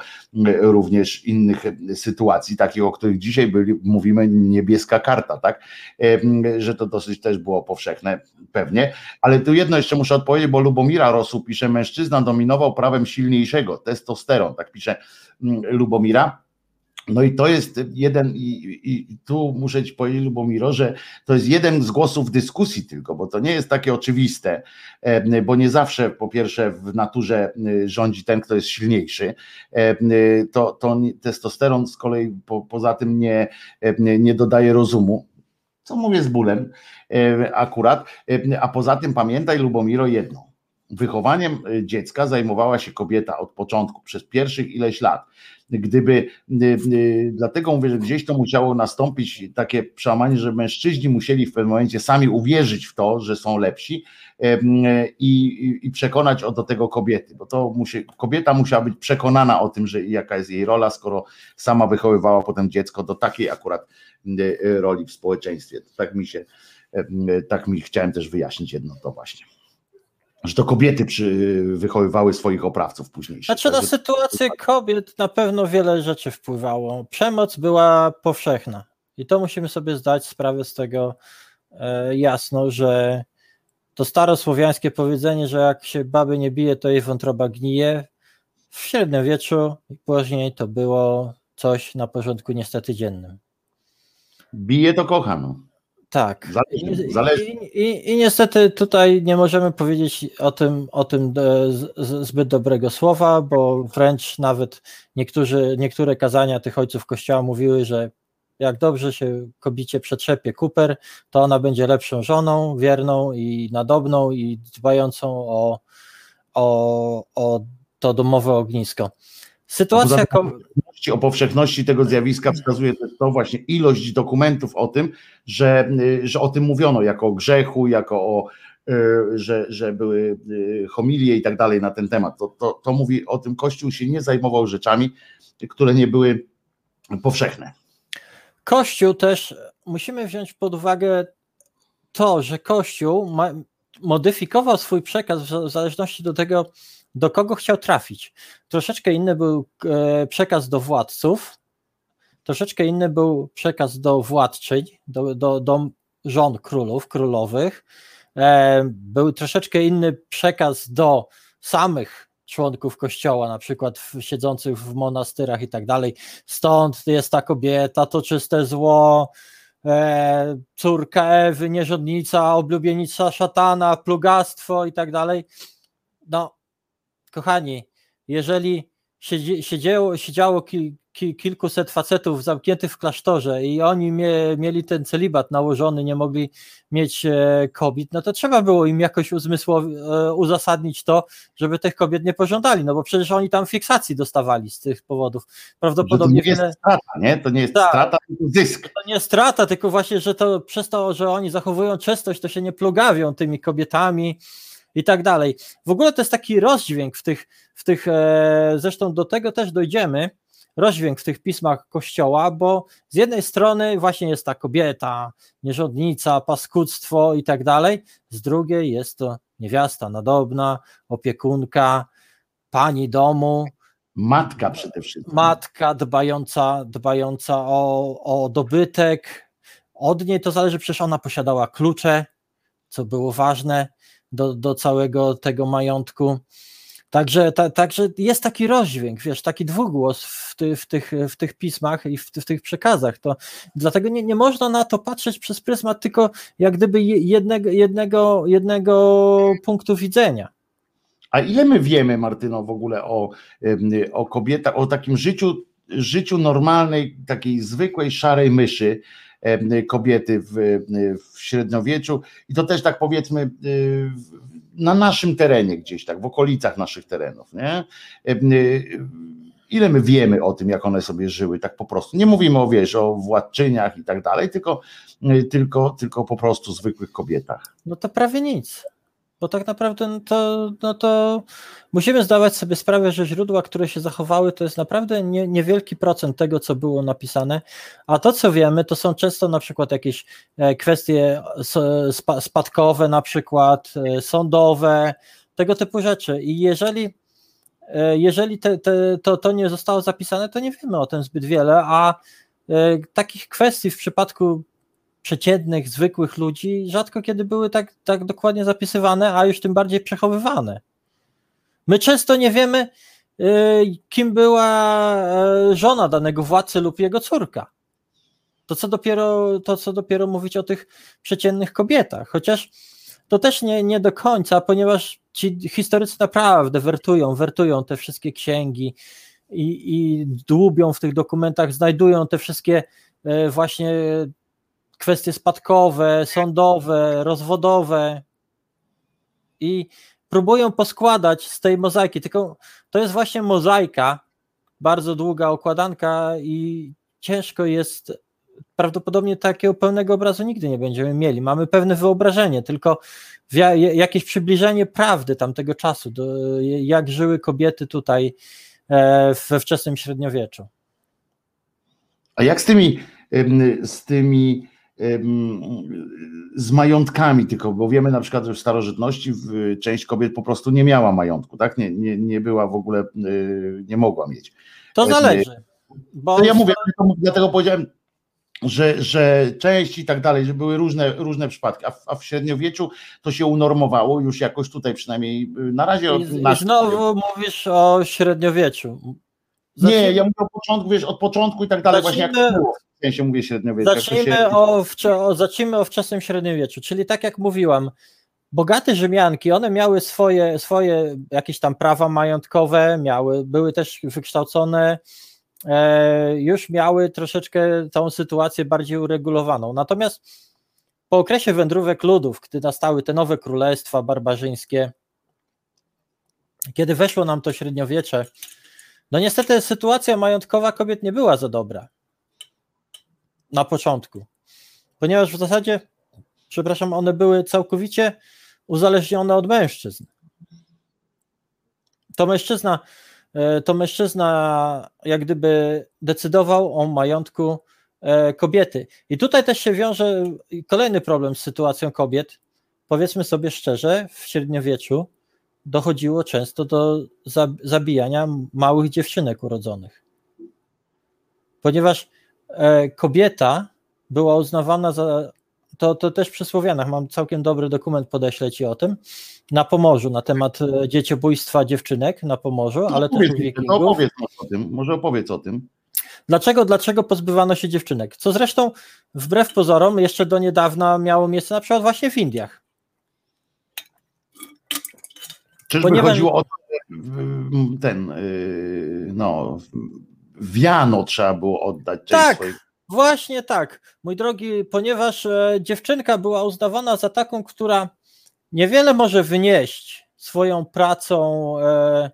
również innych sytuacji, takich, o których dzisiaj byli, mówimy niebieska karta, tak? Em, że to dosyć też było powszechne, pewnie. Ale tu jedno jeszcze muszę odpowiedzieć, bo Lubomira Rosu pisze, mężczyzna dominował prawem silniejszego, testosteron, tak pisze mm, Lubomira. No i to jest jeden, i, i, tu muszę ci powiedzieć, Lubomiro, że to jest jeden z głosów dyskusji tylko, bo to nie jest takie oczywiste, em, bo nie zawsze po pierwsze w naturze y, rządzi ten, kto jest silniejszy. Y, To, to testosteron z kolei po, poza tym nie, nie dodaje rozumu, co mówię z bólem e, akurat, E, a poza tym pamiętaj Lubomiro jedno, wychowaniem e, dziecka zajmowała się kobieta od początku, przez pierwszych ileś lat. Gdyby, dlatego mówię, że gdzieś to musiało nastąpić takie przełamanie, że mężczyźni musieli w pewnym momencie sami uwierzyć w to, że są lepsi i, i, i przekonać o do tego kobiety, bo to musi, kobieta musiała być przekonana o tym, że jaka jest jej rola, skoro sama wychowywała potem dziecko do takiej akurat y, roli w społeczeństwie. Tak mi się, y, tak mi chciałem też wyjaśnić jedno to właśnie. Że to kobiety przy, wychowywały swoich oprawców później. Znaczy na sytuację kobiet na pewno wiele rzeczy wpływało. Przemoc była powszechna i to musimy sobie zdać sprawę z tego e, jasno, że to starosłowiańskie powiedzenie, że jak się baby nie bije, to jej wątroba gnije. W średniowieczu i później to było coś na porządku niestety dziennym. Bije to kocha, no. Tak. Zależy, zależy. I, i, I, niestety tutaj nie możemy powiedzieć o tym, o tym zbyt dobrego słowa, bo wręcz nawet niektórzy, niektóre kazania tych ojców kościoła mówiły, że jak dobrze się kobicie przetrzepie Cooper, to ona będzie lepszą żoną, wierną i nadobną i dbającą o, o, o to domowe ognisko. Sytuacja. O powszechności tego zjawiska wskazuje też to właśnie ilość dokumentów o tym, że, że o tym mówiono jako o grzechu, jako o, e, że, że były e, homilie i tak dalej na ten temat. To, to, to mówi o tym, Kościół się nie zajmował rzeczami, które nie były powszechne. Kościół też, musimy wziąć pod uwagę to, że Kościół ma, modyfikował swój przekaz w zależności do tego, do kogo chciał trafić. Troszeczkę inny był e, przekaz do władców, troszeczkę inny był przekaz do władczyń, do, do, do żon królów, królowych. E, był troszeczkę inny przekaz do samych członków kościoła, na przykład siedzących w monastyrach i tak dalej. Stąd jest ta kobieta, to czyste zło, e, córka Ewy, nierządnica, oblubienica szatana, plugastwo i tak dalej. No, kochani, jeżeli siedzi, siedziało, siedziało kil, kil, kilkuset facetów zamkniętych w klasztorze i oni mie, mieli ten celibat nałożony, nie mogli mieć e, kobiet, no to trzeba było im jakoś uzmysłowi, e, uzasadnić to, żeby tych kobiet nie pożądali, no bo przecież oni tam fiksacji dostawali z tych powodów. Prawdopodobnie to nie jest strata, nie? To nie jest tak, strata, tylko zysk. To nie strata, tylko właśnie, że to przez to, że oni zachowują czystość, to się nie plugawią tymi kobietami, i tak dalej. W ogóle to jest taki rozdźwięk w tych, w tych e, zresztą do tego też dojdziemy, rozdźwięk w tych pismach Kościoła, bo z jednej strony właśnie jest ta kobieta, nierządnica, paskudztwo i tak dalej, z drugiej jest to niewiasta nadobna, opiekunka, pani domu. Matka przede wszystkim. Matka dbająca, dbająca o, o dobytek. Od niej to zależy, przecież ona posiadała klucze, co było ważne do, do całego tego majątku. Także, ta, także jest taki rozdźwięk, wiesz, taki dwugłos w, ty, w, tych, w tych pismach i w, w, tych przekazach. To, dlatego nie, nie można na to patrzeć przez pryzmat tylko jak gdyby jednego, jednego, jednego punktu widzenia. A ile my wiemy, Martyno, w ogóle o, o kobietach, o takim życiu, życiu normalnej, takiej zwykłej szarej myszy, kobiety w, w średniowieczu i to też tak powiedzmy y, na naszym terenie gdzieś tak, w okolicach naszych terenów, nie? Y, ile my wiemy o tym, jak one sobie żyły, tak po prostu. Nie mówimy o, wiesz, o władczyniach i tak dalej, tylko, y, tylko, tylko po prostu zwykłych kobietach. No to prawie nic bo tak naprawdę no to, no to musimy zdawać sobie sprawę, że źródła, które się zachowały, to jest naprawdę nie, niewielki procent tego, co było napisane, a to, co wiemy, to są często na przykład jakieś e, kwestie spadkowe, na przykład e, sądowe, tego typu rzeczy. I jeżeli, e, jeżeli te, te, to, to nie zostało zapisane, to nie wiemy o tym zbyt wiele, a takich kwestii w przypadku przeciętnych, zwykłych ludzi rzadko kiedy były tak, tak dokładnie zapisywane, a już tym bardziej przechowywane. My często nie wiemy, y, kim była e, żona danego władcy lub jego córka. To co dopiero, to co dopiero mówić o tych przeciętnych kobietach, chociaż to też nie, nie do końca, ponieważ ci historycy naprawdę wertują, wertują te wszystkie księgi i, i dłubią w tych dokumentach, znajdują te wszystkie e, właśnie kwestie spadkowe, sądowe, rozwodowe i próbują poskładać z tej mozaiki, tylko to jest właśnie mozaika, bardzo długa okładanka i ciężko jest, prawdopodobnie takiego pełnego obrazu nigdy nie będziemy mieli. Mamy pewne wyobrażenie, tylko jakieś przybliżenie prawdy tamtego czasu, do, jak żyły kobiety tutaj e, we wczesnym średniowieczu. A jak z tymi, z tymi z majątkami tylko, bo wiemy na przykład, że w starożytności część kobiet po prostu nie miała majątku, tak? Nie, nie, nie była w ogóle, nie mogła mieć. To zależy. Bo to ja mówię, dlatego powiedziałem, że, że część i tak dalej, że były różne, różne przypadki, a w, a w średniowieczu to się unormowało już jakoś tutaj przynajmniej y, na razie. I, i znowu mówisz o średniowieczu. Zacznijmy, nie, ja mówię o początku, wiesz, od początku i tak dalej, zacznijmy, właśnie jak było. Sensie mówię średniowieczu. Zacznijmy, się... o, o, zacznijmy o wczesnym średniowieczu, czyli tak jak mówiłam, bogate Rzymianki, one miały swoje, swoje jakieś tam prawa majątkowe, miały, były też wykształcone, e, już miały troszeczkę tą sytuację bardziej uregulowaną. Natomiast po okresie wędrówek ludów, gdy nastały te nowe królestwa barbarzyńskie, kiedy weszło nam to średniowiecze, no niestety sytuacja majątkowa kobiet nie była za dobra na początku, ponieważ w zasadzie, przepraszam, one były całkowicie uzależnione od mężczyzn. To mężczyzna, e, to mężczyzna jak gdyby decydował o majątku e, kobiety. I tutaj też się wiąże kolejny problem z sytuacją kobiet. Powiedzmy sobie szczerze, w średniowieczu dochodziło często do zabijania małych dziewczynek urodzonych. Ponieważ kobieta była uznawana za. To, to też przy Słowianach, mam całkiem dobry dokument, podeślę ci o tym, na Pomorzu, na temat e, dzieciobójstwa dziewczynek na Pomorzu, ale no, też u Wikingów. No opowiedz o tym, może opowiedz o tym. Dlaczego, dlaczego pozbywano się dziewczynek? Co zresztą wbrew pozorom jeszcze do niedawna miało miejsce na przykład właśnie w Indiach. Czyżby Ponieważ... chodziło o ten, y, no, wiano trzeba było oddać tak. Właśnie tak, mój drogi, ponieważ e, dziewczynka była uznawana za taką, która niewiele może wynieść swoją pracą e,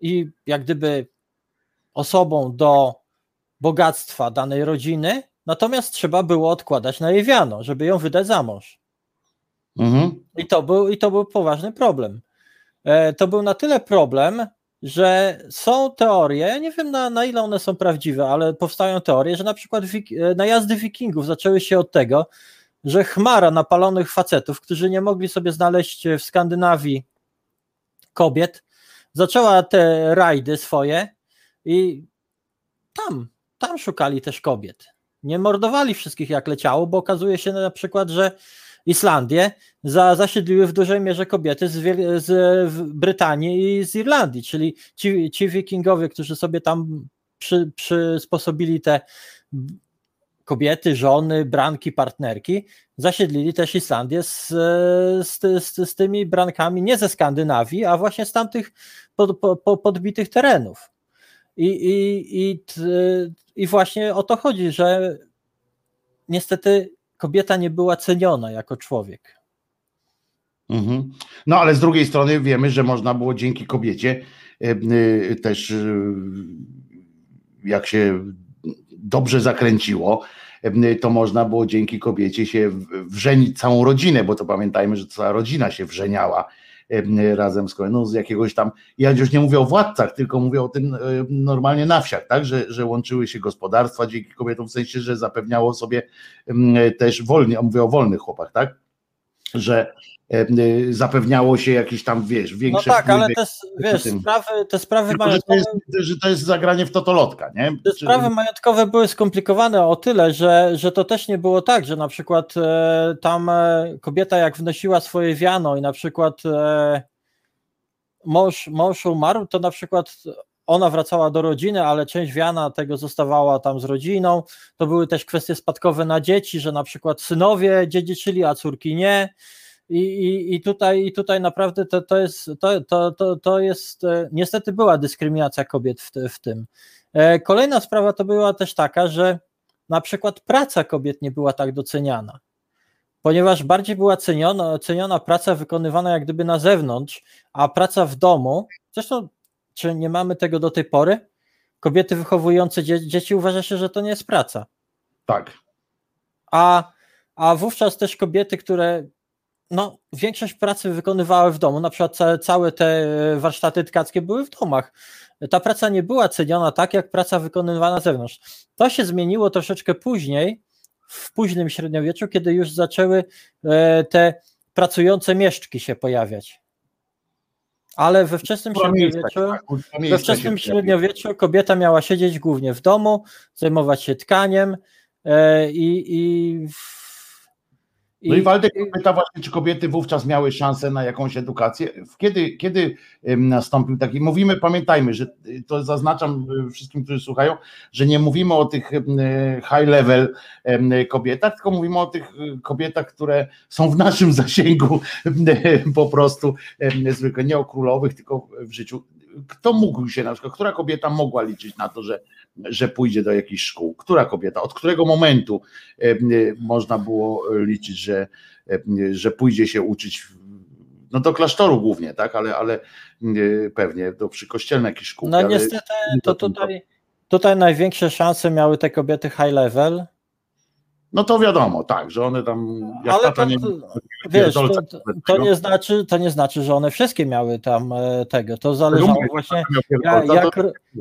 i jak gdyby osobą do bogactwa danej rodziny, natomiast trzeba było odkładać na jej wiano, żeby ją wydać za mąż. Mhm. I, to był, I to był poważny problem. E, to był na tyle problem, że są teorie, nie wiem na, na ile one są prawdziwe, ale powstają teorie, że na przykład wik e, najazdy wikingów zaczęły się od tego, że chmara napalonych facetów, którzy nie mogli sobie znaleźć w Skandynawii kobiet, zaczęła te rajdy swoje i tam, tam szukali też kobiet. Nie mordowali wszystkich jak leciało, bo okazuje się na przykład, że Islandię za, zasiedliły w dużej mierze kobiety z, z Brytanii i z Irlandii, czyli ci, ci wikingowie, którzy sobie tam przy, przysposobili te kobiety, żony, branki, partnerki, zasiedlili też Islandię z, z, z, z tymi brankami nie ze Skandynawii, a właśnie z tamtych pod, po, podbitych terenów. I, i, i, I właśnie o to chodzi, że niestety kobieta nie była ceniona jako człowiek. Mhm. No ale z drugiej strony wiemy, że można było dzięki kobiecie e, e, też e, jak się dobrze zakręciło, to można było dzięki kobiecie się wrzenić całą rodzinę, bo to pamiętajmy, że cała rodzina się wrzeniała razem z no, z jakiegoś tam, ja już nie mówię o władcach, tylko mówię o tym normalnie na wsiach, tak, że, że łączyły się gospodarstwa dzięki kobietom, w sensie, że zapewniało sobie też wolnie, mówię o wolnych chłopach, tak, że Y, zapewniało się jakieś tam, wiesz, większe No tak, ale te, wiesz, sprawy, te sprawy Tylko, majątkowe... Że to, jest, że to jest zagranie w totolotka, nie? Te sprawy majątkowe były skomplikowane o tyle, że, że to też nie było tak, że na przykład e, tam e, kobieta jak wnosiła swoje wiano i na przykład e, mąż, mąż umarł, to na przykład ona wracała do rodziny, ale część wiana tego zostawała tam z rodziną. To były też kwestie spadkowe na dzieci, że na przykład synowie dziedziczyli, a córki nie. I, i, i, tutaj, i tutaj naprawdę to, to, jest, to, to, to, to jest, e, niestety była dyskryminacja kobiet w, w tym. E, kolejna sprawa to była też taka, że na przykład praca kobiet nie była tak doceniana, ponieważ bardziej była ceniona, ceniona praca wykonywana jak gdyby na zewnątrz, a praca w domu, zresztą czy nie mamy tego do tej pory? Kobiety wychowujące dzie dzieci uważa się, że to nie jest praca. Tak. A, a wówczas też kobiety, które no, większość pracy wykonywały w domu, na przykład całe, całe te warsztaty tkackie były w domach. Ta praca nie była ceniona tak, jak praca wykonywana na zewnątrz. To się zmieniło troszeczkę później, w późnym średniowieczu, kiedy już zaczęły e, te pracujące mieszczki się pojawiać. Ale we wczesnym średniowieczu, we wczesnym średniowieczu kobieta miała siedzieć głównie w domu, zajmować się tkaniem, i, i no i Waldek pyta właśnie, czy kobiety wówczas miały szansę na jakąś edukację. Kiedy, kiedy nastąpił taki, mówimy, pamiętajmy, że y, to zaznaczam y, wszystkim, którzy słuchają, że nie mówimy o tych high level kobietach, tylko mówimy o tych y, kobietach, które są w naszym zasięgu po prostu zwykle, nie o królowych, tylko w życiu. Kto mógł się na przykład, która kobieta mogła liczyć na to, że że pójdzie do jakichś szkół. Która kobieta, od którego momentu e, e, można było liczyć, że, e, że pójdzie się uczyć no do klasztoru głównie, tak, ale, ale pewnie do przykościelne jakieś szkół. No niestety to tutaj, tutaj największe szanse miały te kobiety high level, no to wiadomo, tak, że one tam. Ale to, nie, wiesz, to, to, nie znaczy, to nie znaczy, że one wszystkie miały tam e, tego. To zależało właśnie, jak, jak,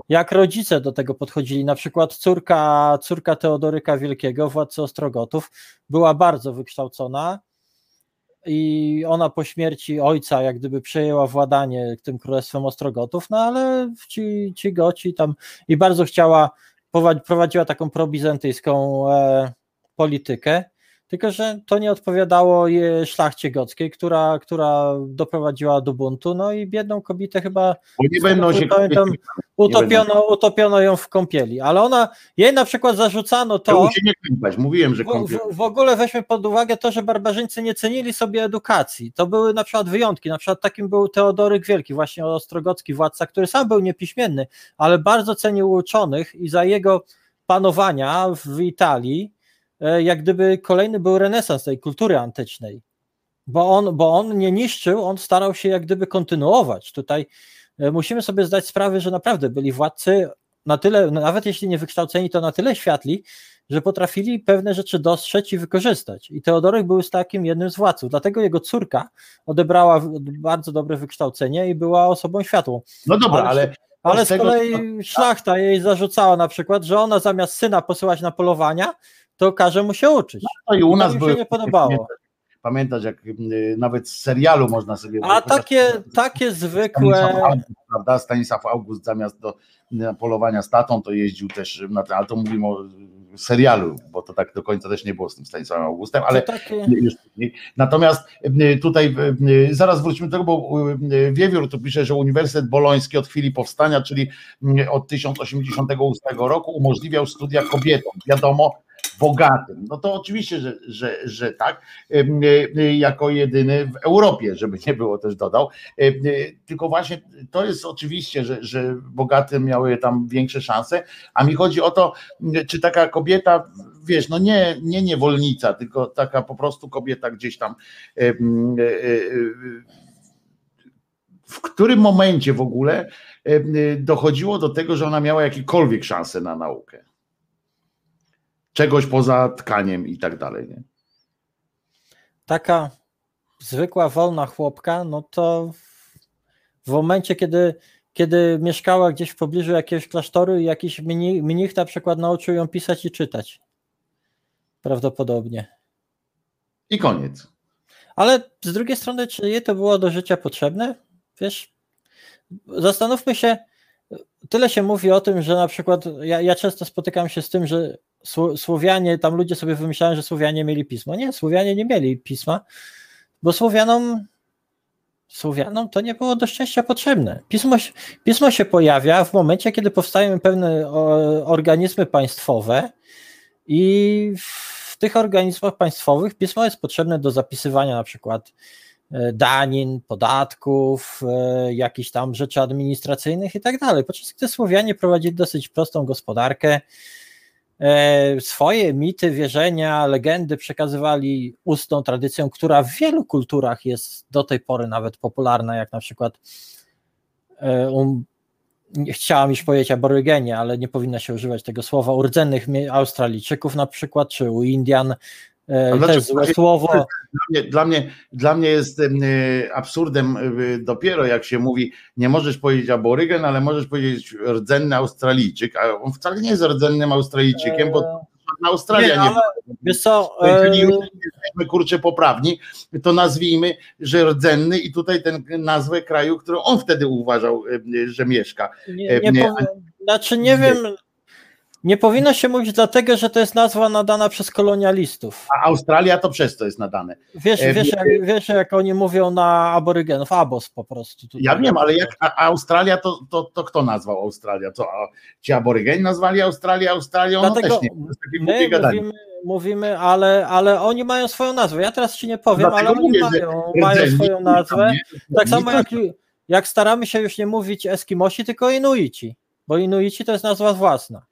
jak rodzice do tego podchodzili. Na przykład córka, córka Teodoryka Wielkiego, władcy Ostrogotów, była bardzo wykształcona i ona po śmierci ojca jak gdyby przejęła władanie tym królestwem Ostrogotów, no ale ci, ci goci tam i bardzo chciała, prowadziła taką probizantyjską e, politykę, tylko że to nie odpowiadało szlachcie gockiej, która, która doprowadziła do buntu, no i biedną kobietę chyba Bo nie będą się pamiętam, utopiono, utopiono ją w kąpieli, ale ona, jej na przykład zarzucano to, się nie kąpać. mówiłem, że w, w, w, ogóle weźmy pod uwagę to, że barbarzyńcy nie cenili sobie edukacji, to były na przykład wyjątki, na przykład takim był Teodoryk Wielki, właśnie ostrogocki władca, który sam był niepiśmienny, ale bardzo cenił uczonych i za jego panowania w Italii jak gdyby kolejny był renesans tej kultury antycznej, bo on, bo on nie niszczył, on starał się jak gdyby kontynuować. Tutaj e, musimy sobie zdać sprawę, że naprawdę byli władcy na tyle, nawet jeśli nie wykształceni, to na tyle światli, że potrafili pewne rzeczy dostrzec i wykorzystać. I Teodorek był z takim jednym z władców, dlatego jego córka odebrała bardzo dobre wykształcenie i była osobą światłą. No dobra, ale ale z kolei szlachta jej zarzucała na przykład, że ona zamiast syna posyłać na polowania, to każe mu się uczyć. No i u nas by się nie podobało. Pamiętać, jak nawet z serialu można sobie. A takie, takie zwykłe. Stanisław August, prawda? Stanisław August zamiast do polowania statą, to jeździł też na ten, ale to mówimy o serialu, bo to tak do końca też nie było z tym Stanisławem Augustem, ale takie... natomiast tutaj zaraz wrócimy do tego, bo Wiewiór tu pisze, że Uniwersytet Boloński od chwili powstania, czyli od 1088 roku umożliwiał studia kobietom. Wiadomo, bogatym. No to oczywiście, że, że, że tak, jako jedyny w Europie, żeby nie było też dodał. Tylko właśnie to jest oczywiście, że, że bogate miały tam większe szanse, a mi chodzi o to, czy taka kobieta, wiesz, no nie, nie niewolnica, tylko taka po prostu kobieta gdzieś tam e, e, w którym momencie w ogóle dochodziło do tego, że ona miała jakiekolwiek szanse na naukę czegoś poza tkaniem i tak dalej. Nie? Taka zwykła wolna chłopka, no to w momencie, kiedy, kiedy mieszkała gdzieś w pobliżu jakiegoś klasztoru i jakiś mnich, mnich na przykład nauczył ją pisać i czytać. Prawdopodobnie. I koniec. Ale z drugiej strony, czy jej to było do życia potrzebne? Wiesz, zastanówmy się, tyle się mówi o tym, że na przykład ja, ja często spotykam się z tym, że Słowianie, tam ludzie sobie wymyślają, że Słowianie mieli pismo. Nie, Słowianie nie mieli pisma, bo Słowianom Słowianom to nie było do szczęścia potrzebne. Pismo, pismo się pojawia w momencie, kiedy powstają pewne organizmy państwowe i w tych organizmach państwowych pismo jest potrzebne do zapisywania na przykład e, danin, podatków, e, jakichś tam rzeczy administracyjnych i tak dalej. Podczas gdy Słowianie prowadzili dosyć prostą gospodarkę, swoje mity, wierzenia, legendy przekazywali ustną tradycją, która w wielu kulturach jest do tej pory nawet popularna, jak na przykład um, chciałam już powiedzieć aborygenie, ale nie powinno się używać tego słowa, u rdzennych Australijczyków na przykład, czy u Indian, E, to jest złe słowo. Dla mnie, dla mnie, dla mnie jest e, absurdem e, dopiero jak się mówi, nie możesz powiedzieć aborygen, ale możesz powiedzieć rdzenny Australijczyk, a on wcale nie jest rdzennym Australijczykiem, bo Australia nie, ale, nie wiesz co, Jeżeli jesteśmy kurczę poprawni, to nazwijmy, że rdzenny i tutaj ten nazwę kraju, którą on wtedy uważał, że mieszka. Nie, nie, znaczy nie wiem, Nie powinno się mówić dlatego, że to jest nazwa nadana przez kolonialistów. A Australia to przez to jest nadane. Wiesz, E, wiesz, jak, wiesz jak oni mówią na aborygenów, abos po prostu. Tutaj. Ja wiem, ale jak Australia, to, to, to kto nazwał Australia? A ci aborygeni nazwali Australię Australią? Dlatego no też nie, to My mówimy, mówimy ale, ale oni mają swoją nazwę. Ja teraz ci nie powiem, Dlatego ale oni mówię, mają, mają swoją nazwę. nie? Tak samo jak, jak staramy się już nie mówić Eskimosi, tylko Inuici, bo Inuici to jest nazwa własna.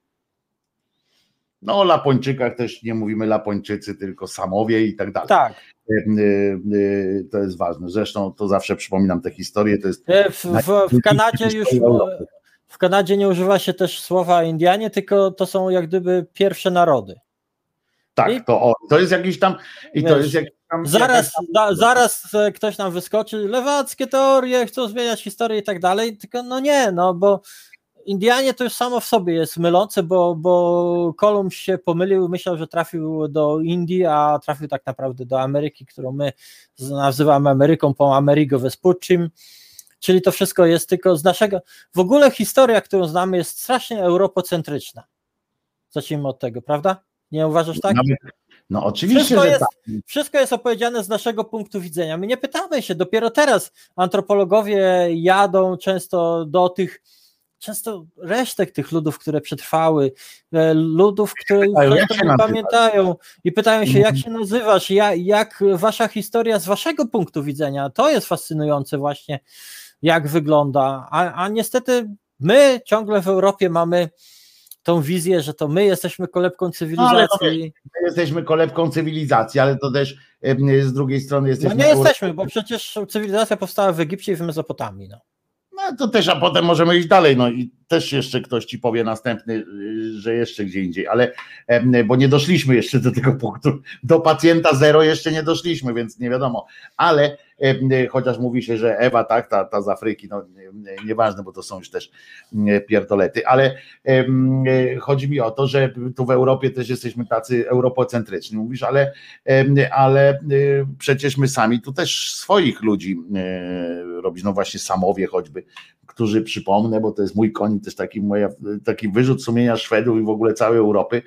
No o Lapończykach też nie mówimy Lapończycy, tylko Samowie i tak dalej. Tak. Y, y, y, To jest ważne. Zresztą to zawsze przypominam tę historię. To jest E, W, w, w Kanadzie już w Kanadzie nie używa się też słowa Indianie, tylko to są jak gdyby pierwsze narody. I- tak, to, o, to jest jakiś tam i to Wiesz, jest jakiś tam. Zaraz, jakaś da, zaraz e, ktoś nam wyskoczy, lewackie teorie, chcą zmieniać historię i tak dalej, tylko no nie, no bo Indianie to już samo w sobie jest mylące, bo, bo Kolumb się pomylił, myślał, że trafił do Indii, a trafił tak naprawdę do Ameryki, którą my nazywamy Ameryką po Amerigo Vespuccim, czyli to wszystko jest tylko z naszego, w ogóle historia, którą znamy jest strasznie europocentryczna. Zacznijmy od tego, prawda? Nie uważasz tak? Nawet, no oczywiście, Wszystko że jest, tak. wszystko jest opowiedziane z naszego punktu widzenia. My nie pytamy się, dopiero teraz antropologowie jadą często do tych, często resztek tych ludów, które przetrwały, e, ludów, które już nie pamiętają i pytają się, jak Mhm. się nazywasz, jak, jak wasza historia z waszego punktu widzenia. To jest fascynujące właśnie, jak wygląda. A, a niestety my ciągle w Europie mamy tą wizję, że to my jesteśmy kolebką ale to cywilizacji. My jesteśmy kolebką cywilizacji, ale to też z drugiej strony No jesteśmy. nie Euro- jesteśmy, bo przecież cywilizacja powstała w Egipcie i w Mezopotamii. No. No to też, a potem możemy iść dalej. No i też jeszcze ktoś ci powie następny, y, że jeszcze gdzie indziej, ale bo nie doszliśmy jeszcze do tego punktu. Do pacjenta zero jeszcze nie doszliśmy, więc nie wiadomo. Ale chociaż mówi się, że Ewa, tak, ta, ta z Afryki, no nie- nieważne, bo to są już też mm, pierdolety, ale y, chodzi mi o to, że tu w Europie też jesteśmy tacy europocentryczni. Mówisz, ale, ale y, przecież my sami tu też swoich ludzi y, robić, no właśnie Samowie choćby, którzy przypomnę, bo to jest mój koń, też taki, moja, taki wyrzut sumienia Szwedów i w ogóle całej Europy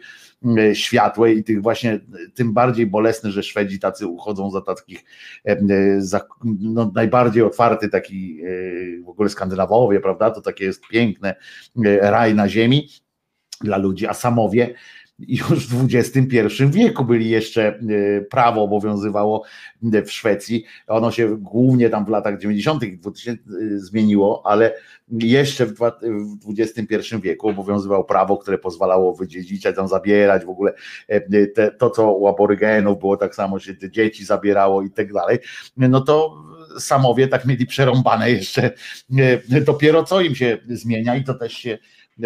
e, światłej i tych właśnie, tym bardziej bolesny, że Szwedzi tacy uchodzą za takich e, za, no, najbardziej otwarty taki e, w ogóle Skandynawowie, prawda, to takie jest piękne e, raj na ziemi dla ludzi, a Samowie już w XXI wieku byli jeszcze, e, prawo obowiązywało w Szwecji, ono się głównie tam w latach 90. i 2000 zmieniło, ale jeszcze w XXI wieku obowiązywało prawo, które pozwalało wydziedziczać, tam zabierać w ogóle e, te, to, co u aborygenów było tak samo, się te dzieci zabierało i tak dalej, no to samowie tak mieli przerąbane jeszcze, e, dopiero co im się zmienia i to też się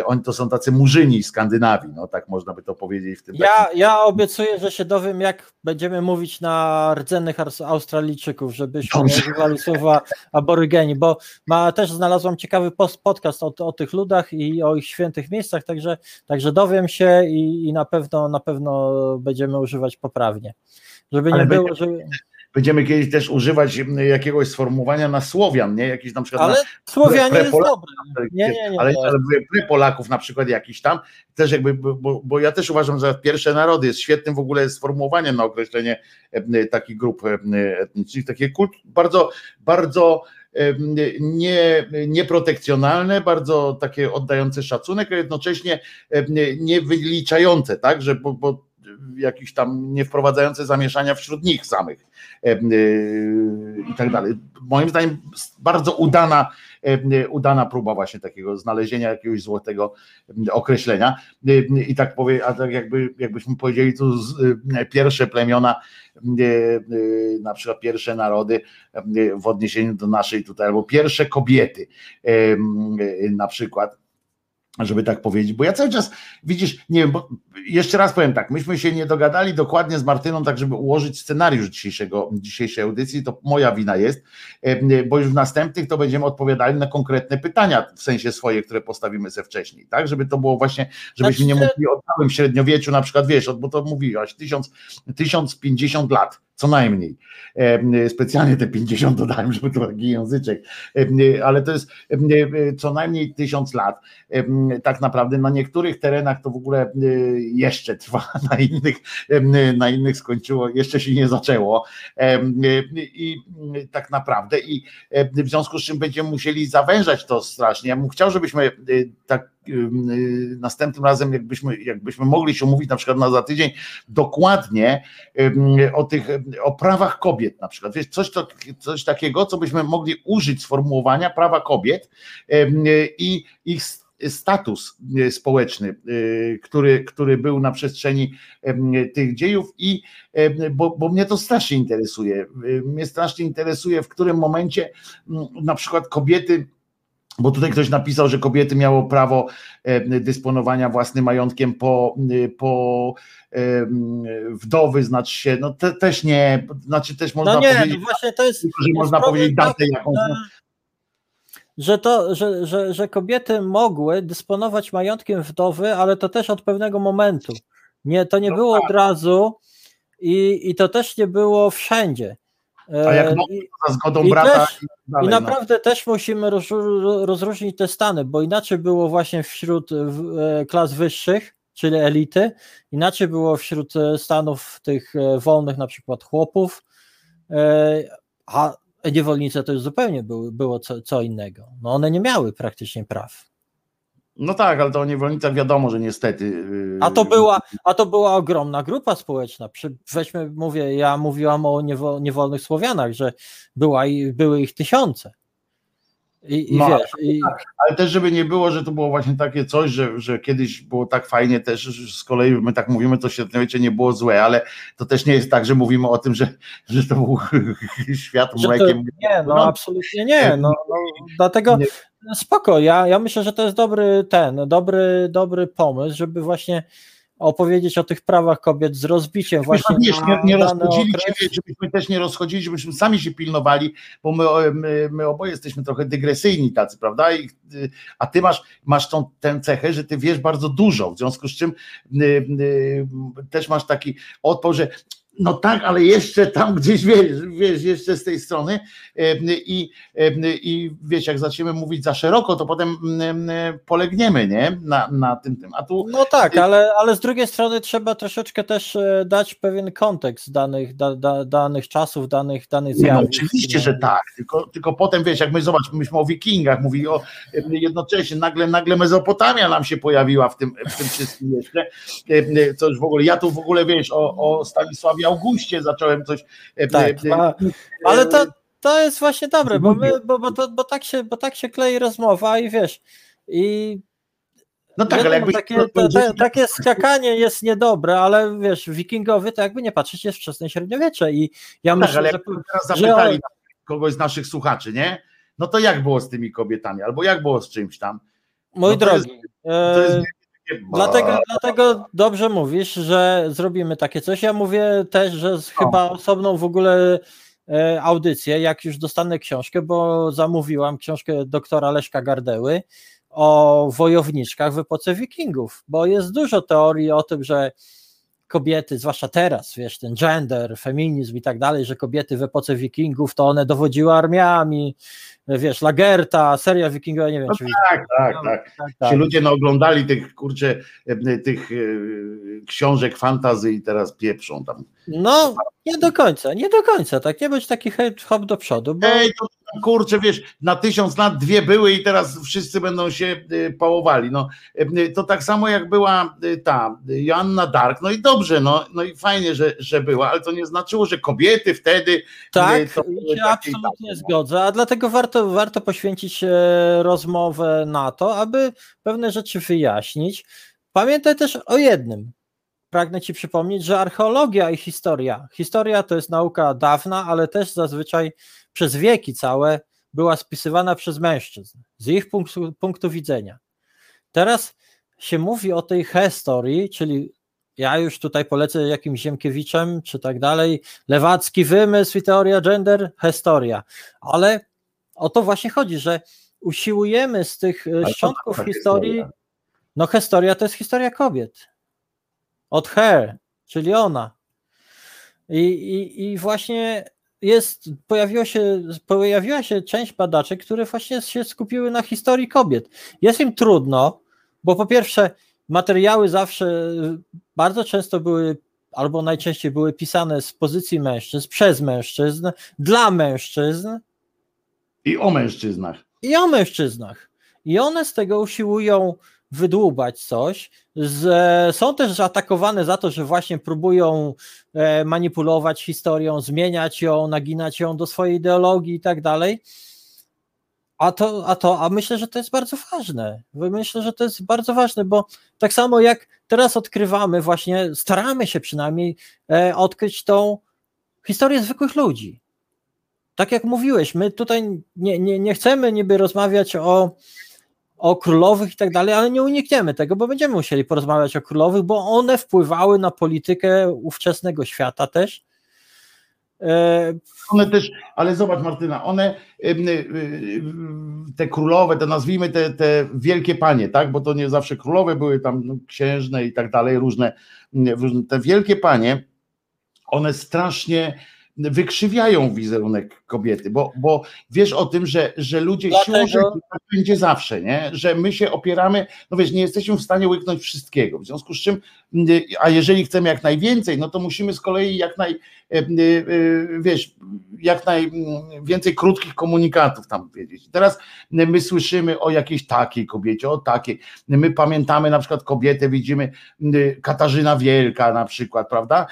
oni to są tacy murzyni Skandynawii, no tak można by to powiedzieć w tym Ja, ja obiecuję, że się dowiem, jak będziemy mówić na rdzennych Australijczyków, żebyśmy nie Dobrze. używali słowa aborygeni, bo ma, też znalazłam ciekawy post, podcast o, o tych ludach i o ich świętych miejscach, także, także dowiem się i, i na pewno na pewno będziemy używać poprawnie. Żeby nie Ale było, będzie- że. Będziemy kiedyś też używać m, jakiegoś sformułowania na Słowian, nie? Jakiś na przykład Ale na, Słowianie jest Prepola- dobre. Nie, nie, nie. ale, ale pre Polaków na przykład jakiś tam, też jakby, bo, bo ja też uważam, że pierwsze narody jest świetnym w ogóle sformułowaniem na określenie takich grup etnicznych, takie kult bardzo, bardzo nie, nieprotekcjonalne, bardzo takie oddające szacunek, a jednocześnie nie wyliczające, tak, że bo, bo jakiś tam nie wprowadzające zamieszania wśród nich samych e, e, i tak dalej. Moim zdaniem bardzo udana, e, udana próba właśnie takiego znalezienia jakiegoś złotego określenia i tak powie, a tak jakby, jakbyśmy powiedzieli tu pierwsze plemiona, na przykład pierwsze narody w odniesieniu do naszej tutaj, albo pierwsze kobiety na przykład żeby tak powiedzieć, bo ja cały czas, widzisz, nie wiem, bo jeszcze raz powiem tak, myśmy się nie dogadali dokładnie z Martyną, tak żeby ułożyć scenariusz dzisiejszego, dzisiejszej audycji, to moja wina jest, bo już w następnych to będziemy odpowiadali na konkretne pytania, w sensie swoje, które postawimy sobie wcześniej, tak, żeby to było właśnie, żebyśmy nie Znaczy- mówili o całym średniowieczu, na przykład, wiesz, bo to mówiłaś, tysiąc, 1050 lat, co najmniej. Specjalnie te 50 dodałem, żeby to taki języczek, ale to jest co najmniej tysiąc lat. Tak naprawdę na niektórych terenach to w ogóle jeszcze trwa, na innych, na innych skończyło, jeszcze się nie zaczęło. I tak naprawdę, i w związku z czym będziemy musieli zawężać to strasznie. Ja bym chciał, żebyśmy tak Y, następnym razem, jakbyśmy, jakbyśmy mogli się umówić na przykład na za tydzień, dokładnie o tych o prawach kobiet na przykład. Wiesz, coś, to, coś takiego, co byśmy mogli użyć sformułowania prawa kobiet i ich status y, społeczny, y, który, który był na przestrzeni tych dziejów i bo, bo mnie to strasznie interesuje. Mnie strasznie interesuje, w którym momencie na przykład kobiety bo tutaj ktoś napisał, że kobiety miało prawo e, dysponowania własnym majątkiem po, e, po e, wdowy, znaczy się, no te, też nie, znaczy też można no nie, powiedzieć, no właśnie to jest, że można powiedzieć datę jakąś. No. Że, to, że, że, że kobiety mogły dysponować majątkiem wdowy, ale to też od pewnego momentu. Nie, to nie no było tak. od razu i, i to też nie było wszędzie. A jak za zgodą I brata. Też, i, dalej, I no. naprawdę no. też musimy roz, rozróżnić te stany, bo inaczej było właśnie wśród e, klas wyższych, czyli elity, inaczej było wśród e, stanów tych e, wolnych, na przykład chłopów, a niewolnice to już zupełnie było, było co, co innego. No one nie miały praktycznie praw. No tak, ale to o niewolnicach wiadomo, że niestety. Yy, a to była, a to była ogromna grupa społeczna. Weźmy, mówię, ja mówiłam o niewolnych Słowianach, że była, były ich tysiące. I, i no, wiesz, ale, i... Tak, ale też, żeby nie było, że to było właśnie takie coś, że, że kiedyś było tak fajnie też, z kolei my tak mówimy, to średniowiecie nie było złe, ale to też nie jest tak, że mówimy o tym, że, że to był świat mlekiem. nie, no, no absolutnie nie. No, no, dlatego nie. Spoko, ja, ja myślę, że to jest dobry ten, dobry, dobry pomysł, żeby właśnie opowiedzieć o tych prawach kobiet z rozbiciem właśnie. Wiesz, nie, nie rozchodzili się, żebyśmy też nie rozchodzili, żebyśmy sami się pilnowali, bo my, my, my oboje jesteśmy trochę dygresyjni tacy, prawda? I, a ty masz, masz tą tę cechę, że ty wiesz bardzo dużo, w związku z czym y, y, też masz taki odpor, że no tak, ale jeszcze tam gdzieś wiesz, wiesz jeszcze z tej strony i, i wiesz, jak zaczniemy mówić za szeroko, to potem polegniemy, nie? Na, na tym, tym. A tu... No tak, ale, ale z drugiej strony trzeba troszeczkę też e, dać pewien kontekst danych, da, da, danych czasów, danych, danych no zjawisk. No, oczywiście, że tak, tylko, tylko potem wiesz, jak my zobacz, myśmy o wikingach mówili o jednocześnie, nagle, nagle Mezopotamia nam się pojawiła w tym, w tym wszystkim jeszcze, co już w ogóle, ja tu w ogóle wiesz o, o Stanisławie Augustie zacząłem coś. E, tak, e, e, ale to, to jest właśnie dobre, bo, my, bo, bo, to, bo, tak się, bo tak się klei rozmowa i wiesz, i no tak, ale jakby... Takie, to, to, takie skakanie jest niedobre, ale wiesz, wikingowie to jakby nie patrzeć jest wczesne średniowiecze i ja no myślę, tak, ale że... teraz zapytali że... kogoś z naszych słuchaczy, nie? No to jak było z tymi kobietami, albo jak było z czymś tam? Mój no drogi, jest, to jest Dlatego, dlatego dobrze mówisz, że zrobimy takie coś. Ja mówię też, że chyba osobną w ogóle e, audycję, jak już dostanę książkę, bo zamówiłam książkę doktora Leszka Gardeły o wojowniczkach w epoce wikingów, bo jest dużo teorii o tym, że kobiety, zwłaszcza teraz, wiesz, ten gender, feminizm i tak dalej, że kobiety w epoce wikingów to one dowodziły armiami, wiesz, Lagerta, seria wikingowa, nie wiem. No czy tak, tak, no, tak, tak, tak. Ci ludzie no, oglądali tych, kurczę, e, tych e, książek fantazy i teraz pieprzą tam. No, nie do końca, nie do końca, tak, nie być taki hop do przodu. Bo... Ej, to kurczę, wiesz, na tysiąc lat dwie były i teraz wszyscy będą się y, pałowali. No, y, to tak samo jak była y, ta Joanna Dark, no i dobrze, no, no i fajnie, że, że była, ale to nie znaczyło, że kobiety wtedy. Tak, to się absolutnie zgodzę, a dlatego warto, warto poświęcić e, rozmowę na to, aby pewne rzeczy wyjaśnić. Pamiętaj też o jednym. Pragnę Ci przypomnieć, że archeologia i historia. Historia to jest nauka dawna, ale też zazwyczaj przez wieki całe była spisywana przez mężczyzn, z ich punktu, punktu widzenia. Teraz się mówi o tej historii, czyli ja już tutaj polecę jakimś Ziemkiewiczem, czy tak dalej, lewacki wymysł i teoria gender, historia, ale o to właśnie chodzi, że usiłujemy z tych szczątków historii, historia? no historia to jest historia kobiet, od her, czyli ona, I, i, i właśnie jest, pojawiło się, pojawiła się część badaczy, które właśnie się skupiły na historii kobiet. Jest im trudno, bo po pierwsze materiały zawsze bardzo często były albo najczęściej były pisane z pozycji mężczyzn, przez mężczyzn, dla mężczyzn. I o mężczyznach. I o mężczyznach. I one z tego usiłują wydłubać coś. Z, są też atakowane za to, że właśnie próbują e, manipulować historią, zmieniać ją, naginać ją do swojej ideologii i tak dalej. A to, a to, a myślę, że to jest bardzo ważne. Myślę, że to jest bardzo ważne, bo tak samo jak teraz odkrywamy, właśnie staramy się przynajmniej e, odkryć tą historię zwykłych ludzi. Tak jak mówiłeś, my tutaj nie, nie, nie chcemy niby rozmawiać o, o królowych i tak dalej, ale nie unikniemy tego, bo będziemy musieli porozmawiać o królowych, bo one wpływały na politykę ówczesnego świata też. E, one też, ale zobacz Martyna, one, te królowe, te nazwijmy te, te wielkie panie, tak, bo to nie zawsze królowe były tam no, księżne i tak dalej, różne, te wielkie panie, one strasznie wykrzywiają wizerunek kobiety, bo, bo wiesz o tym, że, że ludzie Dlatego... siłą rzeczy będzie zawsze, nie? że my się opieramy, no wiesz, nie jesteśmy w stanie łyknąć wszystkiego, w związku z czym, a jeżeli chcemy jak najwięcej, no to musimy z kolei jak naj, wiesz, jak najwięcej krótkich komunikatów tam powiedzieć. Teraz my słyszymy o jakiejś takiej kobiecie, o takiej, my pamiętamy na przykład kobietę, widzimy Katarzyna Wielka na przykład, prawda?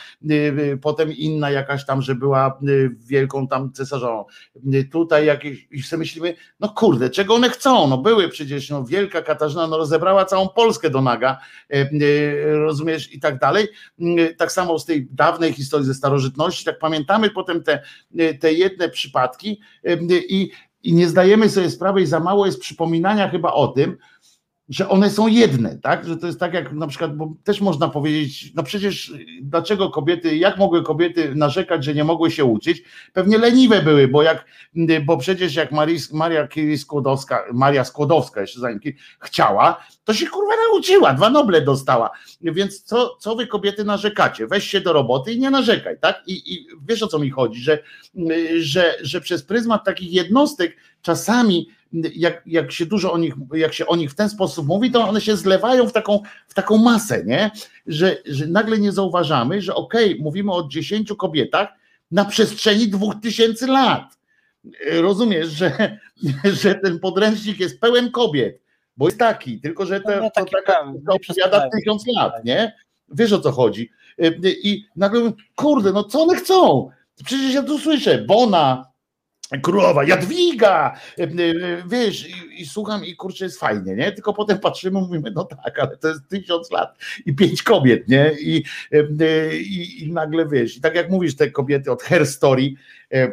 Potem inna jakaś tam, że była y, wielką tam cesarzową. Y, tutaj jakieś, i sobie myślimy, no kurde, czego one chcą? No były przecież, no wielka Katarzyna, no rozebrała całą Polskę do naga, y, rozumiesz, i tak dalej. Tak samo z tej dawnej historii ze starożytności, tak pamiętamy potem te, te jedne przypadki i, i nie zdajemy sobie sprawy i za mało jest przypominania chyba o tym, że one są jedne, tak? Że to jest tak jak na przykład, bo też można powiedzieć, no przecież dlaczego kobiety, jak mogły kobiety narzekać, że nie mogły się uczyć? Pewnie leniwe były, bo jak, bo przecież jak Maris, Maria Skłodowska, Maria Skłodowska jeszcze zanim chciała, to się kurwa nauczyła, dwa noble dostała. Więc co, co wy kobiety narzekacie? Weź się do roboty i nie narzekaj, tak? I, i wiesz o co mi chodzi, że, że, że przez pryzmat takich jednostek czasami jak, jak się dużo o nich, jak się o nich w ten sposób mówi, to one się zlewają w taką, w taką masę, nie? Że, że nagle nie zauważamy, że okej, okay, mówimy o dziesięciu kobietach na przestrzeni dwóch tysięcy lat. Rozumiesz, że, że ten podręcznik jest pełen kobiet, bo jest taki, tylko że to, no, to taka opowiada tysiąc lat, nie? Wiesz o co chodzi. I nagle kurde, no co one chcą? Przecież ja tu słyszę, Bona, królowa Jadwiga, e, e, wiesz, i, i, słucham i kurczę jest fajnie, nie? Tylko potem patrzymy, mówimy, no tak, ale to jest tysiąc lat i pięć kobiet, nie? I, e, i, i nagle wiesz, i tak jak mówisz, te kobiety od Her Story, e,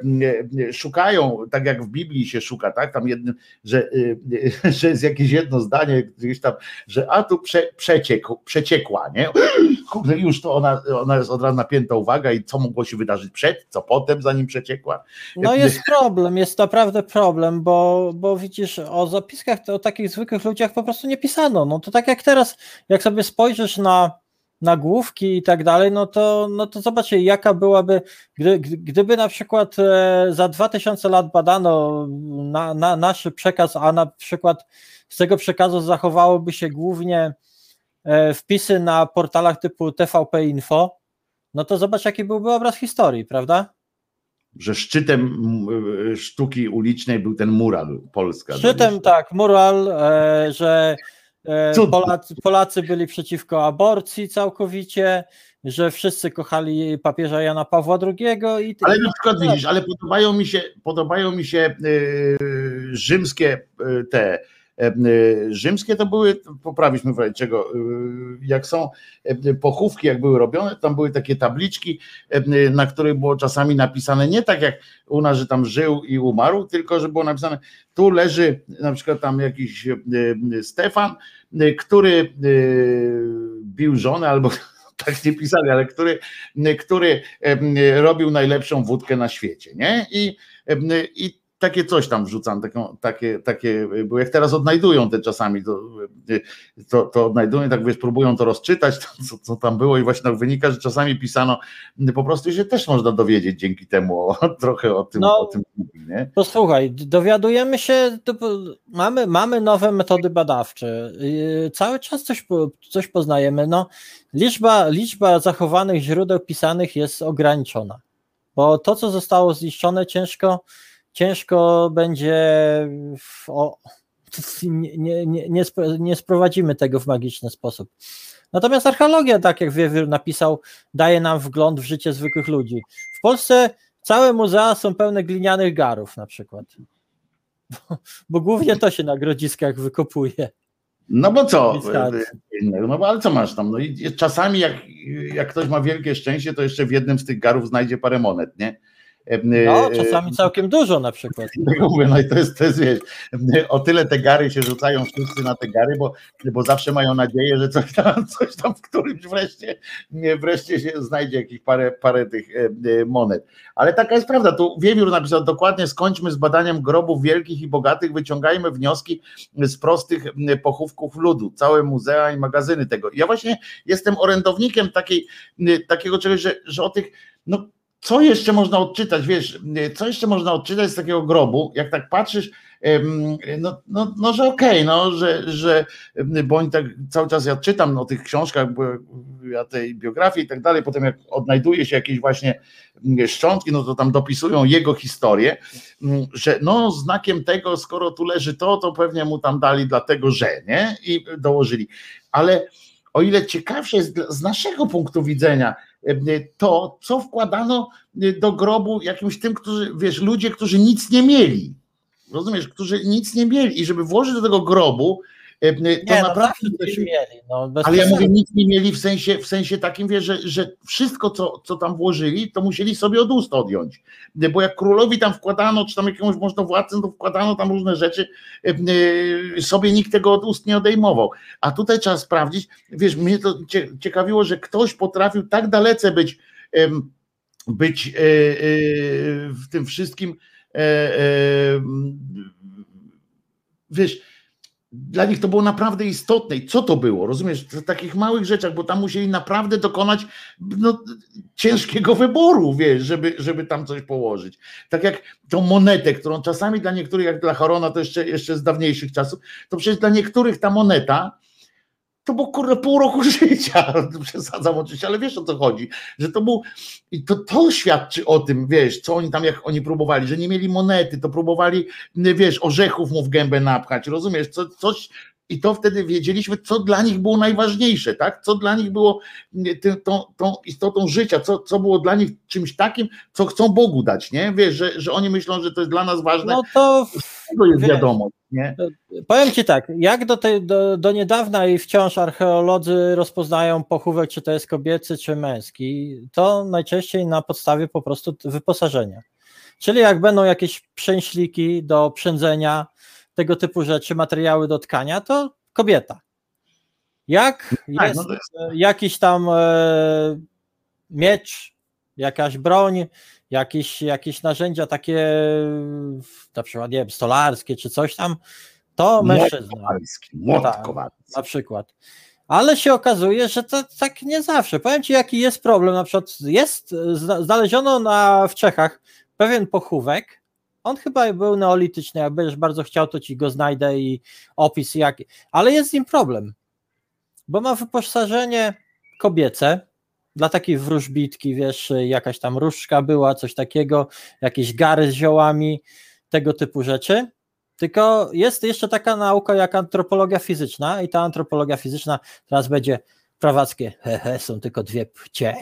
szukają, tak jak w Biblii się szuka, tak, tam jednym, że, że jest jakieś jedno zdanie gdzieś tam, że a tu prze, przeciekł, przeciekła, nie? Kurde, już to ona, ona jest od razu napięta uwaga i co mogło się wydarzyć przed, co potem, zanim przeciekła. No jest problem, jest naprawdę problem, bo, bo widzisz, o zapiskach, o takich zwykłych ludziach po prostu nie pisano, no to tak jak teraz, jak sobie spojrzysz na nagłówki i tak dalej, no to, no to zobaczcie, jaka byłaby, gdy, gdyby na przykład e, za 2000 lat badano na, na nasz przekaz, a na przykład z tego przekazu zachowałoby się głównie wpisy na portalach typu TVP Info, no to zobacz, jaki byłby obraz historii, prawda? Że szczytem e, sztuki ulicznej był ten mural Polska. Szczytem, tak, mural, że E, Polacy, Polacy byli przeciwko aborcji całkowicie, że wszyscy kochali papieża Jana Pawła II. I ale na przykład widzisz, ale podobają mi się, podobają mi się yy, rzymskie yy, te rzymskie to były, poprawiliśmy w czego, jak są pochówki, jak były robione, tam były takie tabliczki, na których było czasami napisane nie tak jak u nas, że tam żył i umarł, tylko że było napisane, tu leży na przykład tam jakiś Stefan, który bił żonę albo tak nie pisali, ale który, który robił najlepszą wódkę na świecie, nie? I, i takie coś tam wrzucam, taką, takie, takie, bo jak teraz odnajdują te czasami, to, to, to odnajdują, tak wiesz, próbują to rozczytać, to, co, co tam było i właśnie tak wynika, że czasami pisano po prostu się też można dowiedzieć dzięki temu o, trochę o tym, no, o tym nie? Posłuchaj, dowiadujemy się, mamy, mamy nowe metody badawcze, yy, cały czas coś, coś poznajemy, no liczba, liczba zachowanych źródeł pisanych jest ograniczona, bo to, co zostało zniszczone, ciężko ciężko będzie w, o, nie, nie, nie, nie sprowadzimy tego w magiczny sposób. Natomiast archeologia, tak jak Wiewiór napisał, daje nam wgląd w życie zwykłych ludzi. W Polsce całe muzea są pełne glinianych garów na przykład. Bo, bo głównie to się na grodziskach wykopuje. No bo co? No bo ale co masz tam? No i czasami jak, jak ktoś ma wielkie szczęście, to jeszcze w jednym z tych garów znajdzie parę monet, nie? No, czasami całkiem dużo na przykład. No i to jest, to jest wiesz, o tyle te gary się rzucają wszyscy na te gary, bo, bo zawsze mają nadzieję, że coś tam, coś tam w którymś wreszcie, wreszcie się znajdzie jakieś parę, parę tych monet. Ale taka jest prawda, tu Wiewiór napisał dokładnie, skończmy z badaniem grobów wielkich i bogatych, wyciągajmy wnioski z prostych pochówków ludu, całe muzea i magazyny tego. Ja właśnie jestem orędownikiem takiej, takiego czegoś, że, że o tych no co jeszcze można odczytać, wiesz, co jeszcze można odczytać z takiego grobu, jak tak patrzysz, no, no, no że okej, okay, no, że, że, bo oni tak cały czas ja czytam o tych książkach, bo ja tej biografii i tak dalej, potem jak odnajduje się jakieś właśnie szczątki, no to tam dopisują jego historię, że no znakiem tego, skoro tu leży to, to pewnie mu tam dali dlatego, że, nie? I dołożyli. Ale o ile ciekawsze jest z naszego punktu widzenia, to, co wkładano do grobu jakimś tym, którzy, wiesz, ludzie, którzy nic nie mieli. Rozumiesz, którzy nic nie mieli i żeby włożyć do tego grobu E, to nie, no naprawdę no, coś mieli. No, ale ja mówię, nic nie mieli w sensie, w sensie takim, wie, że, że wszystko, co, co tam włożyli, to musieli sobie od ust odjąć. Bo jak królowi tam wkładano, czy tam jakiemuś można władcy, to wkładano tam różne rzeczy, e, sobie nikt tego od ust nie odejmował. A tutaj trzeba sprawdzić, wiesz, mnie to ciekawiło, że ktoś potrafił tak dalece być, być e, w tym wszystkim, wiesz, dla nich to było naprawdę istotne. I co to było? Rozumiesz, w takich małych rzeczach, bo tam musieli naprawdę dokonać no, ciężkiego wyboru, wiesz, żeby, żeby tam coś położyć. Tak jak tą monetę, którą czasami dla niektórych, jak dla Harona, to jeszcze, jeszcze z dawniejszych czasów, to przecież dla niektórych ta moneta to było kurde pół roku życia, przesadzam oczywiście, ale wiesz o co chodzi, że to był, i to, to świadczy o tym, wiesz, co oni tam, jak oni próbowali, że nie mieli monety, to próbowali, wiesz, orzechów mu w gębę napchać, rozumiesz, co, coś, i to wtedy wiedzieliśmy, co dla nich było najważniejsze, tak? Co dla nich było tą, tą istotą życia, co, co było dla nich czymś takim, co chcą Bogu dać, nie? Wiesz, że, że oni myślą, że to jest dla nas ważne. No to tego jest wiadomość, nie? Powiem ci tak, jak do, tej, do, do niedawna i wciąż archeolodzy rozpoznają pochówek, czy to jest kobiecy, czy męski, to najczęściej na podstawie po prostu wyposażenia. Czyli jak będą jakieś przęśliki do przędzenia, tego typu rzeczy, materiały do tkania, to kobieta. Jak jest, no jest, jakiś tam e, miecz, jakaś broń, jakieś, jakieś narzędzia takie, na przykład, nie wiem, stolarskie czy coś tam, to mężczyzna. Młot tak, na przykład. Ale się okazuje, że to tak nie zawsze. Powiem Ci, jaki jest problem. Na przykład jest, znaleziono na, w Czechach pewien pochówek, on chyba był neolityczny, jak będziesz bardzo chciał, to ci go znajdę i opis jaki. Ale jest z nim problem, bo ma wyposażenie kobiece, dla takiej wróżbitki, wiesz, jakaś tam różdżka była, coś takiego, jakieś gary z ziołami, tego typu rzeczy. Tylko jest jeszcze taka nauka jak antropologia fizyczna i ta antropologia fizyczna teraz będzie prawackie, hehe, są tylko dwie płcie.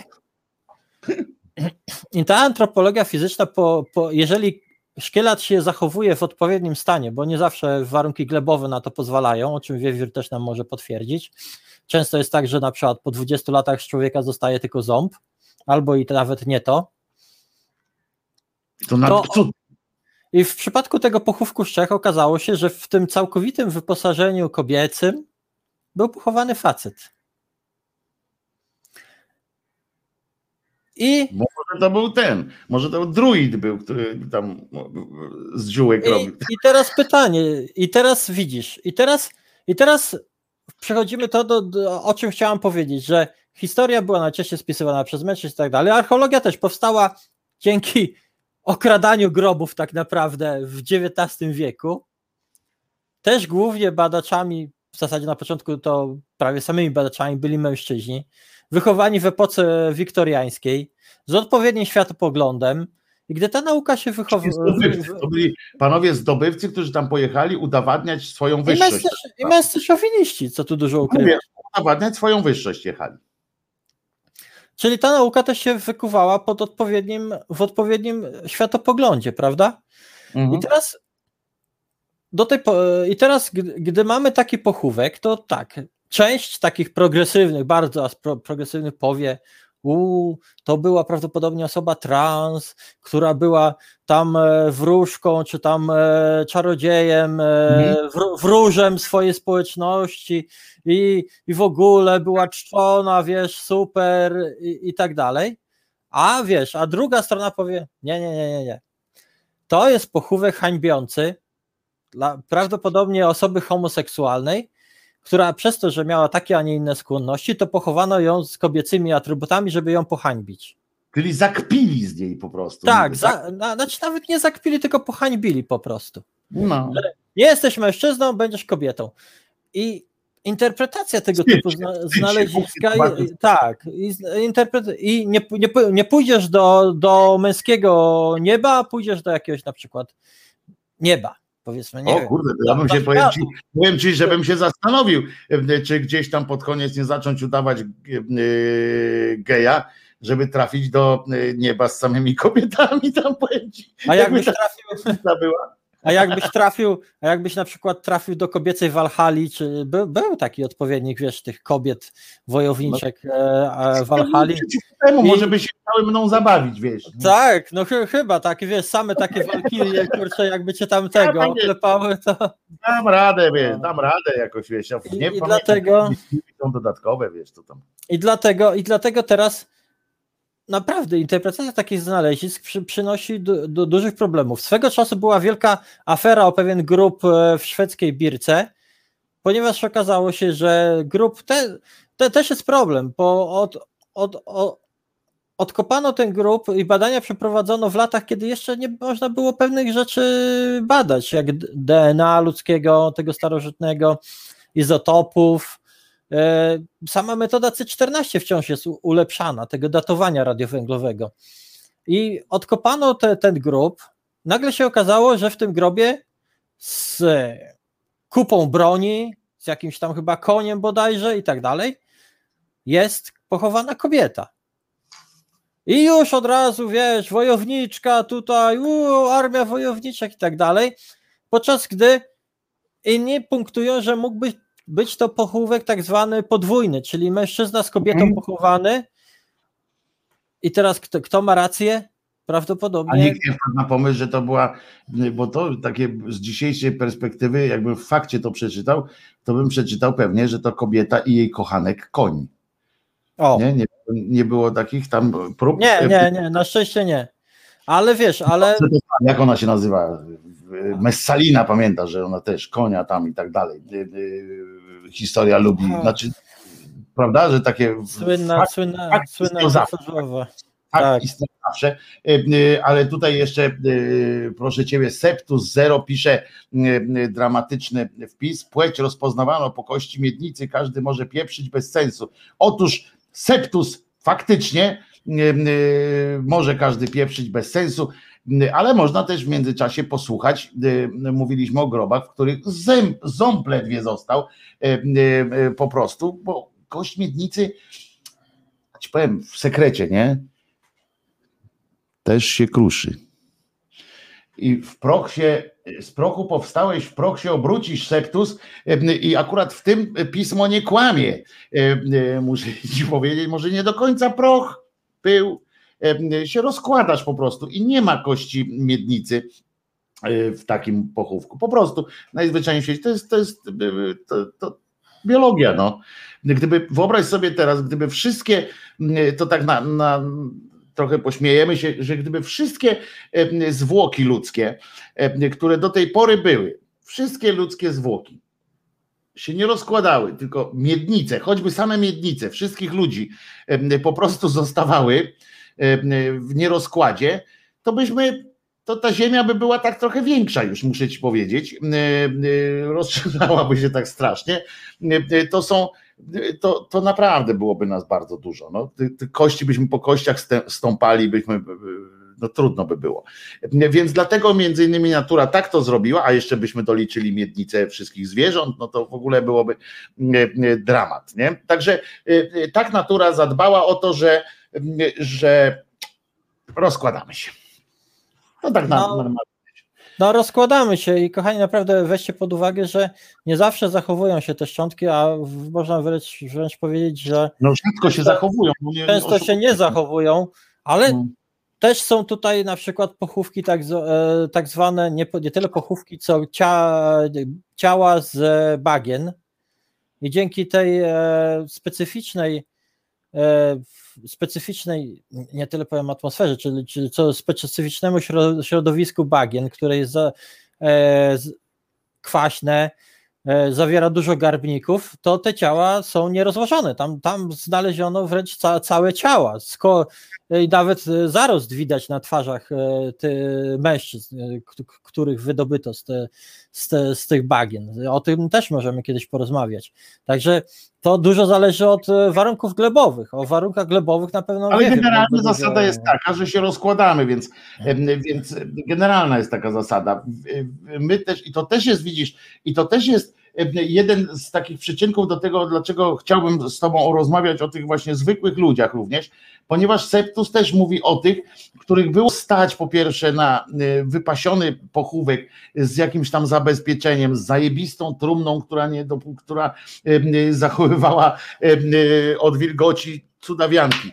I ta antropologia fizyczna, po, po, jeżeli szkielet się zachowuje w odpowiednim stanie, bo nie zawsze warunki glebowe na to pozwalają, o czym Wiewiór też nam może potwierdzić. Często jest tak, że na przykład po 20 latach z człowieka zostaje tylko ząb, albo i nawet nie to. To, to I w przypadku tego pochówku Czech okazało się, że w tym całkowitym wyposażeniu kobiecym był pochowany facet. I, może to był ten, może to druid był, który tam z ziółek i, robił. I teraz pytanie, i teraz widzisz, i teraz, i teraz przechodzimy to, do, do, o czym chciałam powiedzieć, że historia była najczęściej spisywana przez mężczyzn i tak dalej. Archeologia też powstała dzięki okradaniu grobów tak naprawdę w XIX wieku. Też głównie badaczami, w zasadzie na początku to prawie samymi badaczami byli mężczyźni, wychowani w epoce wiktoriańskiej, z odpowiednim światopoglądem. I gdy ta nauka się wychowała. To byli panowie zdobywcy, którzy tam pojechali udowadniać swoją wyższość. I męscy szowiniści, co tu dużo ukrywać. Udowadniać swoją wyższość jechali. Czyli ta nauka też się wykuwała pod odpowiednim, w odpowiednim światopoglądzie, prawda? Mhm. I teraz do tej, i teraz, gdy, mamy taki pochówek, to tak, część takich progresywnych, bardzo progresywnych powie, u, to była prawdopodobnie osoba trans, która była tam e, wróżką, czy tam e, czarodziejem, e, mhm. wróżem swojej społeczności i, i w ogóle była czczona, wiesz, super i, i tak dalej. A wiesz, a druga strona powie, nie, nie, nie, nie, nie. To jest pochówek hańbiący dla prawdopodobnie osoby homoseksualnej, która przez to, że miała takie, a nie inne skłonności, to pochowano ją z kobiecymi atrybutami, żeby ją pohańbić. Czyli zakpili z niej po prostu. Tak, za, na, znaczy nawet nie zakpili, tylko pohańbili po prostu. No. Nie jesteś mężczyzną, będziesz kobietą. I interpretacja tego typu zna, znaleziska, i, tak, i, interpret, i nie, nie, nie pójdziesz do, do męskiego nieba, a pójdziesz do jakiegoś na przykład nieba powiedzmy. Nie o kurde, ja bym się, powiem ci, powiem ci, żebym się zastanowił, czy gdzieś tam pod koniec nie zacząć udawać geja, żeby trafić do nieba z samymi kobietami tam powiem ci. A jakbyś trafił, była. A jakbyś trafił, a jakbyś na przykład trafił do kobiecej Walhali, czy był, był taki odpowiednik, wiesz, tych kobiet wojowniczek no, e, Walhali? Temu, może by się chciały mną zabawić, wiesz. Tak, no ch chyba tak, wiesz, same takie walkirie, kurczę, jakby cię tam tego klepały, to... Dam radę, wiesz, dam radę jakoś, wiesz, ja nie I, i dlatego... Są dodatkowe, wiesz, co tam. I dlatego, i dlatego teraz naprawdę interpretacja takich znalezisk przy, przynosi do, do, dużych problemów. Swego czasu była wielka afera o pewien grup e, w szwedzkiej Birce, ponieważ okazało się, że grup te, te też jest problem, bo od, od, od, odkopano ten grup i badania przeprowadzono w latach, kiedy jeszcze nie można było pewnych rzeczy badać, jak DNA ludzkiego, tego starożytnego, izotopów, sama metoda C14 wciąż jest ulepszana, tego datowania radiowęglowego. I odkopano te, ten grób. Nagle się okazało, że w tym grobie z kupą broni, z jakimś tam chyba koniem bodajże i tak dalej, jest pochowana kobieta. I już od razu, wiesz, wojowniczka tutaj, uu, armia wojowniczek i tak dalej, podczas gdy inni punktują, że mógł być to pochówek tak zwany podwójny, czyli mężczyzna z kobietą hmm. pochowany. I teraz kto, kto ma rację? Prawdopodobnie. A nikt nie wpadł na pomysł, że to była, bo to takie z dzisiejszej perspektywy, jakbym w fakcie to przeczytał, to bym przeczytał pewnie, że to kobieta i jej kochanek koń. O. Nie, nie, nie było takich tam prób. Nie, nie, nie, na szczęście nie. Ale wiesz, ale. Jak ona się nazywa? Messalina, pamiętasz, że ona też konia tam i tak dalej. Y, y, historia lubi, znaczy, prawda, że takie. Słynna, fakt, słynna, fakt słynna zawsze. Tak, tak. zawsze, y, ale tutaj jeszcze proszę Ciebie, Septus Zero pisze dramatyczny wpis, płeć rozpoznawano po kości miednicy, każdy może pieprzyć bez sensu. Otóż Septus faktycznie może każdy pieprzyć bez sensu, ale można też w międzyczasie posłuchać, mówiliśmy o grobach, w których zęb, ząb ledwie został po prostu, bo kość miednicy, ci powiem w sekrecie, nie? Też się kruszy. I w proch się, z prochu powstałeś, w proch się obrócisz, septus, i akurat w tym pismo nie kłamie. Muszę ci powiedzieć, może nie do końca proch był, się rozkładasz po prostu i nie ma kości miednicy e, w takim pochówku. Po prostu najzwyczajniej w świecie. To jest, to jest e, to, to biologia. No. Gdyby, wyobraź sobie teraz, gdyby wszystkie, to tak na, na trochę pośmiejemy się, że gdyby wszystkie zwłoki ludzkie, które do tej pory były, wszystkie ludzkie zwłoki się nie rozkładały, tylko miednice, choćby same miednice wszystkich ludzi po prostu zostawały w nierozkładzie, to byśmy to ta ziemia by była tak trochę większa już, muszę ci powiedzieć. Rozszerzałaby się tak strasznie. To są, to, to naprawdę byłoby nas bardzo dużo. No, kości byśmy po kościach stąpali, byśmy, no trudno by było. Więc dlatego między innymi natura tak to zrobiła, a jeszcze byśmy doliczyli miednicę wszystkich zwierząt, no to w ogóle byłoby dramat. Nie? Także tak natura zadbała o to, że, że rozkładamy się. No tak no, normalnie. No rozkładamy się i kochani, naprawdę weźcie pod uwagę, że nie zawsze zachowują się te szczątki, a można wręcz, wręcz powiedzieć, że... No rzadko się zachowują. Nie, często się nie zachowują, ale no. też są tutaj na przykład pochówki tak, e, tak zwane, nie, nie tyle pochówki, co cia, ciała z bagien i dzięki tej e, specyficznej e, specyficznej, nie tyle powiem atmosferze, czyli, czyli co specyficznemu środowisku bagien, które jest za, e, kwaśne, e, zawiera dużo garbników, to te ciała są nierozważone. Tam, tam znaleziono wręcz ca, całe ciała. Sko i nawet zarost widać na twarzach e, ty, mężczyzn, e, których wydobyto z, te, z, te, z tych bagien. O tym też możemy kiedyś porozmawiać. Także to dużo zależy od e, warunków glebowych. O warunkach glebowych na pewno. Ale generalna wiem, zasada jest taka, że się rozkładamy, więc, więc generalna jest taka zasada. My też, i to też jest, widzisz, i to też jest jeden z takich przyczynków do tego, dlaczego chciałbym z Tobą rozmawiać o tych właśnie zwykłych ludziach również, ponieważ Septus też mówi o tych, których było stać po pierwsze na e, wypasiony pochówek z jakimś tam zabezpieczeniem, z zajebistą trumną, która, nie, która zachowywała od wilgoci cudawianki.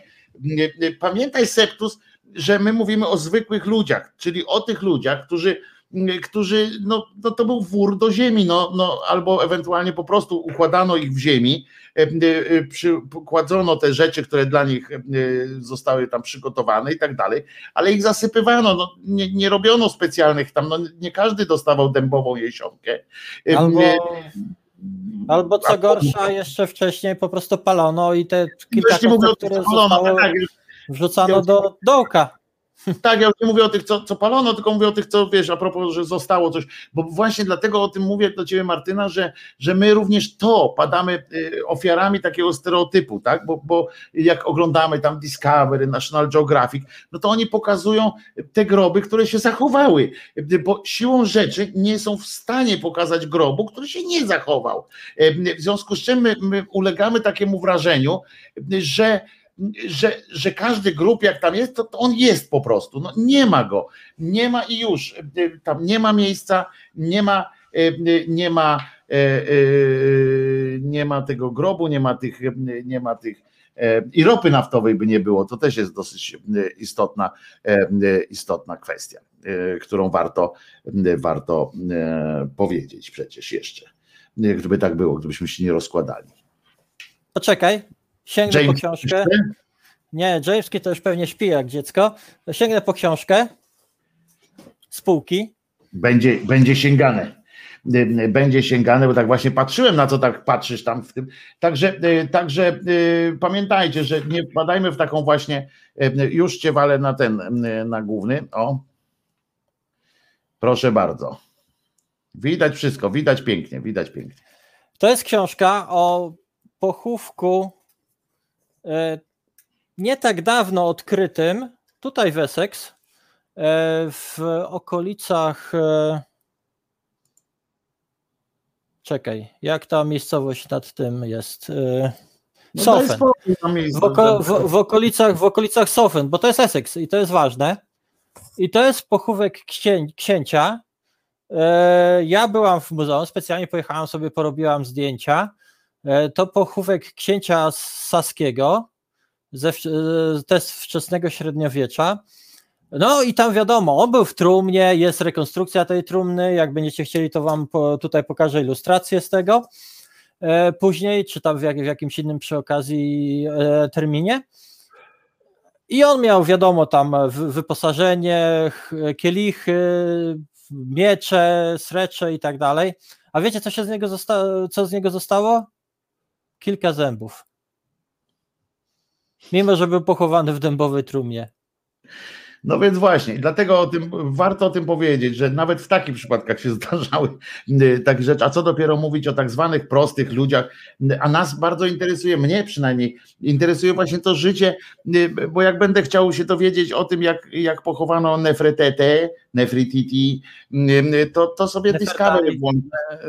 Pamiętaj Septus, że my mówimy o zwykłych ludziach, czyli o tych ludziach, którzy którzy, no, no to był wór do ziemi, no, no, albo ewentualnie po prostu układano ich w ziemi, e, e, przykładzono te rzeczy, które dla nich e, zostały tam przygotowane i tak dalej, ale ich zasypywano, no, nie, nie robiono specjalnych tam, no, nie każdy dostawał dębową jesionkę. Albo... Albo co gorsza, jeszcze wcześniej po prostu palono i te kilka kostek, które zostało tak, wrzucano do dołka. Tak, ja już nie mówię o tych, co, co palono, tylko mówię o tych, co wiesz, a propos, że zostało coś, bo właśnie dlatego o tym mówię do ciebie, Martyna, że, że my również to padamy y, ofiarami takiego stereotypu, tak? Bo, bo jak oglądamy tam Discovery, National Geographic, no to oni pokazują te groby, które się zachowały, bo siłą rzeczy nie są w stanie pokazać grobu, który się nie zachował. W związku z czym my, my ulegamy takiemu wrażeniu, że że, że każdy grup jak tam jest, to, to, on jest po prostu. No, nie ma go. Nie ma i już. Tam nie ma miejsca, nie ma, nie ma, nie ma tego grobu, nie ma tych, nie ma tych i ropy naftowej by nie było. To też jest dosyć istotna, istotna kwestia, którą warto, warto powiedzieć przecież jeszcze. Gdyby tak było, gdybyśmy się nie rozkładali. Poczekaj, Sięgnę James po książkę. Nie, Jameski to już pewnie śpi jak dziecko. Sięgnę po książkę spółki. Będzie, będzie sięgane. Będzie sięgane, bo tak właśnie patrzyłem, na co tak patrzysz tam w tym. Także, y, także y, pamiętajcie, że nie wpadajmy w taką właśnie, y, już cię walę na ten, na główny. O. Proszę bardzo. Widać wszystko, widać pięknie, widać pięknie. To jest książka o pochówku E, nie tak dawno odkrytym, tutaj w Essex, e, w okolicach. E, czekaj, jak ta miejscowość nad tym jest? No Sofen. W, oko, w, w, okolicach, w okolicach Sofen, bo to jest Essex i to jest ważne. I to jest pochówek księ, księcia. Ja byłam w muzeum, specjalnie pojechałam sobie, porobiłam zdjęcia. E, to pochówek księcia Saskiego ze też wczesnego średniowiecza. No i tam wiadomo, on był w trumnie, jest rekonstrukcja tej trumny, jak będziecie chcieli, to wam po, tutaj pokażę ilustrację z tego e, później, czy tam w, jak, w jakimś innym przy okazji e, terminie. I on miał, wiadomo, tam wyposażenie, kielichy, miecze, srecze i tak dalej. A wiecie, co się z niego zostało? Co z niego zostało? Kilka zębów. Mimo, że był pochowany w dębowej trumnie. No więc właśnie, dlatego o tym, warto o tym powiedzieć, że nawet w takich przypadkach się zdarzały y, takie rzeczy, a co dopiero mówić o tak zwanych prostych ludziach, a nas bardzo interesuje, mnie przynajmniej, interesuje właśnie to życie, y, bo jak będę chciał się dowiedzieć o tym, jak, jak pochowano Nefretete, Nefrititi, y, to, to sobie Discovery włączę,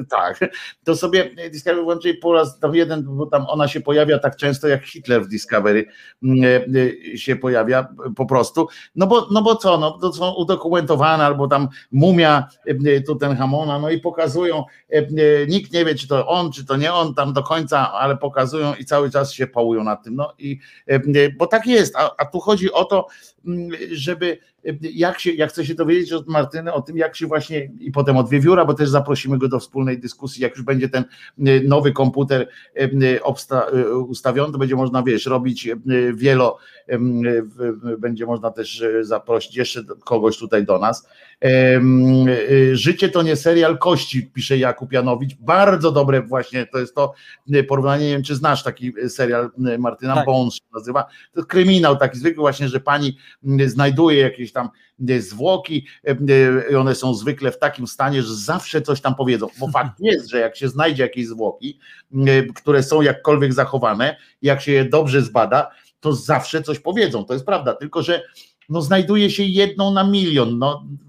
tak, to sobie Discovery włączę i po raz tam jeden, bo tam ona się pojawia tak często jak Hitler w Discovery się pojawia po prostu, no bo no bo co, no to są udokumentowane, albo tam mumia e, Tutenhamona, no i pokazują, nikt nie wie, czy to on, czy to nie on tam do końca, ale pokazują i cały czas się pałują nad tym, no i bo tak jest, a, a tu chodzi o to, mm, żeby jak się, jak chcę się dowiedzieć od Martyny o tym, jak się właśnie i potem od Wiewióra, bo też zaprosimy go do wspólnej dyskusji, jak już będzie ten nowy komputer ustawiony, to będzie można, wiesz, robić wielo, będzie można też zaprosić jeszcze kogoś tutaj do nas. Życie to nie serial kości, pisze Jakub Janowicz. Bardzo dobre właśnie, to jest to porównanie, nie wiem czy znasz taki serial Martyna tak. Się nazywa. To kryminał taki zwykły właśnie, że pani znajduje jakieś tam zwłoki i one są zwykle w takim stanie, że zawsze coś tam powiedzą, bo fakt jest, że jak się znajdzie jakieś zwłoki, które są jakkolwiek zachowane, jak się je dobrze zbada, to zawsze coś powiedzą, to jest prawda, tylko że no znajduje się jedną na milion, no Y,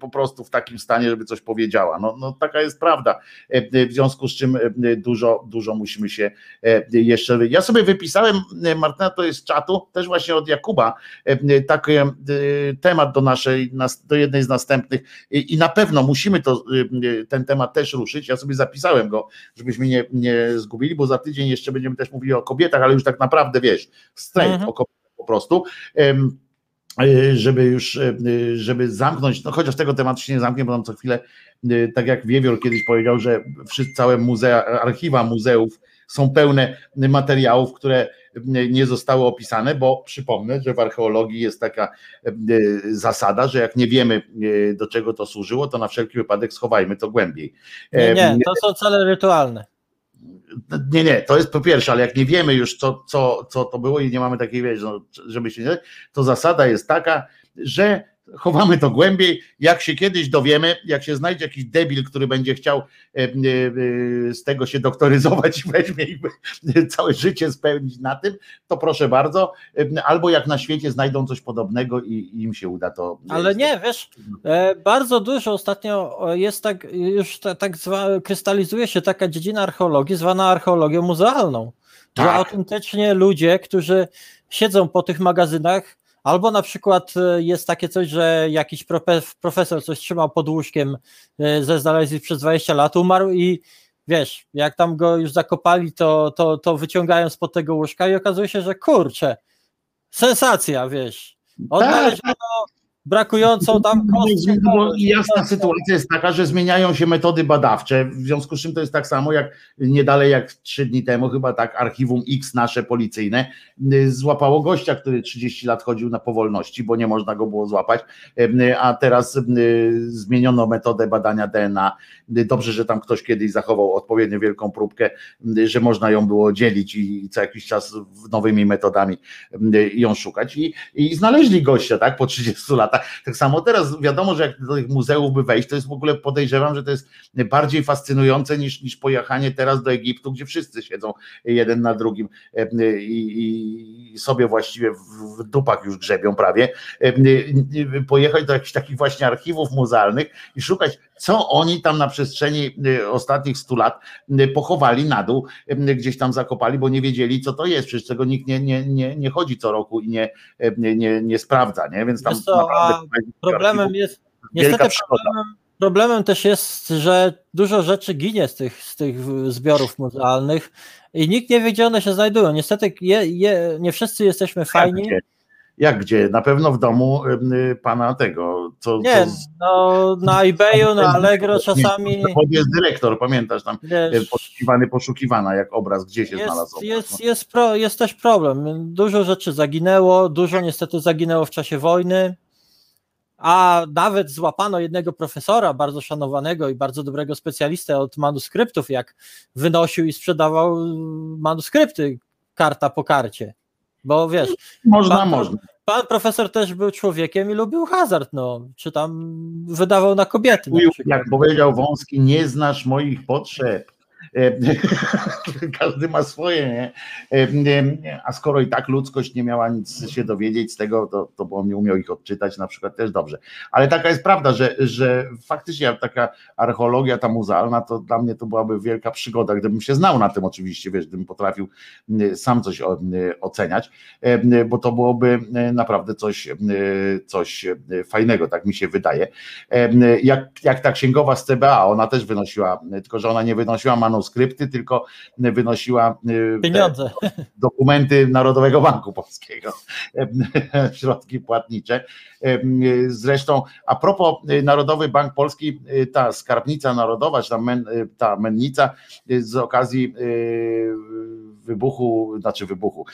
po prostu w takim stanie, żeby coś powiedziała. No, no taka jest prawda. E, w związku z czym e, dużo, dużo musimy się e, jeszcze. Ja sobie wypisałem, Martyna, to jest z czatu, też właśnie od Jakuba, taki temat do naszej, do jednej z następnych i na pewno musimy to, ten temat też ruszyć. Ja sobie zapisałem go, żebyśmy nie, nie zgubili, bo za tydzień jeszcze będziemy też mówili o kobietach, ale już tak naprawdę wiesz, straight mhm. o kobietach po prostu. E, żeby już, e, żeby zamknąć, no chociaż tego tematu się nie zamknie, bo tam co chwilę, e, tak jak Wiewior kiedyś powiedział, że wszyscy, całe muzea, archiwa muzeów są pełne materiałów, które nie zostały opisane, bo przypomnę, że w archeologii jest taka zasada, że jak nie wiemy do czego to służyło, to na wszelki wypadek schowajmy to głębiej. Nie, nie, to są cele rytualne nie, nie, to jest po pierwsze, ale jak nie wiemy już, co, co, co to było i nie mamy takiej, wiesz, no, żeby się nie, to zasada jest taka, że chowamy to głębiej. Jak się kiedyś dowiemy, jak się znajdzie jakiś debil, który będzie chciał e, e, e, z tego się doktoryzować i weźmie i całe życie spełnić na tym, to proszę bardzo. Albo jak na świecie znajdą coś podobnego i im się uda to. Ale nie, wiesz, bardzo dużo ostatnio jest tak, już tak zwa, krystalizuje się taka dziedzina archeologii zwana archeologią muzealną. Tak. Że autentycznie ludzie, którzy siedzą po tych magazynach, Albo na przykład e, jest takie coś, że jakiś profesor coś trzymał pod łóżkiem e, ze znaleźli przez 20 lat, umarł i wiesz, jak tam go już zakopali, to, to, to wyciągają spod tego łóżka i okazuje się, że kurczę, sensacja, wiesz. Odnaleziono brakującą tam kostkę. Jasna sytuacja jest taka, że zmieniają się metody badawcze, w związku z czym to jest tak samo jak nie dalej jak trzy dni temu, chyba tak Archiwum X nasze policyjne y, złapało gościa, który 30 lat chodził na powolności, bo nie można go było złapać, y, a teraz y, zmieniono metodę badania DNA. Dobrze, że tam ktoś kiedyś zachował odpowiednio wielką próbkę, że można ją było dzielić i co jakiś czas nowymi metodami ją szukać i, i znaleźli gościa, tak, po 30 latach tak, tak samo teraz wiadomo, że jak do tych muzeów by wejść, to jest w ogóle podejrzewam, że to jest bardziej fascynujące niż, niż pojechanie teraz do Egiptu, gdzie wszyscy siedzą jeden na drugim e, i, i sobie właściwie w dupach już grzebią prawie. E, pojechać do jakichś takich właśnie archiwów muzealnych i szukać, co oni tam na przestrzeni e, ostatnich stu lat pochowali na dół, gdzieś tam zakopali, bo nie wiedzieli, co to jest. Przecież tego nikt nie, nie, nie, nie chodzi co roku i nie, nie, nie sprawdza, nie? Więc tam co, problemem jest, niestety problemem, problemem też jest, że dużo rzeczy ginie z tych, z tych zbiorów muzealnych i nikt nie wie, gdzie one się znajdują. Niestety je, je, nie wszyscy jesteśmy fajni Jak gdzie? Na pewno w domu y, pana tego. Co, nie, co... no na eBayu, na Allegro czasami. Nie, jest dyrektor, pamiętasz tam, wiesz, poszukiwany, poszukiwana, jak obraz gdzie się jest, znalazł. Jest, no. jest, pro, jest też problem. Dużo rzeczy zaginęło, dużo niestety zaginęło w czasie wojny. A nawet złapano jednego profesora, bardzo szanowanego i bardzo dobrego specjalistę od manuskryptów, jak wynosił i sprzedawał manuskrypty karta po karcie. Bo wiesz. Można, pan, można. Pan profesor też był człowiekiem i lubił hazard, no. Czy tam wydawał na kobiety. Na jak powiedział Wąski, nie znasz moich potrzeb. E, każdy ma swoje, nie? E, a skoro i tak ludzkość nie miała nic się dowiedzieć z tego, to, to bo on nie umiał ich odczytać na przykład też dobrze. Ale taka jest prawda, że, że faktycznie taka archeologia ta muzealna, to dla mnie to byłaby wielka przygoda, gdybym się znał na tym oczywiście, wiesz, gdybym potrafił sam coś oceniać, bo to byłoby naprawdę coś, coś fajnego, tak mi się wydaje. Jak, jak ta księgowa z CBA, ona też wynosiła, tylko że ona nie wynosiła manuskriptu, skrypty, tylko wynosiła e, pieniądze. Dokumenty Narodowego Banku Polskiego, środki płatnicze. Zresztą, a propos e, Narodowy Bank Polski, e, ta skarbnica narodowa, czy ta, men, ta mennica z okazji wybuchu, znaczy wybuchu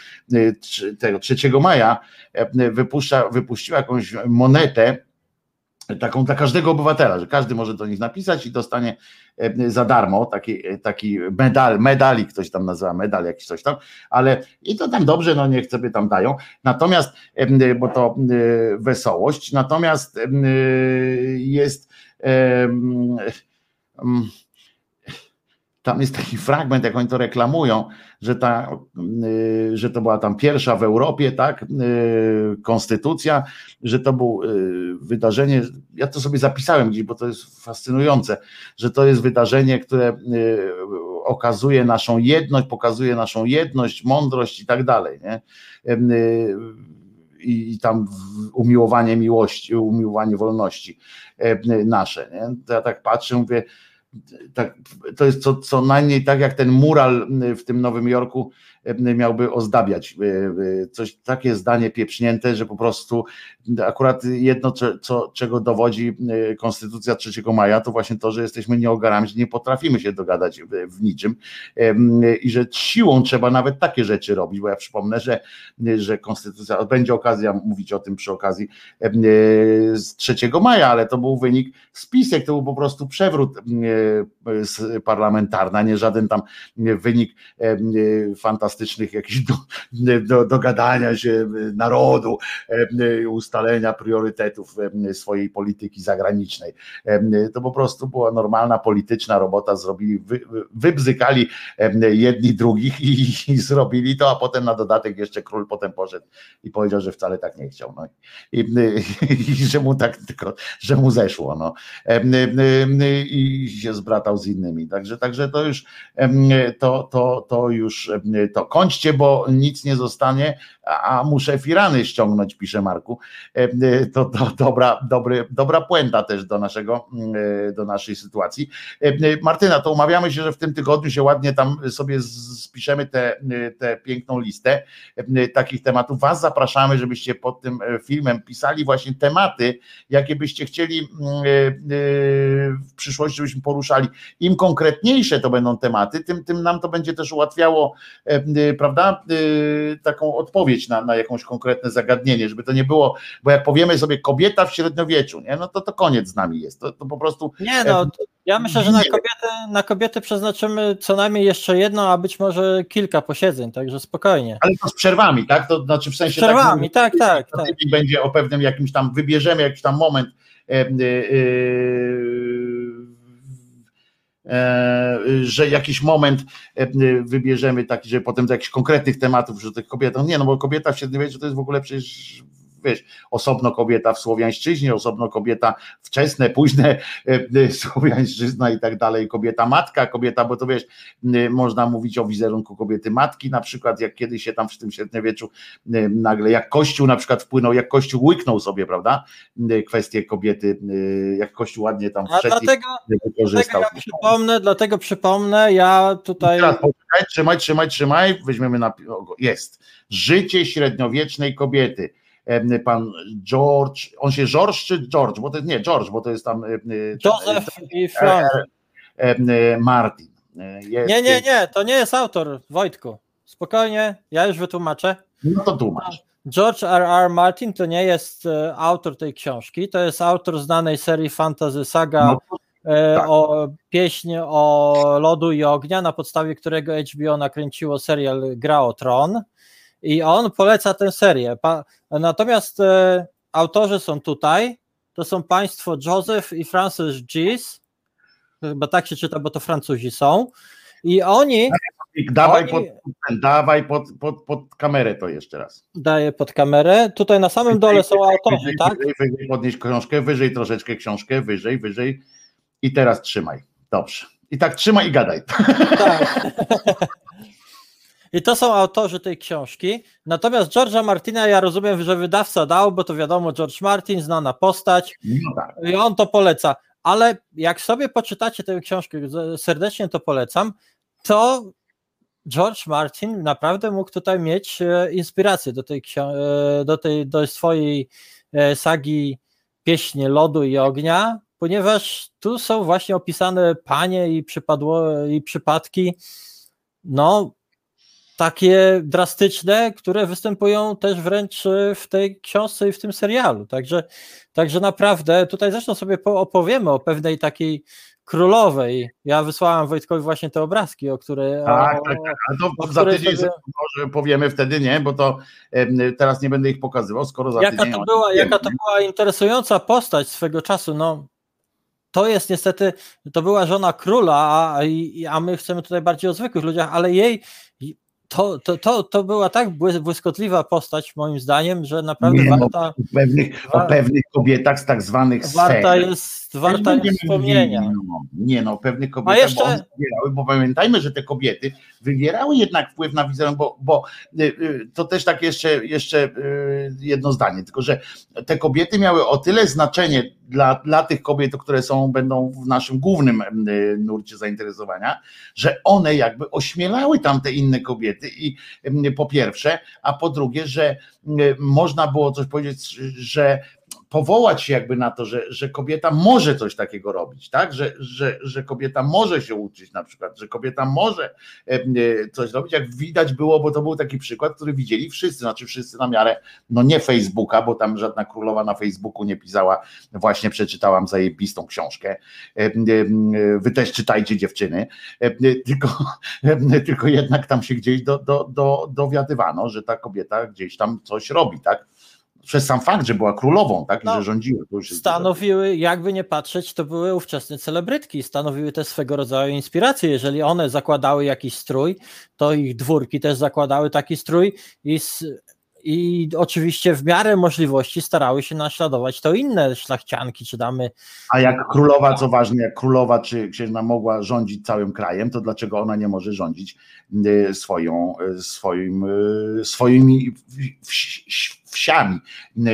tego 3 maja wypuszcza, wypuściła jakąś monetę taką dla każdego obywatela, że każdy może do nich napisać i dostanie e, za darmo taki, e, taki medal, medali ktoś tam nazywa medal jakiś coś tam, ale i to tam dobrze, no niech sobie tam dają. Natomiast, e, bo to wesołość, natomiast jest tam jest taki fragment, jak oni to reklamują, że, ta, y, że to była tam pierwsza w Europie, tak, y, konstytucja, że to było y, wydarzenie, ja to sobie zapisałem gdzieś, bo to jest fascynujące, że to jest wydarzenie, które okazuje naszą jedność, pokazuje naszą jedność, mądrość i tak dalej, nie? I tam umiłowanie miłości, umiłowanie wolności nasze. Nie? To ja tak patrzę, mówię, tak, to jest co, co najmniej tak jak ten mural w tym Nowym Jorku miałby ozdabiać. Coś takie zdanie pieprznięte, że po prostu akurat jedno, co, czego dowodzi Konstytucja 3 maja, to właśnie to, że jesteśmy nieogarami, że nie potrafimy się dogadać w niczym i że siłą trzeba nawet takie rzeczy robić, bo ja przypomnę, że, że Konstytucja, będzie okazja mówić o tym przy okazji z 3 maja, ale to był wynik spisek, to był po prostu przewrót parlamentarny, nie żaden tam wynik fantastycznych jakichś do, do, dogadania się narodu, ustalenia priorytetów swojej polityki zagranicznej. To po prostu była normalna polityczna robota, zrobili, wy, wybzykali jedni drugich i, i, zrobili to, a potem na dodatek jeszcze król potem poszedł i powiedział, że wcale tak nie chciał. No. I, i, i że mu tak tylko, że mu zeszło. No. I się zbratał z innymi. Także, także to już to, to, to już to kończcie, bo nic nie zostanie, a muszę firany ściągnąć, pisze Marku. To, to dobra, dobry, dobra puenta też do naszego, do naszej sytuacji. Martyna, to umawiamy się, że w tym tygodniu się ładnie tam sobie spiszemy tę te, te piękną listę takich tematów. Was zapraszamy, żebyście pod tym filmem pisali właśnie tematy, jakie byście chcieli w przyszłości, żebyśmy poruszali. Im konkretniejsze to będą tematy, tym, tym nam to będzie też ułatwiało, e, prawda, e, taką odpowiedź na, na jakąś konkretne zagadnienie, żeby to nie było, bo jak powiemy sobie kobieta w średniowieczu, nie, no to to koniec z nami jest. To, to po prostu. Nie, no, ja myślę, że na kobiety, na kobiety przeznaczymy co najmniej jeszcze jedno, a być może kilka posiedzeń, także spokojnie. Ale to z przerwami, tak? To znaczy w sensie. Z przerwami, tak, tak. tak, tak. Będzie o pewnym jakimś tam, wybierzemy jakiś tam moment. E, E, że jakiś moment e, wybierzemy taki, że potem do jakichś konkretnych tematów, że tych kobiet, no nie, no bo kobieta w średniowieczu to jest w ogóle przecież wiesz, osobno kobieta w Słowiańszczyźnie, osobno kobieta wczesne, późne e, Słowiańszczyzna i tak dalej, kobieta matka, kobieta, bo to wiesz, można mówić o wizerunku kobiety matki, na przykład jak kiedyś się tam w tym średniowieczu nagle, jak Kościół na przykład wpłynął, jak Kościół łyknął sobie, prawda, kwestie kobiety, jak Kościół ładnie tam wszedł dlatego, wykorzystał. Dlatego ja przypomnę, dlatego przypomnę, ja tutaj... Teraz, trzymaj, trzymaj, trzymaj, weźmiemy na... jest. Życie średniowiecznej kobiety pan George, on się George czy George, bo to nie George, bo to jest tam Joseph i Frank. Martin. Jest, nie, nie, nie, to nie jest autor, Wojtku. Spokojnie, ja już wytłumaczę. No to tłumacz. George R. R. Martin to nie jest autor tej książki, to jest autor znanej serii fantasy saga no, tak. o pieśń o lodu i ognia, na podstawie którego HBO nakręciło serial Gra o Tron i on poleca tę serię. Natomiast e, autorzy są tutaj, to są państwo Joseph i Francis Gis, chyba tak się czyta, bo to Francuzi są i oni... Dawaj, oni, pod, dawaj pod, pod, pod kamerę to jeszcze raz. Daję pod kamerę. Tutaj na samym dole są autorzy, wyżej, tak? Wyżej, wyżej podnieść książkę, wyżej troszeczkę książkę, wyżej, wyżej i teraz trzymaj. Dobrze. I tak trzymaj i gadaj. Tak. I to są autorzy tej książki. Natomiast George'a Martina ja rozumiem, że wydawca dał, bo to wiadomo, George Martin, znana postać. No tak. I on to poleca. Ale jak sobie poczytacie tę książkę, serdecznie to polecam, to George Martin naprawdę mógł tutaj mieć e, inspirację do tej, e, do tej do swojej e, sagi Pieśnie Lodu i Ognia, ponieważ tu są właśnie opisane panie i, przypadło, i przypadki, no takie drastyczne, które występują też wręcz w tej książce i w tym serialu. Także, także naprawdę tutaj zresztą sobie opowiemy o pewnej takiej królowej. Ja wysłałem Wojtkowi właśnie te obrazki, o które. Tak, o, tak, tak. Ale to za tydzień sobie... może powiemy wtedy, nie, bo to teraz nie będę ich pokazywał, skoro za jaka tydzień. To była, jaka to była interesująca postać swego czasu. No, to jest niestety, to była żona króla, a, a my chcemy tutaj bardziej o zwykłych ludziach, ale jej to, to, to, to była tak błyskotliwa postać, moim zdaniem, że naprawdę nie, warta. O pewnych, o pewnych kobietach z tak zwanych Warta jest, warta jest wspomnienia. Nie no, nie no, pewnych kobietach, A jeszcze... bo, wywierały, bo pamiętajmy, że te kobiety wywierały jednak wpływ na wizerunek, bo, bo y, y, to też tak jeszcze, jeszcze y, jedno zdanie, tylko że te kobiety miały o tyle znaczenie dla, dla tych kobiet, które są, będą w naszym głównym nurcie zainteresowania, że one jakby ośmielały tamte inne kobiety i po pierwsze, a po drugie, że można było coś powiedzieć, że powołać się jakby na to, że, że kobieta może coś takiego robić, tak? Że, że, że kobieta może się uczyć na przykład, że kobieta może e, e, coś robić, jak widać było, bo to był taki przykład, który widzieli wszyscy, znaczy wszyscy na miarę, no nie Facebooka, bo tam żadna królowa na Facebooku nie pisała, właśnie przeczytałam zajebistą książkę, e, wy też czytajcie dziewczyny, tylko, tylko jednak tam się gdzieś do, do, do, dowiadywano, że ta kobieta gdzieś tam coś robi, tak? Przez sam fakt, że była królową, tak, no, że rządziły. stanowiły, jakby nie patrzeć, to były ówczesne celebrytki, stanowiły też swego rodzaju inspirację. Jeżeli one zakładały jakiś strój, to ich dwórki też zakładały taki strój i i oczywiście w miarę możliwości starały się naśladować to inne szlachcianki czy damy. A jak królowa, co ważne, jak królowa czy księżna mogła rządzić całym krajem, to dlaczego ona nie może rządzić y, swoją, y, swoim, y, swoimi wsiami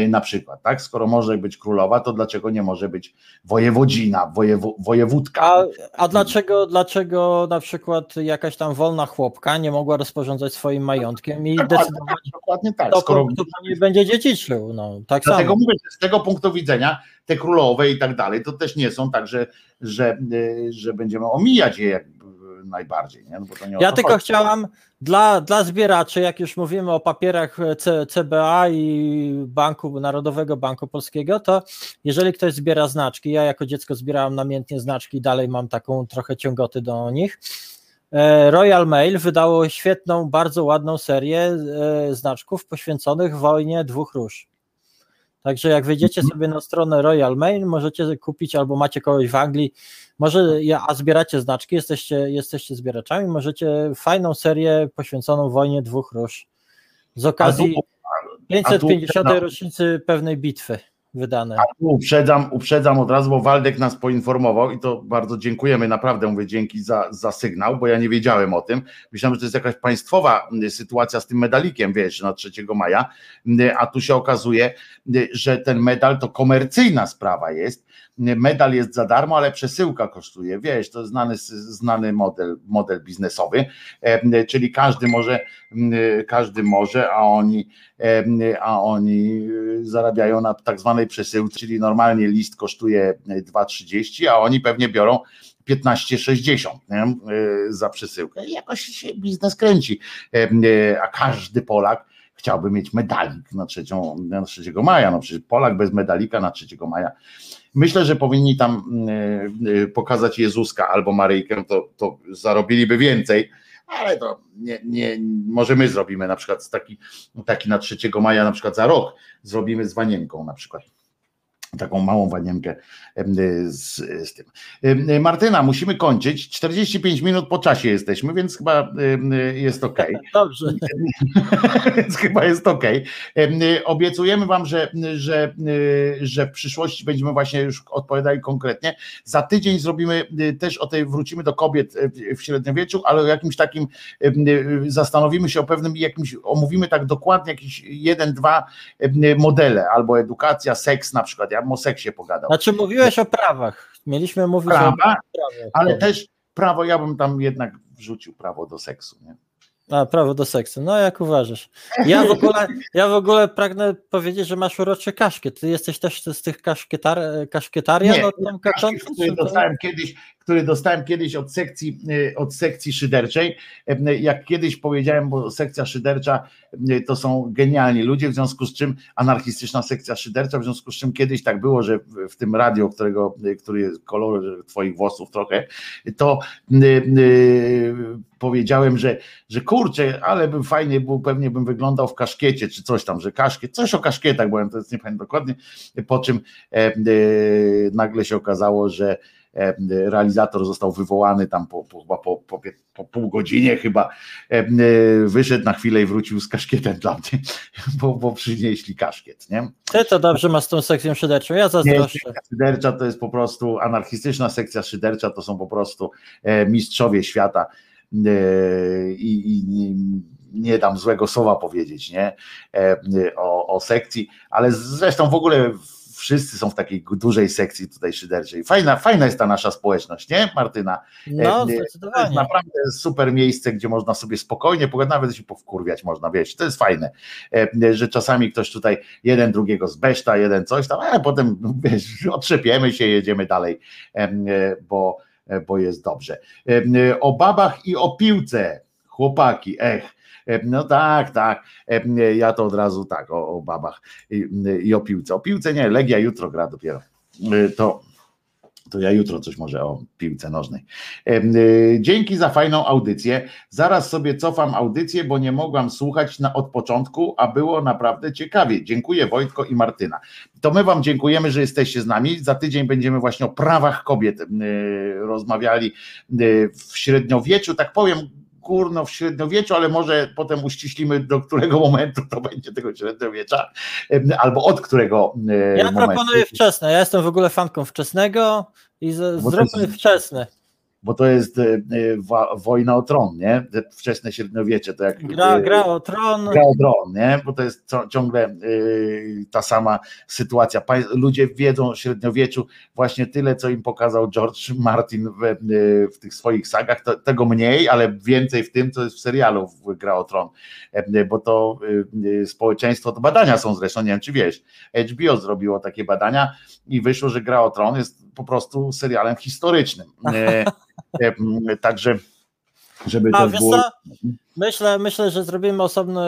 na przykład, tak? Skoro może być królowa, to dlaczego nie może być wojewodzina, wojewo, wojewódka? A, a dlaczego, dlaczego na przykład jakaś tam wolna chłopka nie mogła rozporządzać swoim majątkiem i dokładnie, decydować, dokładnie tak. kto, skoro kto nie będzie dziedziczył? No, tak Dlatego samo. mówię, z tego punktu widzenia te królowe i tak dalej, to też nie są tak, że, że, że będziemy omijać je najbardziej. Nie? No ja tylko chodzi. chciałam dla, dla zbieraczy, jak już mówimy o papierach C, CBA i Banku Narodowego Banku Polskiego, to jeżeli ktoś zbiera znaczki, ja jako dziecko zbierałem namiętnie znaczki, dalej mam taką trochę ciągoty do nich. E, Royal Mail wydało świetną, bardzo ładną serię e, znaczków poświęconych wojnie dwóch róż. Także jak wejdziecie mhm. sobie na stronę Royal Mail, możecie kupić albo macie kogoś w Anglii, może a zbieracie znaczki, jesteście, jesteście zbieraczami, możecie fajną serię poświęconą wojnie dwóch róż z okazji 550. rocznicy pewnej bitwy wydane. A tu uprzedzam, uprzedzam od razu, bo Waldek nas poinformował i to bardzo dziękujemy, naprawdę mówię dzięki za, za sygnał, bo ja nie wiedziałem o tym. Myślałem, że to jest jakaś państwowa sytuacja z tym medalikiem, wiesz, na 3 maja, a tu się okazuje, że ten medal to komercyjna sprawa jest. Medal jest za darmo, ale przesyłka kosztuje. Wiesz, to znany, znany model, model biznesowy, czyli każdy może, każdy może, a oni, a oni zarabiają na tak zwanej przesyłce, czyli normalnie list kosztuje 2,30, a oni pewnie biorą 15,60 za przesyłkę i jakoś się biznes kręci. A każdy Polak chciałby mieć medalik na, trzecią, na 3 maja. No przecież Polak bez medalika na 3 maja. Myślę, że powinni tam pokazać Jezuska albo Maryjkę, to, to zarobiliby więcej, ale to nie, nie, może my zrobimy na przykład taki, taki na 3 maja, na przykład za rok zrobimy z Wanienką na przykład taką małą wanienkę z, z, tym. Martyna, musimy kończyć. 45 minut po czasie jesteśmy, więc chyba jest ok. Dobrze. więc chyba jest ok. Obiecujemy Wam, że, że, że w przyszłości będziemy właśnie już odpowiadali konkretnie. Za tydzień zrobimy też o tej, wrócimy do kobiet w średniowieczu, ale o jakimś takim zastanowimy się o pewnym jakimś, omówimy tak dokładnie jakiś jeden, dwa modele, albo edukacja, seks na przykład. Ja o seksie pogadał. Znaczy mówiłeś o prawach. Mieliśmy mówić Prawa, o prawach. ale też prawo, ja bym tam jednak wrzucił prawo do seksu. Nie? A, prawo do seksu. No jak uważasz? Ja w ogóle, ja w ogóle pragnę powiedzieć, że masz uroczy kaszkiet. Ty jesteś też z tych kaszkietar, kaszkietarian? Nie, od tam który dostałem kiedyś, który dostałem kiedyś od sekcji, od sekcji szyderczej. Jak kiedyś powiedziałem, bo sekcja szydercza to są genialni ludzie, w związku z czym anarchistyczna sekcja szydercza, w związku z czym kiedyś tak było, że w tym radio, którego, który jest kolor twoich włosów trochę, to powiedziałem, że, że kurczę, ale bym fajnie był, pewnie bym wyglądał w kaszkiecie, czy coś tam, że kaszkiet, coś o kaszkietach, ja to jest nie pamiętam dokładnie, po czym e, e, nagle się okazało, że realizator został wywołany tam po, po, po, po, po pół godzinie chyba, wyszedł na chwilę i wrócił z kaszkietem dla mnie, bo, bo przynieśli kaszkiet, nie? Ty to dobrze masz z tą sekcją szyderczą, ja zazdroszczę. Sekcja szydercza to jest po prostu, anarchistyczna sekcja szydercza to są po prostu mistrzowie świata i, i nie dam złego słowa powiedzieć, nie? O, o sekcji, ale zresztą w ogóle wszyscy są w takiej dużej sekcji tutaj szyderczej. Fajna, fajna jest ta nasza społeczność, nie Martyna? No, zdecydowanie. To jest naprawdę super miejsce, gdzie można sobie spokojnie pogadać, nawet się powkurwiać można, wiesz, to jest fajne, że czasami ktoś tutaj jeden drugiego zbeszta, jeden coś tam, ale potem wiesz, otrzepiemy się, jedziemy dalej, bo, bo jest dobrze. O babach i o piłce, chłopaki, ech, no tak, tak. Ja to od razu tak o, o babach i, i, o piłce. O piłce nie, Legia jutro gra dopiero. To, to ja jutro coś może o piłce nożnej. Dzięki za fajną audycję. Zaraz sobie cofam audycję, bo nie mogłam słuchać na, od początku, a było naprawdę ciekawie. Dziękuję Wojtko i Martyna. To my Wam dziękujemy, że jesteście z nami. Za tydzień będziemy właśnie o prawach kobiet rozmawiali w średniowieczu. Tak powiem, górno w średniowieczu, ale może potem uściślimy, do którego momentu to będzie tego średniowiecza, albo od którego ja momentu. Proponuję wczesne, ja jestem w ogóle fanką wczesnego i z, zróbmy jest... wczesne bo to jest e, e, wojna o tron, nie? Wczesne średniowiecze, to jak... Gra, gra o tron. Gra o tron, nie? Bo to jest ciągle e, ta sama sytuacja. Ludzie wiedzą o średniowieczu właśnie tyle, co im pokazał George Martin w, w tych swoich sagach, to, tego mniej, ale więcej w tym, co jest w serialu w Gra o tron, bo to społeczeństwo, to badania są zresztą, nie wiem czy wiesz, HBO zrobiło takie badania i wyszło, że Gra o tron jest po prostu serialem historycznym. Także żeby A, to było... Myślę, myślę, że zrobimy osobny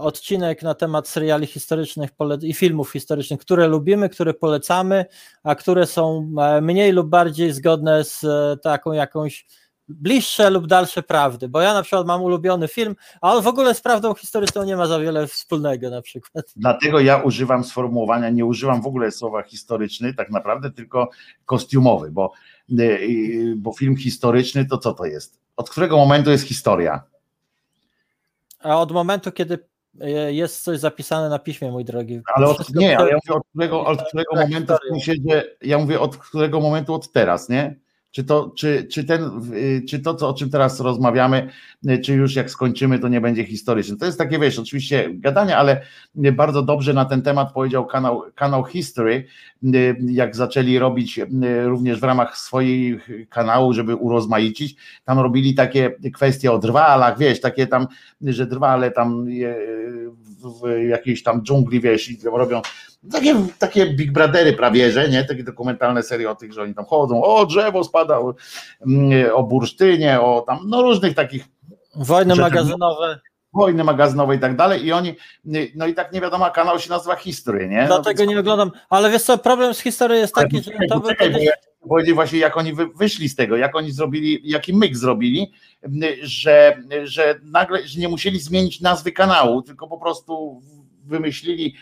odcinek na temat seriali historycznych i filmów historycznych, które lubimy, które polecamy, a które są e, mniej lub bardziej zgodne z e, taką jakąś bliższe lub dalsze prawdy, bo ja na przykład mam ulubiony film, a on w ogóle z prawdą historyczną nie ma za wiele wspólnego na przykład. Dlatego ja używam sformułowania, nie używam w ogóle słowa historyczny tak naprawdę, tylko kostiumowy, bo, bo film historyczny to co to jest? Od którego momentu jest historia? A od momentu, kiedy E, jest coś zapisane na piśmie, mój drogi. Ale od, nie, ale ja mówię od którego, od którego momentu, w sensie, ja mówię od którego momentu od teraz, nie? Czy to, czy, czy, ten, y, czy to, co, o czym teraz rozmawiamy, y, czy już jak skończymy, to nie będzie historyczne? To jest takie, wiesz, oczywiście gadanie, ale bardzo dobrze na ten temat powiedział kanał, kanał History, y, jak zaczęli robić również w ramach swoich kanału, żeby urozmaicić, tam robili takie kwestie o drwalach, wiesz, takie tam, że drwale tam w jakiejś tam dżungli, wiesz, i robią takie, takie Big Brothery prawie, że nie? Takie dokumentalne serie o tych, że oni tam chodzą, o drzewo spada, o, mm, o bursztynie, o tam, no różnych takich Wojny magazynowe. Wojny magazynowe i tak dalej i oni, no i tak nie wiadomo, kanał się nazywa History, nie? Dlatego no, nie oglądam, ale wiesz co, problem z historią jest taki, że to by. Powiedzieć właśnie jak oni wyszli z tego, jak oni zrobili, jaki myk zrobili, że, że nagle że nie musieli zmienić nazwy kanału, tylko po prostu wymyślili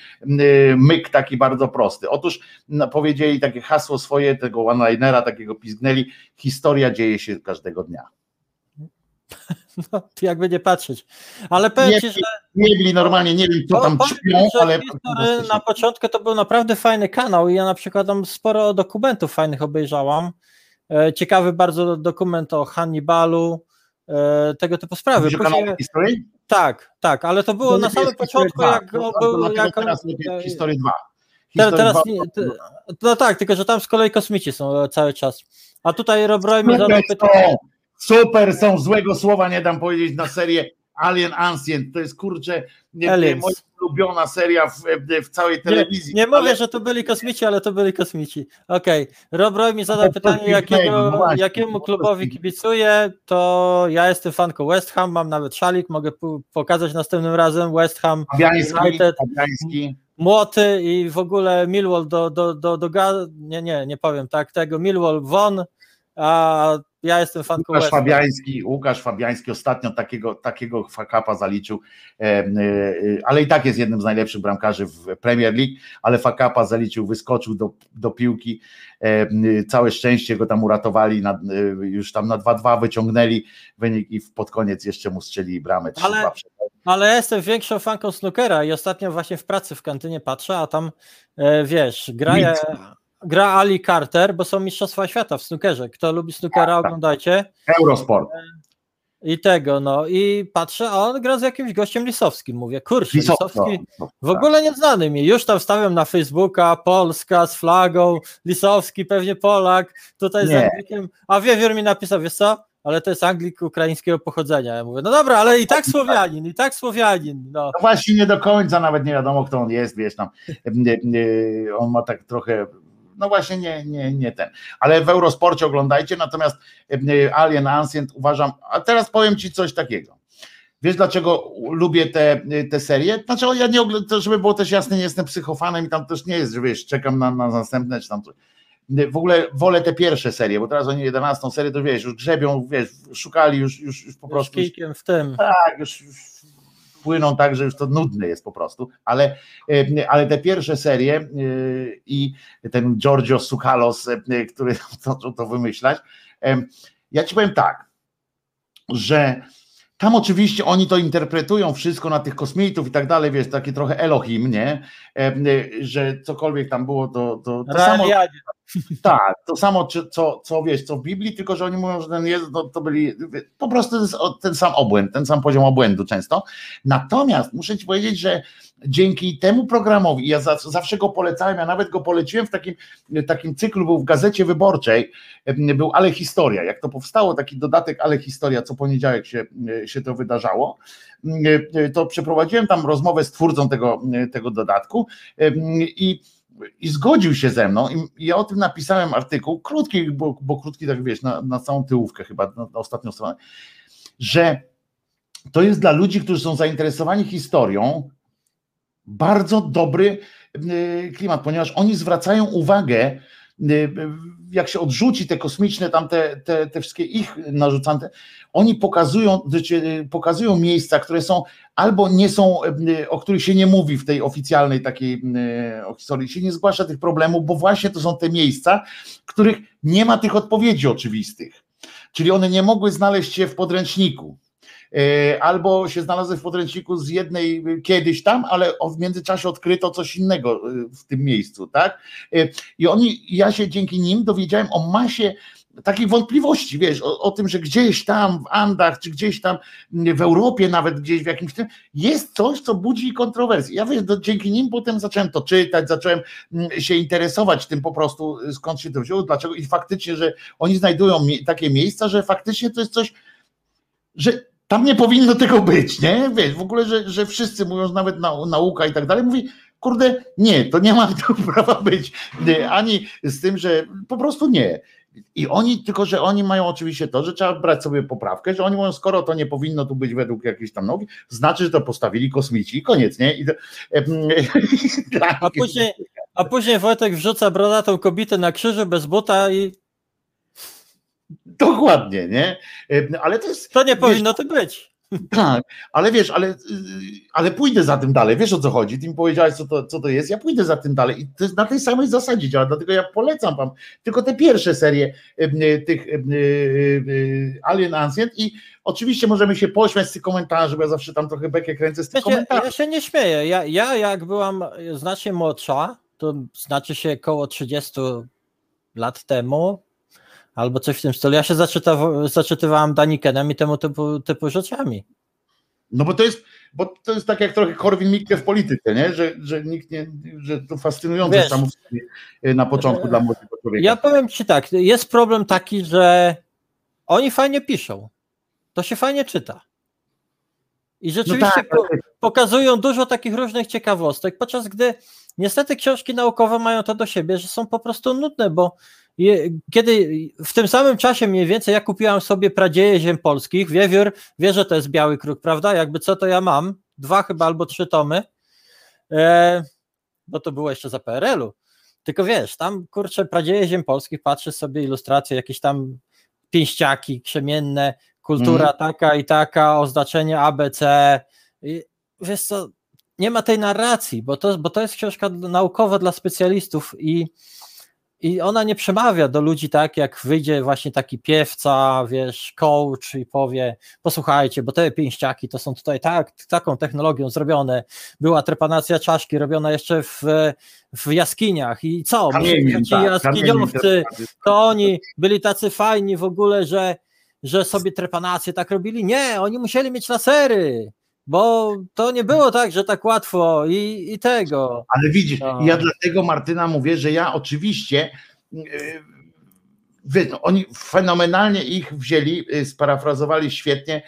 myk taki bardzo prosty. Otóż no, powiedzieli takie hasło swoje, tego one-linera, takiego pizgnęli, historia dzieje się każdego dnia. No, jakby nie patrzeć. Ale powiem nie, ci, że. Nie byli normalnie, nie wiem, co tam ćpią, ale. Na początku to był naprawdę fajny kanał i ja na przykład tam sporo dokumentów fajnych obejrzałam. E, ciekawy bardzo dokument o Hannibalu, tego typu sprawy. Później... History? Tak, tak, ale to było to na samym początku, jak no, był. Jak... Teraz historii 2. Teraz, teraz nie, no tak, tylko że tam z kolei kosmici są cały czas. A tutaj Rob Roy mi zadał pytanie. Super są, złego słowa nie dam powiedzieć na serię Alien Ancient. To jest kurczę Aliens. moja ulubiona seria w, w całej telewizji. Nie, nie ale... mówię, że to byli kosmici, ale to byli kosmici. Okej. Okay. Rob Roy mi zadał pytanie, jakiego, no jakiemu klubowi kibicuję. To ja jestem fanką West Ham, mam nawet szalik, mogę pokazać następnym razem. West Ham Fabiański, United. Fabiański młoty i w ogóle Millwall do, do, do, do, do nie, nie, nie powiem tak, tego Millwall won, a ja jestem fanką Łukasz Fabiański, Łukasz Fabiański ostatnio takiego, takiego fakapa zaliczył, e, e, ale i tak jest jednym z najlepszych bramkarzy w Premier League, ale fakapa zaliczył, wyskoczył do, do piłki, e, całe szczęście go tam uratowali, na, już tam na 2-2 wyciągnęli wynik i pod koniec jeszcze mu strzeli bramę. Ale, ale ja jestem większą fanką snookera i ostatnio właśnie w pracy w kantynie patrzę, a tam wiesz, graje gra Ali Carter, bo są Mistrzostwa Świata w snookerze. Kto lubi snookera, tak, tak. oglądajcie. Eurosport. I tego, no i patrzę, a on gra z jakimś gościem Lisowskim. Mówię, kurczę, Lisowski w ogóle nieznany mi. Już tam stawiam na Facebooka, Polska z flagą, Lisowski, pewnie Polak, tutaj z Anglikiem. A Wiewiór mi napisał, wiesz co, ale to jest Anglik ukraińskiego pochodzenia. Ja mówię, no dobra, ale i tak Słowianin, i tak Słowianin. No. no właśnie nie do końca, nawet nie wiadomo, kto on jest, wiesz tam. On ma tak trochę no właśnie nie, nie, nie ten. Ale w Eurosporcie oglądajcie, natomiast e, Alien Ancient uważam, a teraz powiem Ci coś takiego. Wiesz dlaczego lubię te, te serie? Znaczy ja nie oglądam, żeby było też jasne, nie jestem psychofanem i tam też nie jest, że wiesz, czekam na, na następne czy tam coś. W ogóle wolę te pierwsze serie, bo teraz oni 11 serię to wiesz, już grzebią, wiesz, szukali już, już, już po prostu. w tym. Tak, już, już płyną tak, że już to nudne jest po prostu, ale, e, ale te pierwsze serie e, i ten Giorgio Suchalos, e, który zaczął to wymyślać, ja ci powiem tak, że tam oczywiście oni to interpretują wszystko na tych kosmitów i tak dalej, wiesz, takie trochę Elohim, nie? Że cokolwiek tam było, to, to, to samo, tak, to samo, co, co wiesz, co w Biblii, tylko że oni mówią, że ten Jezus to, to byli po prostu ten sam obłęd, ten sam poziom obłędu często. Natomiast muszę ci powiedzieć, że dzięki temu programowi, ja zawsze go polecałem, ja nawet go poleciłem w takim, takim cyklu, był w gazecie wyborczej, był Ale Historia. Jak to powstało, taki dodatek Ale Historia, co poniedziałek się, się to wydarzało, to przeprowadziłem tam rozmowę z twórcą tego, tego dodatku i i zgodził się ze mną i ja o tym napisałem artykuł, krótki, bo, bo krótki tak wiesz, na, na całą tyłówkę chyba, na, na ostatnią stronę, że to jest dla ludzi, którzy są zainteresowani historią, bardzo dobry y, klimat, ponieważ oni zwracają uwagę Y, jak się odrzuci te kosmiczne, tam te, te, te wszystkie ich narzucane, oni pokazują, pokazują miejsca, które są albo nie są, y, o których się nie mówi w tej oficjalnej takiej o historii, się nie zgłasza tych problemów, bo właśnie to są te miejsca, których nie ma tych odpowiedzi oczywistych. Czyli one nie mogły znaleźć się w podręczniku albo się znalazły w podręczniku z jednej kiedyś tam, ale w międzyczasie odkryto coś innego w tym miejscu, tak? I oni, ja się dzięki nim dowiedziałem o masie takiej wątpliwości, wiesz, o, o, tym, że gdzieś tam w Andach, czy gdzieś tam w Europie, nawet gdzieś w jakimś tym, jest coś, co budzi kontrowersje. Ja wiesz, do, dzięki nim potem zacząłem to czytać, zacząłem mm, się interesować tym po prostu, skąd się to wzięło, dlaczego i faktycznie, że oni znajdują takie miejsca, że faktycznie to jest coś, że tam nie powinno tego być, nie? Wiesz, w ogóle, że, że wszyscy mówią, że nawet nauka i tak dalej, mówi, kurde, nie, to nie ma to prawa być, ani z tym, że po prostu nie. I oni, tylko że oni mają oczywiście to, że trzeba brać sobie poprawkę, że oni mówią, skoro to nie powinno tu być według jakiejś tam nogi, znaczy, że to postawili kosmici i koniec, nie? I to, a, później, a później Wojtek wrzuca brodatą kobietę na krzyżu bez buta i Dokładnie, nie? Ale to jest. To nie powinno to być. Tak, ale wiesz, ale, ale pójdę za tym dalej. Wiesz o co chodzi? Ty mi powiedziałeś, co to, co to jest. Ja pójdę za tym dalej. I to jest na tej samej zasadzie działa. Dlatego ja polecam wam tylko te pierwsze serie tych Alien Ancient i oczywiście możemy się pośmiać z tych komentarzy, bo ja zawsze tam trochę bekę kręcę z tych Wiecie, komentarzy. Ja się nie śmieję. Ja, ja jak byłam znacznie młodsza, to znaczy się około 30 lat temu, albo coś w tym stylu. Ja się zaczytywałem Danikenem i temu typu, typu rzeczami. No bo to jest, bo to jest tak jak trochę Korwin Mikke w polityce, nie? Że, że nikt nie, że to fascynujące Wiesz, samo na początku dla młodego człowieka. Ja powiem ci tak, jest problem taki, że oni fajnie piszą. To się fajnie czyta. I rzeczywiście no tak, po, pokazują dużo takich różnych ciekawostek, podczas gdy niestety książki naukowe mają to do siebie, że są po prostu nudne, bo kiedy w tym samym czasie mniej więcej ja kupiłam sobie Pradzieje Ziem Polskich, Wiewiór wie, że to jest Biały Kruk, prawda? Jakby co to ja mam? Dwa chyba albo trzy tomy, e, bo to było jeszcze za PRL-u. Tylko wiesz, tam kurczę Pradzieje Ziem Polskich, patrzę sobie ilustracje, jakieś tam pięściaki krzemienne, kultura mm. taka i taka, oznaczenie ABC. I wiesz co, nie ma tej narracji, bo to, bo to jest książka naukowa dla specjalistów i i ona nie przemawia do ludzi tak, jak wyjdzie właśnie taki piewca, wiesz, coach i powie, posłuchajcie, bo te pięściaki to są tutaj tak, taką technologią zrobione. Była trepanacja czaszki robiona jeszcze w, w jaskiniach i co? Kamieni, ci tak, jaskiniowcy, to oni byli tacy fajni w ogóle, że, że sobie trepanację tak robili. Nie, oni musieli mieć lasery bo to nie było tak, że tak łatwo i, i tego. Ale widzisz, no. ja dlatego Martyna mówię, że ja oczywiście no, oni fenomenalnie ich wzięli, y, sparafrazowali świetnie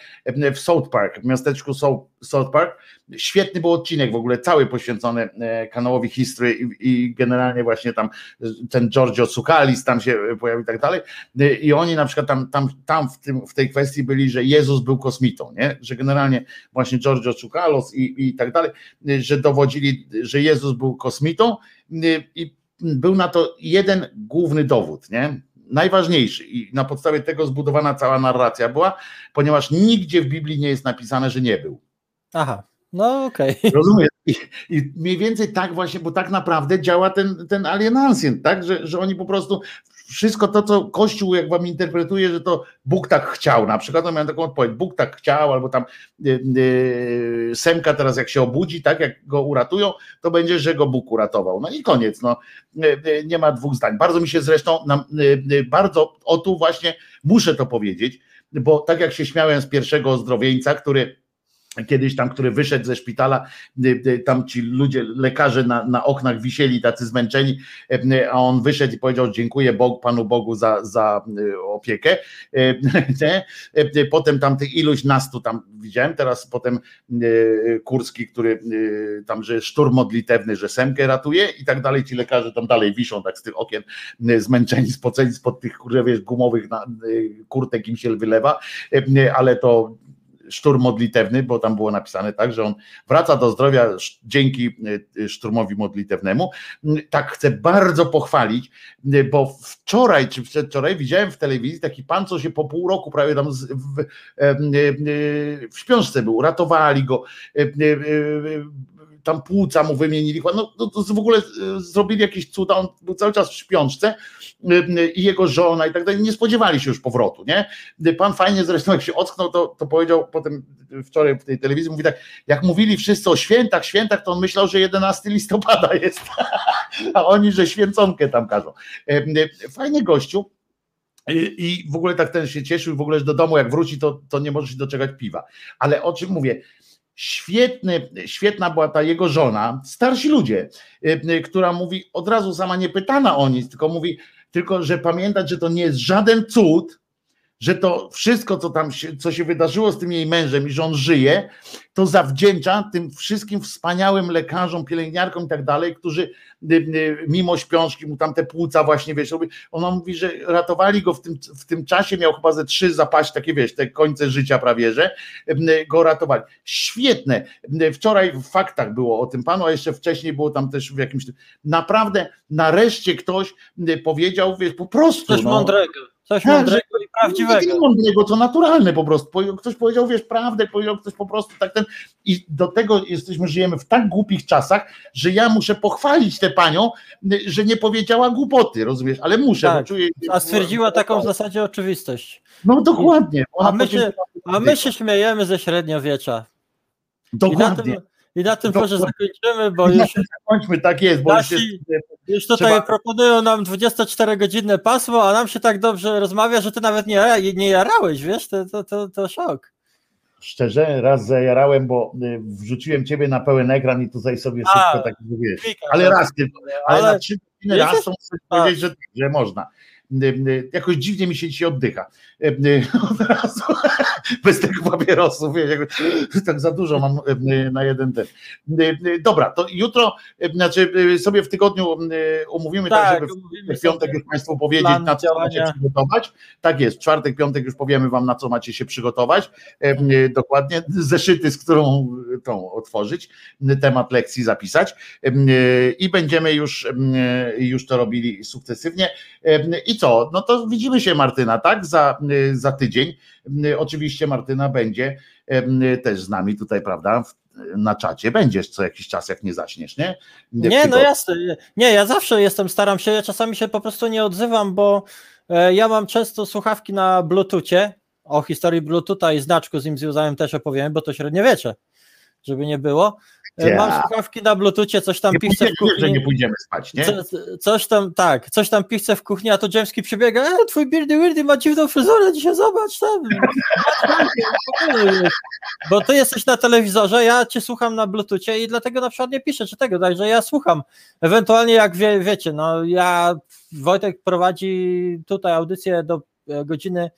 w South Park, w miasteczku South Park. Świetny był odcinek w ogóle, cały poświęcony e, kanałowi History i, generalnie właśnie tam ten Giorgio Sukalis tam się pojawił i tak dalej. Y, I oni na przykład tam, tam, tam w, tym, w tej kwestii byli, że Jezus był kosmitą, nie? że generalnie właśnie Giorgio Sukalos i, i tak dalej, y, że dowodzili, że Jezus był kosmitą i był na to jeden główny dowód, nie? Najważniejszy i na podstawie tego zbudowana cała narracja była, ponieważ nigdzie w Biblii nie jest napisane, że nie był. Aha. No okej. Okay. Rozumiem. I, I, mniej więcej tak właśnie, bo tak naprawdę działa ten, ten Alien tak? Że, że oni po prostu wszystko to, co Kościół jak wam interpretuje, że to Bóg tak chciał, na przykład, to miałem taką odpowiedź, Bóg tak chciał, albo tam yy, yy, Semka teraz jak się obudzi, tak, jak go uratują, to będzie, że go Bóg uratował. No i koniec, no, yy, nie ma dwóch zdań. Bardzo mi się zresztą, bardzo, o tu właśnie muszę to powiedzieć, bo tak jak się śmiałem z pierwszego ozdrowieńca, który kiedyś tam, który wyszedł ze szpitala, y, y, tam ci ludzie, lekarze na, na oknach wisieli tacy zmęczeni, y, a on wyszedł i powiedział dziękuję Bogu, Panu Bogu za, za opiekę. Potem tam tych iluś nas tu tam widziałem, teraz potem Kurski, który tam, że szturm modlitewny, że Semkę ratuje i tak dalej, ci lekarze tam dalej wiszą tak z tych okien zmęczeni, spoceni spod tych wiesz, gumowych kurtek im się wylewa, ale to szturm modlitewny, bo tam było napisane tak, że on wraca do zdrowia dzięki y, szturmowi modlitewnemu. Tak chcę bardzo pochwalić, y, bo wczoraj czy przedwczoraj widziałem w telewizji taki pan, co się po pół roku prawie tam w, w, y, w śpiączce był, ratowali go tam płuca mu wymienili, no to, to w ogóle e, zrobili jakieś cuda, on był cały czas w śpiączce i jego żona i tak dalej, nie spodziewali się już powrotu, nie? Pan fajnie zresztą jak się ocknął, to, to powiedział potem wczoraj w tej telewizji, mówi tak, jak mówili wszyscy o świętach, świętach, to on myślał, że 11 listopada jest, a oni, że święconkę tam każą. Fajny gościu, i w ogóle tak ten się cieszył, w ogóle do domu jak wróci, to, to nie może się doczekać piwa. Ale o czym mówię? Świetny, świetna była ta jego żona, starsi ludzie, y, y, która mówi od razu sama nie pytana o nic, tylko mówi, tylko że pamiętać, że to nie jest żaden cud, że to wszystko, co tam się, co się wydarzyło z tym jej mężem i że on żyje, to zawdzięcza tym wszystkim wspaniałym lekarzom, pielęgniarkom i tak dalej, którzy y, y, mimo śpiączki mu tam te płuca właśnie, wiesz, ona mówi, że ratowali go w tym, w tym czasie, miał chyba ze trzy zapaść, takie wiesz, te końce życia prawie, że y, go ratowali. Świetne. Wczoraj w faktach było o tym panu, a jeszcze wcześniej było tam też w jakimś, naprawdę nareszcie ktoś powiedział, wiesz, po prostu. Coś no, mądrego Coś tak, mądrego i prawdziwego. Nie mądrego, co naturalne po prostu. Ktoś powiedział, wiesz, prawdę, powiedział ktoś po prostu tak ten. I do tego jesteśmy, żyjemy w tak głupich czasach, że ja muszę pochwalić tę panią, że nie powiedziała głupoty, rozumiesz, ale muszę. Tak, czuję, a stwierdziła taką w zasadzie oczywistość. No dokładnie. A my, się, a my się śmiejemy ze średniowiecza. Dokładnie. I na tym może zakończymy, bo już. Zakończmy, tak jest. Bo nasi, już, jest, już tutaj trzeba... proponują nam 24-godzinne pasmo, a nam się tak dobrze rozmawia, że ty nawet nie, nie jarałeś, wiesz, to, to, to, to szok. Szczerze, raz zajarałem, bo y, wrzuciłem ciebie na pełen ekran i tutaj sobie szybko tak wiesz. Ale raz ale, ale na trzy godziny raz muszę powiedzieć, że, że można jakoś dziwnie mi się dzisiaj oddycha. Od razu, bez tego papierosów, tak za dużo mam na jeden ten. Dobra, to jutro, znaczy sobie w tygodniu umówimy tak, tak żeby w piątek już Państwu powiedzieć, na co działania. macie przygotować. Tak jest, w czwartek, piątek już powiemy Wam, na co macie się przygotować. Dokładnie, zeszyty, z którą tą otworzyć, temat lekcji zapisać i będziemy już, już to robili sukcesywnie. I co? No to widzimy się, Martyna, tak? Za, y, za tydzień. Y, oczywiście Martyna będzie y, też z nami tutaj, prawda? Na czacie będziesz co jakiś czas, jak nie zaśniesz, nie? Nie, no jasne. Nie, ja zawsze jestem, staram się, ja czasami się po prostu nie odzywam, bo e, ja mam często słuchawki na Bluetoothie. O historii Bluetootha i znaczku z nim związałem też opowiem, bo to średniowiecze, żeby nie było. Yeah. Mam słuchawki na bluetoothie, coś tam pichce w kuchni. Że nie pójdziemy spać, nie? Co, coś tam, tak, coś tam pichce w kuchni, a to Dżemski przebiega, e, twój Birdy Wirdy ma dziwną fryzurę, dzisiaj zobacz tam. Bo ty jesteś na telewizorze, ja cię słucham na bluetoothie i dlatego na przykład nie piszę czy tego, także ja słucham. Ewentualnie jak wie, wiecie, no ja, Wojtek prowadzi tutaj audycję do e, godziny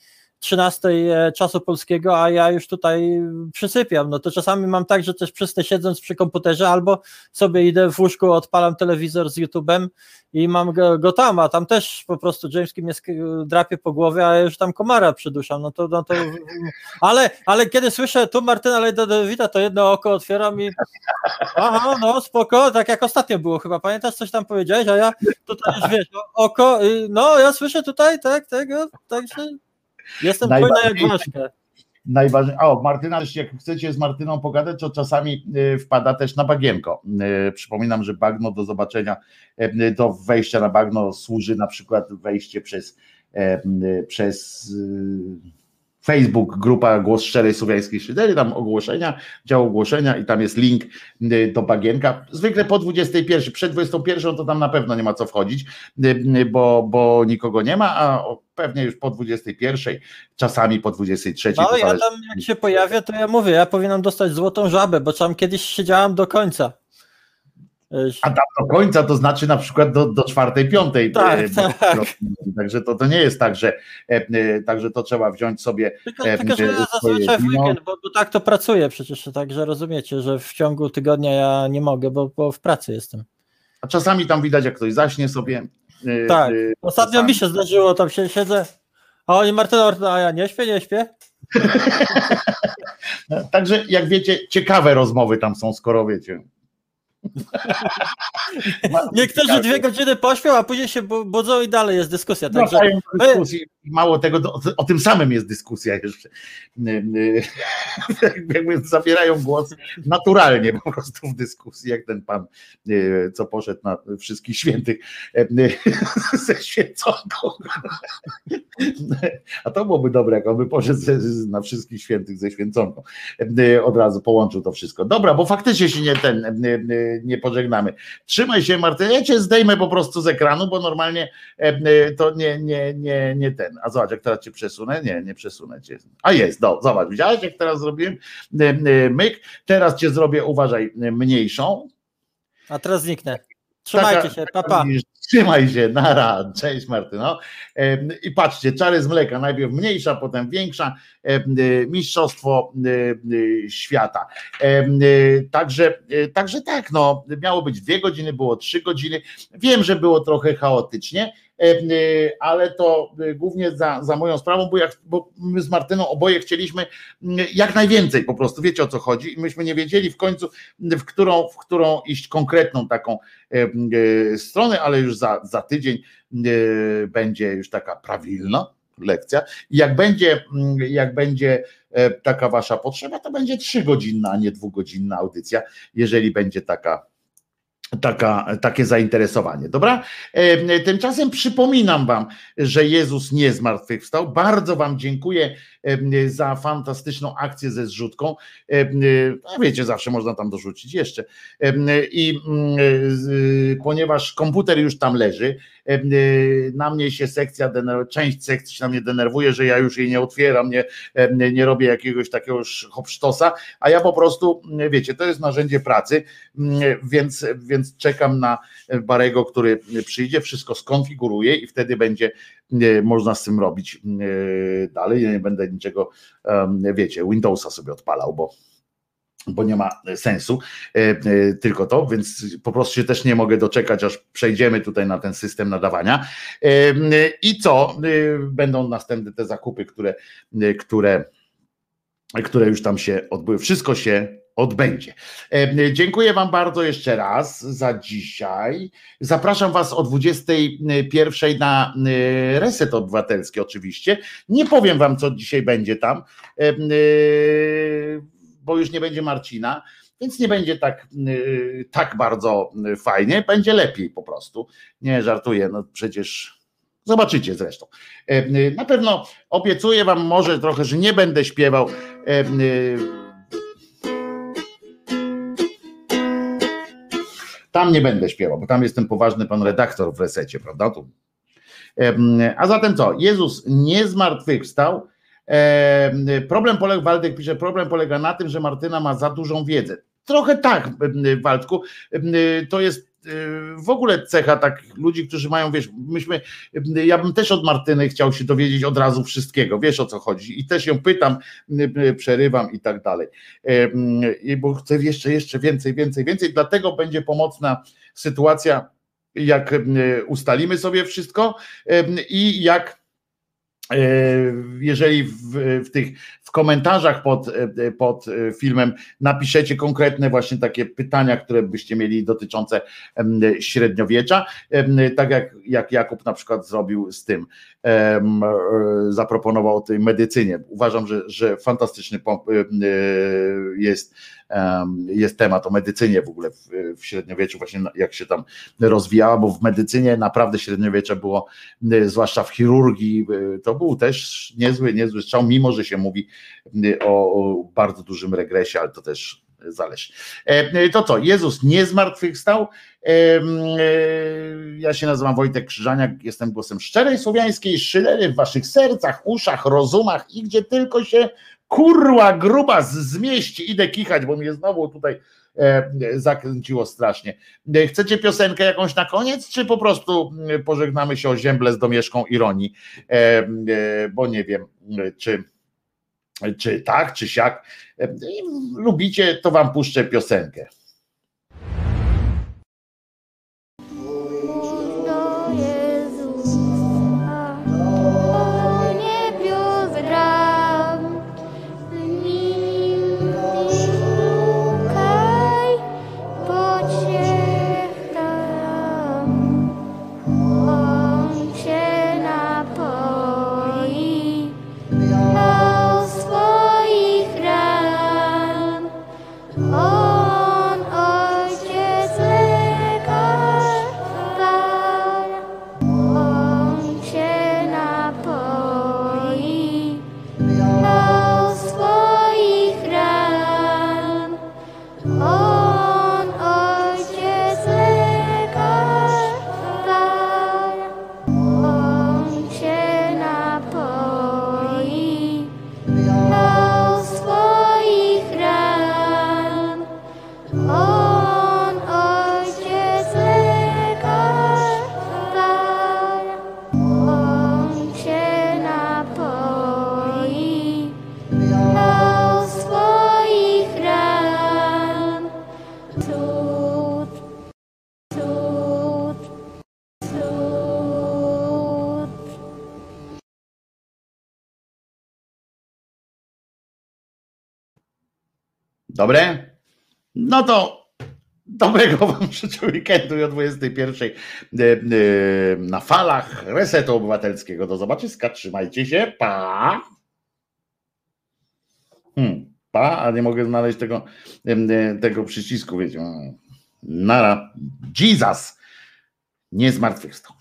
13 e, czasu polskiego, a ja już tutaj przysypiam. No to czasami mam tak, że też przysnę siedząc przy komputerze, albo sobie idę w łóżku, odpalam telewizor z YouTube'em i mam go, go tam, a tam też po prostu Jameski mnie drapie po głowie, a ja już tam komara przyduszam. No to, no to ale, ale kiedy słyszę tu Martyna Lejdodowita, to jedno oko otwieram i aha, no spoko, tak jak ostatnio było chyba, pamiętasz coś tam powiedziałeś, a ja tutaj już wiesz, oko, no ja słyszę tutaj, tak, tego, także Jestem płynna jak ważka. Najważniejsze. O, Martyna, jak chcecie z Martyną pogadać, to czasami y, wpada też na bagienko. Y, przypominam, że bagno do zobaczenia, y, do wejścia na bagno służy na przykład wejście przez, przez Facebook, grupa Głos Szczerej Słowiańskiej Szydery, tam ogłoszenia, dział ogłoszenia i tam jest link y, do bagienka. Zwykle po 21, przed 21 to tam na pewno nie ma co wchodzić, y, y, bo, bo nikogo nie ma, a pewnie już po 21, czasami po 23. No ja tam jak się pojawię, to ja mówię, ja powinnam dostać złotą żabę, bo tam kiedyś siedziałam do końca. A tam do końca to znaczy na przykład do, do czwartej, piątej. Tak, tak. Także to, to nie jest tak, że e, także to trzeba wziąć sobie. Tylko, e, tylko że zazwyczaj w weekend, bo, bo, tak to pracuję przecież, także rozumiecie, że w ciągu tygodnia ja nie mogę, bo, bo w pracy jestem. A czasami tam widać, jak ktoś zaśnie sobie. E, tak. Ostatnio czasami. mi się zdarzyło, tam się siedzę. A oni Martyna, Martyna, a ja nie śpię, nie śpię. Także jak wiecie, ciekawe rozmowy tam są, skoro wiecie. Niektórzy dwie godziny pośpią, a później się budzą i dalej jest dyskusja. Także. Mało tego, o, o, tym samym jest dyskusja jeszcze. Jakby zabierają głos naturalnie po prostu w dyskusji, jak ten pan, co poszedł na wszystkich świętych ze święconką. A to byłoby dobre, jak on by poszedł na wszystkich świętych ze święconką. Od razu połączył to wszystko. Dobra, bo faktycznie się nie ten nie pożegnamy. Trzymaj się, Martyna. Ja cię zdejmę po prostu z ekranu, bo normalnie to nie, nie, nie, nie ten. A zobacz, jak teraz cię przesunę. Nie, nie przesunę cię. A jest, do, zobacz, widziałeś, jak teraz zrobiłem? Myk. teraz cię zrobię, uważaj, mniejszą. A teraz zniknę. Trzymajcie Taka, się, papa. Pa. Trzymaj się, nara, cześć Martyno. I patrzcie, czary z mleka, najpierw mniejsza, potem większa, y, mistrzostwo y, y, świata. Także, także tak, no, miało być dwie godziny, było trzy godziny. Wiem, że było trochę chaotycznie, ale to głównie za, za moją sprawą, bo, jak, bo my z Martyną oboje chcieliśmy jak najwięcej po prostu, wiecie o co chodzi i myśmy nie wiedzieli w końcu, w którą, w którą iść konkretną taką stronę, ale już za, za tydzień e, będzie już taka prawilna lekcja. I jak będzie, mm, jak będzie e, taka wasza potrzeba, to będzie trzygodzinna, a nie dwugodzinna audycja, jeżeli będzie taka taka, takie zainteresowanie. Dobra? E, tymczasem przypominam Wam, że Jezus nie zmartwychwstał. Bardzo Wam dziękuję za fantastyczną akcję ze zrzutką. E, wiecie, zawsze można tam dorzucić jeszcze. I mm, ponieważ komputer już tam leży, na mnie się sekcja, część sekcji się na mnie denerwuje, że ja już jej nie otwieram, nie, nie robię jakiegoś takiego hopsztosa, a ja po prostu, wiecie, to jest narzędzie pracy, więc, więc czekam na Barego, który przyjdzie, wszystko skonfiguruje i wtedy będzie można z tym robić dalej. Ja nie będę niczego, wiecie, Windowsa sobie odpalał, bo bo nie ma sensu e, e, tylko to, więc po prostu się też nie mogę doczekać, aż przejdziemy tutaj na ten system nadawania. E, I co? Będą następne te zakupy, które, które, które już tam się odbyły. Wszystko się odbędzie. Dziękuję Wam bardzo jeszcze raz za dzisiaj. Zapraszam Was o 21 na reset obywatelski, oczywiście. Nie powiem Wam, co dzisiaj będzie tam bo już nie będzie Marcina, więc nie będzie tak, tak bardzo fajnie, będzie lepiej po prostu. Nie żartuję, no przecież zobaczycie zresztą. E, na pewno obiecuję Wam może trochę, że nie będę śpiewał. Tam nie będę śpiewał, bo tam jest ten poważny pan redaktor w resecie, prawda? E, a zatem co? Jezus nie zmartwychwstał, Problem polega, Waldek pisze, problem polega na tym, że Martyna ma za dużą wiedzę. Trochę tak, Waldku. To jest w ogóle cecha takich ludzi, którzy mają, wiesz, myśmy, ja bym też od Martyny chciał się dowiedzieć od razu wszystkiego, wiesz o co chodzi. I też ją pytam, przerywam i tak dalej, bo chcę jeszcze, jeszcze więcej, więcej, więcej, dlatego będzie pomocna sytuacja, jak ustalimy sobie wszystko i jak jeżeli w, w, tych w komentarzach pod, e, pod filmem napiszecie konkretne właśnie takie pytania, które byście mieli dotyczące średniowiecza, tak jak, jak Jakub na przykład zrobił z tym, e, zaproponował o tej medycynie. Uważam, że, że fantastyczny jest jest temat o medycynie w ogóle w, średniowieczu, właśnie jak się tam rozwijała, bo w medycynie naprawdę średniowiecze było, zwłaszcza w chirurgii, to był też niezły, niezły strzał, mimo że się mówi o bardzo dużym regresie, ale to też zależy. E, to co, Jezus nie zmartwychwstał. E, ja się nazywam Wojtek Krzyżaniak, jestem głosem szczerej słowiańskiej szydery w waszych sercach, uszach, rozumach i gdzie tylko się kurła gruba zmieści, idę kichać, bo mnie znowu tutaj e, zakręciło strasznie. E, chcecie piosenkę jakąś na koniec, czy po prostu e, pożegnamy się o ziemble z domieszką ironii, bo nie wiem, czy, czy tak, czy siak. Lubicie, to wam puszczę piosenkę. Dobre? No to dobrego Wam życzę weekendu i o 21 e, e, na falach Resetu Obywatelskiego. Do zobaczyska, trzymajcie się, pa! Hmm, pa, a nie mogę znaleźć tego, e, tego przycisku, wiecie. Nara, Jesus! Nie zmartwychwstał.